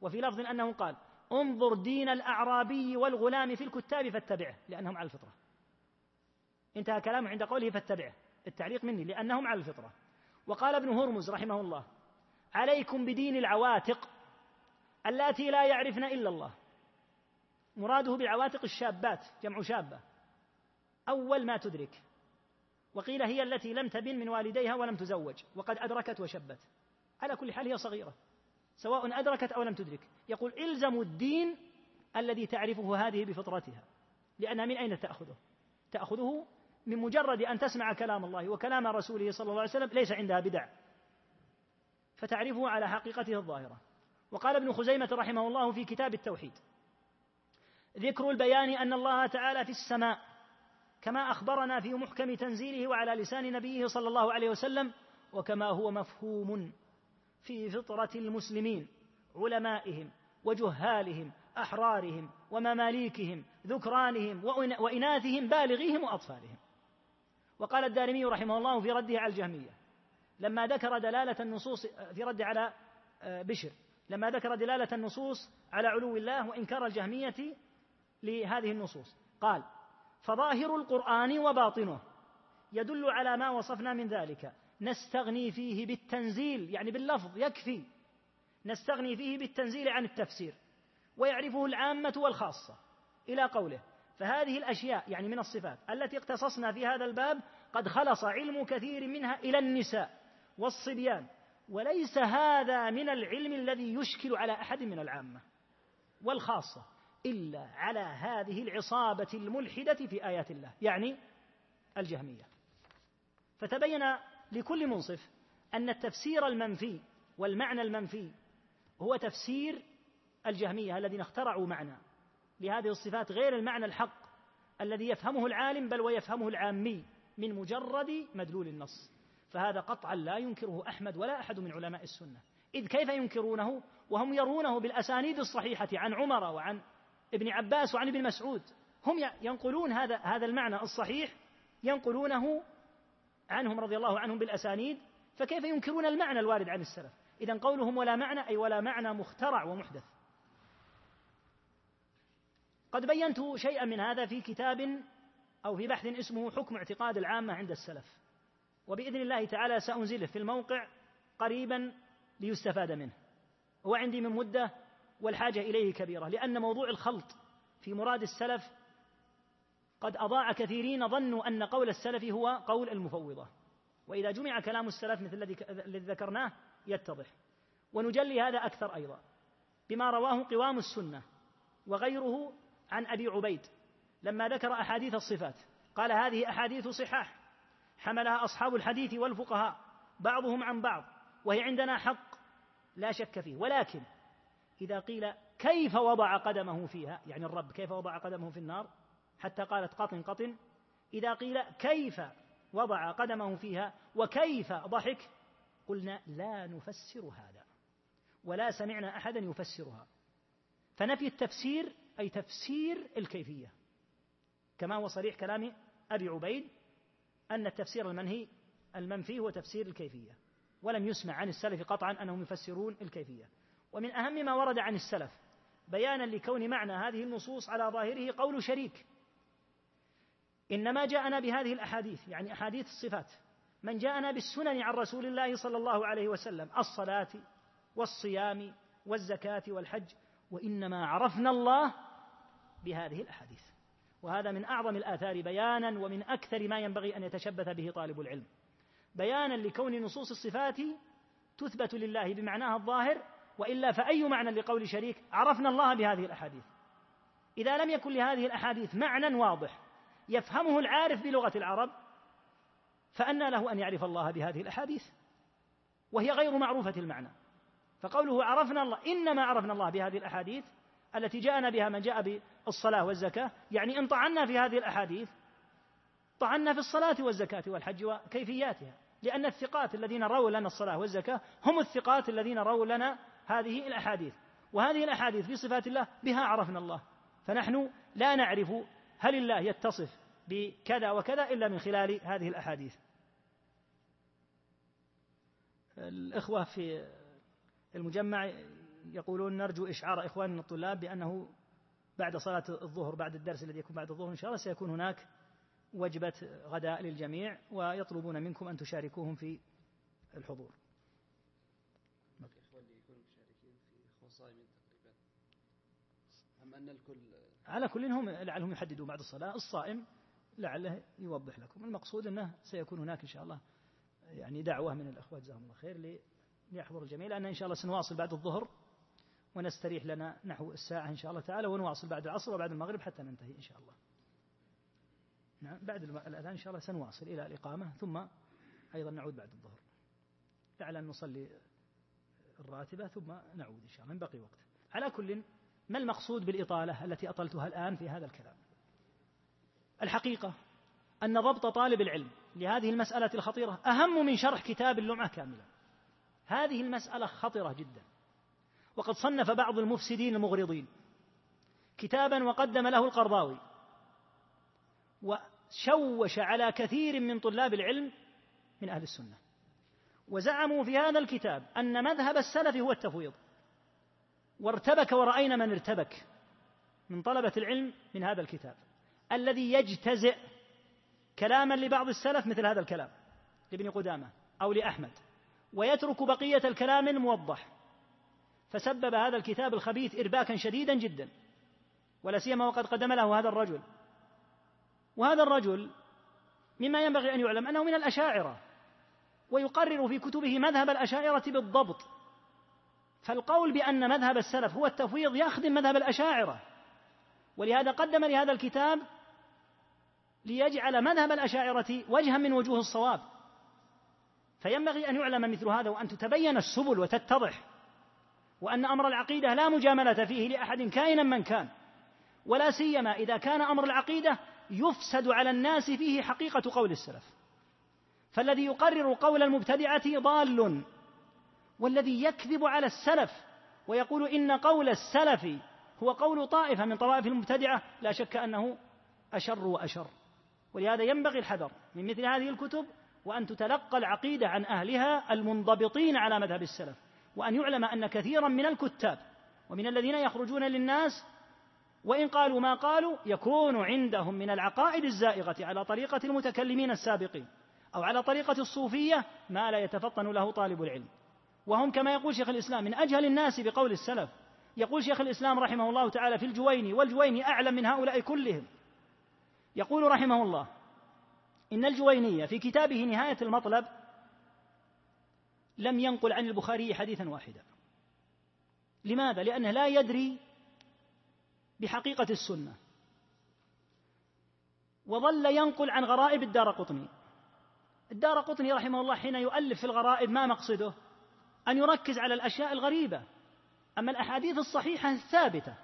وفي لفظ أنه قال انظر دين الأعرابي والغلام في الكتاب فاتبعه لأنهم على الفطرة. انتهى كلامه عند قوله فاتبعه. التعليق مني لأنهم على الفطرة. وقال ابن هرمز رحمه الله عليكم بدين العواتق اللاتي لا يعرفن إلا الله. مراده بالعواتق الشابات جمع شابة. أول ما تدرك. وقيل هي التي لم تبن من والديها ولم تزوج وقد أدركت وشبت. على كل حال هي صغيرة. سواء أدركت أو لم تدرك. يقول إلزموا الدين الذي تعرفه هذه بفطرتها. لأنها من أين تأخذه؟ تأخذه من مجرد أن تسمع كلام الله وكلام رسوله صلى الله عليه وسلم ليس عندها بدع. فتعرفه على حقيقته الظاهرة. وقال ابن خزيمة رحمه الله في كتاب التوحيد ذكر البيان أن الله تعالى في السماء كما أخبرنا في محكم تنزيله وعلى لسان نبيه صلى الله عليه وسلم وكما هو مفهوم. في فطرة المسلمين علمائهم وجهالهم أحرارهم ومماليكهم ذكرانهم وإناثهم بالغيهم وأطفالهم. وقال الدارمي رحمه الله في رده على الجهمية لما ذكر دلالة النصوص في رد على آه، بشر لما ذكر دلالة النصوص على علو الله وإنكار الجهمية لهذه النصوص قال فظاهر القرآن وباطنه يدل على ما وصفنا من ذلك نستغني فيه بالتنزيل يعني باللفظ يكفي. نستغني فيه بالتنزيل عن التفسير ويعرفه العامة والخاصة إلى قوله. فهذه الأشياء يعني من الصفات التي اقتصصنا في هذا الباب قد خلص علم كثير منها إلى النساء والصبيان. وليس هذا من العلم الذي يشكل على أحد من العامة والخاصة إلا على هذه العصابة الملحدة في آيات الله يعني الجهمية. فتبين لكل منصف أن التفسير المنفي والمعنى المنفي هو تفسير الجهمية الذين اخترعوا معنى. لهذه الصفات غير المعنى الحق الذي يفهمه العالم بل ويفهمه العامي من مجرد مدلول النص. فهذا قطعا لا ينكره أحمد ولا أحد من علماء السنة. إذ كيف ينكرونه؟ وهم يرونه بالأسانيد الصحيحة عن عمر وعن ابن عباس وعن ابن مسعود. هم ينقلون هذا هذا المعنى الصحيح ينقلونه عنهم رضي الله عنهم بالأسانيد فكيف ينكرون المعنى الوارد عن السلف؟ إذا قولهم ولا معنى أي ولا معنى مخترع ومحدث. قد بينت شيئا من هذا في كتاب أو في بحث اسمه حكم اعتقاد العامة عند السلف. وبإذن الله تعالى سأنزله في الموقع قريبا ليستفاد منه. هو عندي من مدة والحاجة إليه كبيرة لأن موضوع الخلط في مراد السلف قد أضاع كثيرين ظنوا أن قول السلف هو قول المفوضة. وإذا جمع كلام السلف مثل الذي ذكرناه يتضح. ونجلي هذا أكثر أيضا. بما رواه قوام السنة وغيره عن أبي عبيد لما ذكر أحاديث الصفات قال هذه أحاديث صحاح حملها أصحاب الحديث والفقهاء بعضهم عن بعض وهي عندنا حق لا شك فيه. ولكن إذا قيل كيف وضع قدمه فيها يعني الرب كيف وضع قدمه في النار؟ حتى قالت قطن قطن إذا قيل كيف وضع قدمه فيها وكيف ضحك قلنا لا نفسر هذا ولا سمعنا أحدا يفسرها. فنفي التفسير أي تفسير الكيفية. كما هو صريح كلام أبي عبيد أن التفسير المنهي المنفي هو تفسير الكيفية ولم يسمع عن السلف قطعا أنهم يفسرون الكيفية. ومن أهم ما ورد عن السلف بيانا لكون معنى هذه النصوص على ظاهره قول شريك. إنما جاءنا بهذه الأحاديث يعني أحاديث الصفات. من جاءنا بالسنن عن رسول الله صلى الله عليه وسلم الصلاة والصيام والزكاة والحج وإنما عرفنا الله بهذه الأحاديث. وهذا من أعظم الآثار بيانا ومن أكثر ما ينبغي أن يتشبث به طالب العلم. بيانا لكون نصوص الصفات تثبت لله بمعناها الظاهر وإلا فأي معنى لقول شريك عرفنا الله بهذه الأحاديث؟ إذا لم يكن لهذه الأحاديث معنى واضح يفهمه العارف بلغة العرب فأنى له أن يعرف الله بهذه الأحاديث وهي غير معروفة المعنى. فقوله عرفنا الله إنما عرفنا الله بهذه الأحاديث التي جاءنا بها من جاء بالصلاة والزكاة يعني إن طعنا في هذه الأحاديث طعنا في الصلاة والزكاة والحج وكيفياتها لأن الثقات الذين رووا لنا الصلاة والزكاة هم الثقات الذين رووا لنا هذه الأحاديث. وهذه الأحاديث في صفات الله بها عرفنا الله. فنحن لا نعرف هل الله يتصف بكذا وكذا إلا من خلال هذه الأحاديث؟ الإخوة في المجمع يقولون نرجو إشعار إخواننا الطلاب بأنه بعد صلاة الظهر بعد الدرس الذي يكون بعد الظهر إن شاء الله سيكون هناك وجبة غداء للجميع ويطلبون منكم أن تشاركوهم في الحضور. أم أن الكل على كل هم لعلهم يحددوا بعد الصلاة. الصائم لعله يوضح لكم. المقصود أنه سيكون هناك إن شاء الله يعني دعوة من الأخوة جزاهم الله خير ليحضر الجميع لأن إن شاء الله سنواصل بعد الظهر ونستريح لنا نحو الساعة إن شاء الله تعالى ونواصل بعد العصر وبعد المغرب حتى ننتهي إن شاء الله. نعم بعد الأذان إن شاء الله سنواصل إلى الإقامة ثم أيضا نعود بعد الظهر. لعل نصلي الراتبة ثم نعود إن شاء الله. من بقي وقت. على كل ما المقصود بالإطالة التي أطلتها الآن في هذا الكلام؟ الحقيقة أن ضبط طالب العلم لهذه المسألة الخطيرة أهم من شرح كتاب اللمعة كاملا. هذه المسألة خطرة جدا. وقد صنف بعض المفسدين المغرضين كتابا وقدم له القرضاوي وشوش على كثير من طلاب العلم من أهل السنة. وزعموا في هذا الكتاب أن مذهب السلف هو التفويض. وارتبك ورأينا من ارتبك من طلبة العلم من هذا الكتاب الذي يجتزئ كلاما لبعض السلف مثل هذا الكلام لابن قدامة أو لأحمد ويترك بقية الكلام الموضح فسبب هذا الكتاب الخبيث إرباكا شديدا جدا ولا سيما وقد قدم له هذا الرجل. وهذا الرجل مما ينبغي أن يعلم أنه من الأشاعرة ويقرر في كتبه مذهب الأشاعرة بالضبط فالقول بأن مذهب السلف هو التفويض يخدم مذهب الأشاعرة ولهذا قدم لهذا الكتاب ليجعل مذهب الأشاعرة وجها من وجوه الصواب. فينبغي أن يعلم مثل هذا وأن تتبين السبل وتتضح وأن أمر العقيدة لا مجاملة فيه لأحد كائنا من كان ولا سيما إذا كان أمر العقيدة يفسد على الناس فيه حقيقة قول السلف. فالذي يقرر قول المبتدعة ضال. والذي يكذب على السلف ويقول إن قول السلف هو قول طائفة من طوائف المبتدعة لا شك أنه أشر وأشر. ولهذا ينبغي الحذر من مثل هذه الكتب وأن تتلقى العقيدة عن أهلها المنضبطين على مذهب السلف وأن يعلم أن كثيرا من الكتاب ومن الذين يخرجون للناس وإن قالوا ما قالوا يكون عندهم من العقائد الزائغة على طريقة المتكلمين السابقين أو على طريقة الصوفية ما لا يتفطن له طالب العلم. وهم كما يقول شيخ الإسلام من أجهل الناس بقول السلف. يقول شيخ الإسلام رحمه الله تعالى في الجويني والجويني أعلم من هؤلاء كلهم. يقول رحمه الله إن الجوينية في كتابه نهاية المطلب لم ينقل عن البخاري حديثا واحدا. لماذا؟ لأنه لا يدري بحقيقة السنة. وظل ينقل عن غرائب الدار قطني. الدار قطني رحمه الله حين يؤلف في الغرائب ما مقصده؟ أن يركز على الأشياء الغريبة. أما الأحاديث الصحيحة الثابتة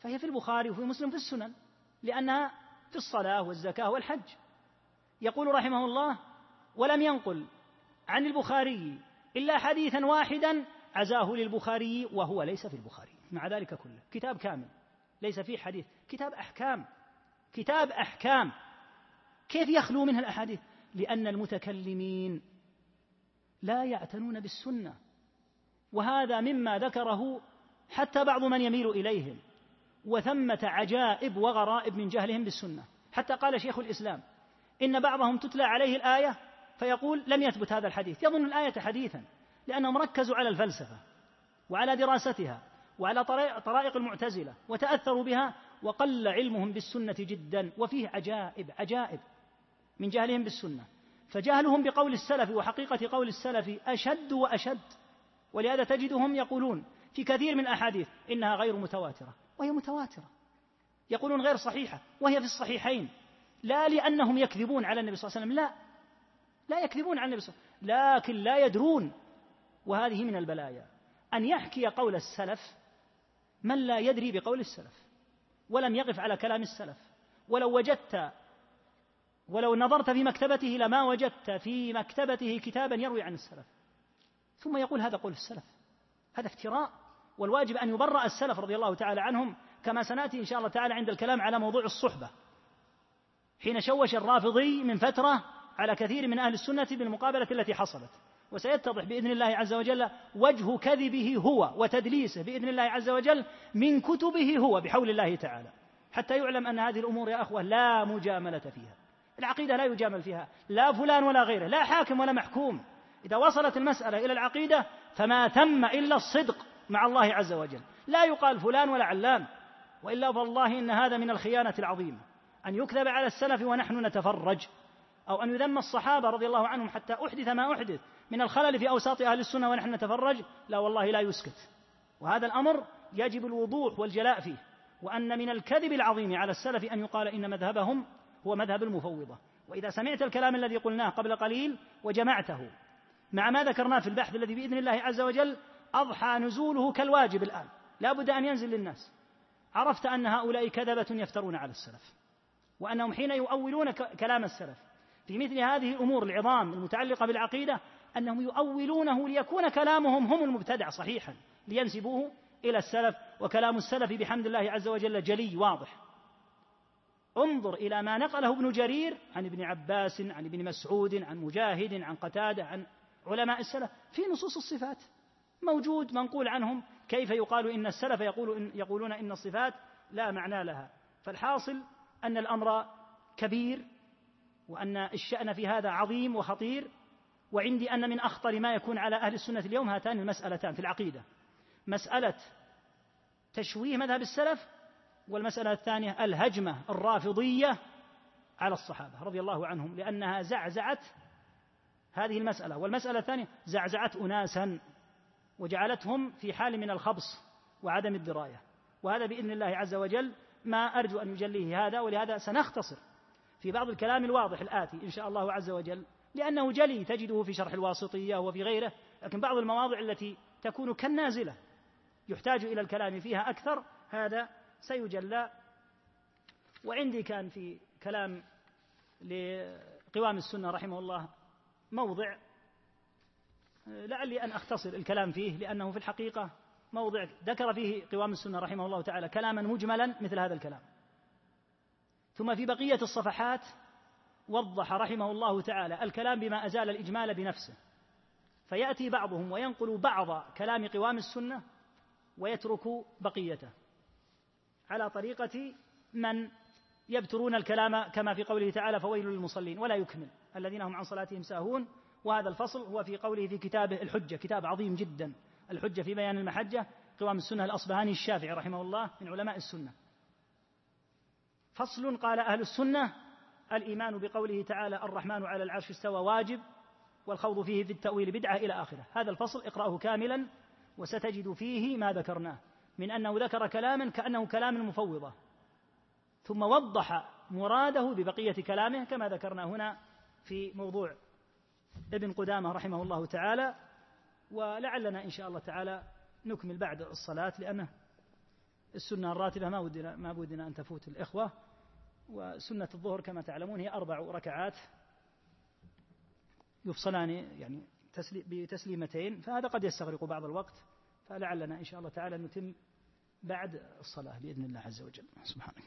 فهي في البخاري وفي مسلم في السنن لأنها في الصلاة والزكاة والحج. يقول رحمه الله ولم ينقل عن البخاري إلا حديثا واحدا عزاه للبخاري وهو ليس في البخاري. مع ذلك كله. كتاب كامل. ليس فيه حديث. كتاب أحكام. كتاب أحكام. كيف يخلو منها الأحاديث؟ لأن المتكلمين لا يعتنون بالسنة وهذا مما ذكره حتى بعض من يميل إليهم وثمة عجائب وغرائب من جهلهم بالسنة. حتى قال شيخ الإسلام إن بعضهم تتلى عليه الآية فيقول لم يثبت هذا الحديث. يظن الآية حديثا لأنهم ركزوا على الفلسفة وعلى دراستها وعلى طرائق المعتزلة وتأثروا بها وقل علمهم بالسنة جدا وفيه عجائب عجائب من جهلهم بالسنة. فجهلهم بقول السلف وحقيقة قول السلف أشد وأشد ولهذا تجدهم يقولون في كثير من الأحاديث إنها غير متواترة وهي متواترة يقولون غير صحيحة وهي في الصحيحين لا لأنهم يكذبون على النبي صلى الله عليه وسلم لا لا يكذبون على النبي صلى الله عليه وسلم لكن لا يدرون وهذه من البلايا أن يحكي قول السلف من لا يدري بقول السلف ولم يقف على كلام السلف ولو وجدت ولو نظرت في مكتبته لما وجدت في مكتبته كتابا يروي عن السلف. ثم يقول هذا قول السلف. هذا افتراء والواجب أن يبرأ السلف رضي الله تعالى عنهم كما سنأتي إن شاء الله تعالى عند الكلام على موضوع الصحبة. حين شوش الرافضي من فترة على كثير من أهل السنة بالمقابلة التي حصلت. وسيتضح بإذن الله عز وجل وجه كذبه هو وتدليسه بإذن الله عز وجل من كتبه هو بحول الله تعالى. حتى يعلم أن هذه الأمور يا أخوة لا مجاملة فيها. العقيدة لا يجامل فيها. لا فلان ولا غيره لا حاكم ولا محكوم. إذا وصلت المسألة إلى العقيدة فما تم إلا الصدق مع الله عز وجل. لا يقال فلان ولا علان وإلا فالله إن هذا من الخيانة العظيمة. أن يكذب على السلف ونحن نتفرج أو أن يذم الصحابة رضي الله عنهم حتى أحدث ما أحدث من الخلل في أوساط أهل السنة ونحن نتفرج لا والله لا يسكت. وهذا الأمر يجب الوضوح والجلاء فيه. وأن من الكذب العظيم على السلف أن يقال إن مذهبهم هو مذهب المفوضة. وإذا سمعت الكلام الذي قلناه قبل قليل وجمعته مع ما ذكرناه في البحث الذي بإذن الله عز وجل أضحى نزوله كالواجب الآن. لا بد أن ينزل للناس. عرفت أن هؤلاء كذبة يفترون على السلف وأنهم حين يؤولون كلام السلف في مثل هذه الأمور العظام المتعلقة بالعقيدة أنهم يؤولونه ليكون كلامهم هم المبتدع صحيحا لينسبوه إلى السلف وكلام السلف بحمد الله عز وجل جلي واضح. انظر إلى ما نقله ابن جرير عن ابن عباس عن ابن مسعود عن مجاهد عن قتادة عن علماء السلف في نصوص الصفات موجود منقول عنهم كيف يقال إن السلف يقول إن يقولون إن الصفات لا معنى لها. فالحاصل أن الأمر كبير وأن الشأن في هذا عظيم وخطير وعندي أن من أخطر ما يكون على أهل السنة اليوم هاتان المسألتان في العقيدة. مسألة تشويه مذهب السلف والمسألة الثانية الهجمة الرافضية على الصحابة رضي الله عنهم لأنها زعزعت هذه المسألة. والمسألة الثانية زعزعت أناسا وجعلتهم في حال من الخبص وعدم الدراية. وهذا بإذن الله عز وجل ما أرجو أن يجليه هذا ولهذا سنختصر في بعض الكلام الواضح الآتي إن شاء الله عز وجل لأنه جلي تجده في شرح الواسطية وفي غيره لكن بعض المواضع التي تكون كالنازلة يحتاج إلى الكلام فيها أكثر هذا سيجلى. وعندي كان في كلام لقوام السنة رحمه الله موضع لعلي أن أختصر الكلام فيه لأنه في الحقيقة موضع ذكر فيه قوام السنة رحمه الله تعالى كلاما مجملا مثل هذا الكلام. ثم في بقية الصفحات وضح رحمه الله تعالى الكلام بما أزال الإجمال بنفسه. فيأتي بعضهم وينقل بعض كلام قوام السنة ويترك بقيته. على طريقة من يبترون الكلام كما في قوله تعالى فويل للمصلين ولا يكمل. الذين هم عن صلاتهم ساهون. وهذا الفصل هو في قوله في كتابه الحجة كتاب عظيم جدا. الحجة في بيان المحجة قوام السنة الأصبهاني الشافعي رحمه الله من علماء السنة. فصل قال أهل السنة الإيمان بقوله تعالى الرحمن على العرش استوى واجب والخوض فيه في التأويل بدعة إلى آخره. هذا الفصل اقرأه كاملا وستجد فيه ما ذكرناه. من أنه ذكر كلاما كأنه كلام المفوضة ثم وضح مراده ببقية كلامه كما ذكرنا هنا في موضوع ابن قدامة رحمه الله تعالى ولعلنا إن شاء الله تعالى نكمل بعد الصلاة لأنه السنة الراتبة ما ودنا ما ودنا أن تفوت الإخوة وسنة الظهر كما تعلمون هي أربع ركعات يفصلان يعني بتسليمتين فهذا قد يستغرق بعض الوقت. فلعلنا إن شاء الله تعالى نتم بعد الصلاة بإذن الله عز وجل. سبحانك.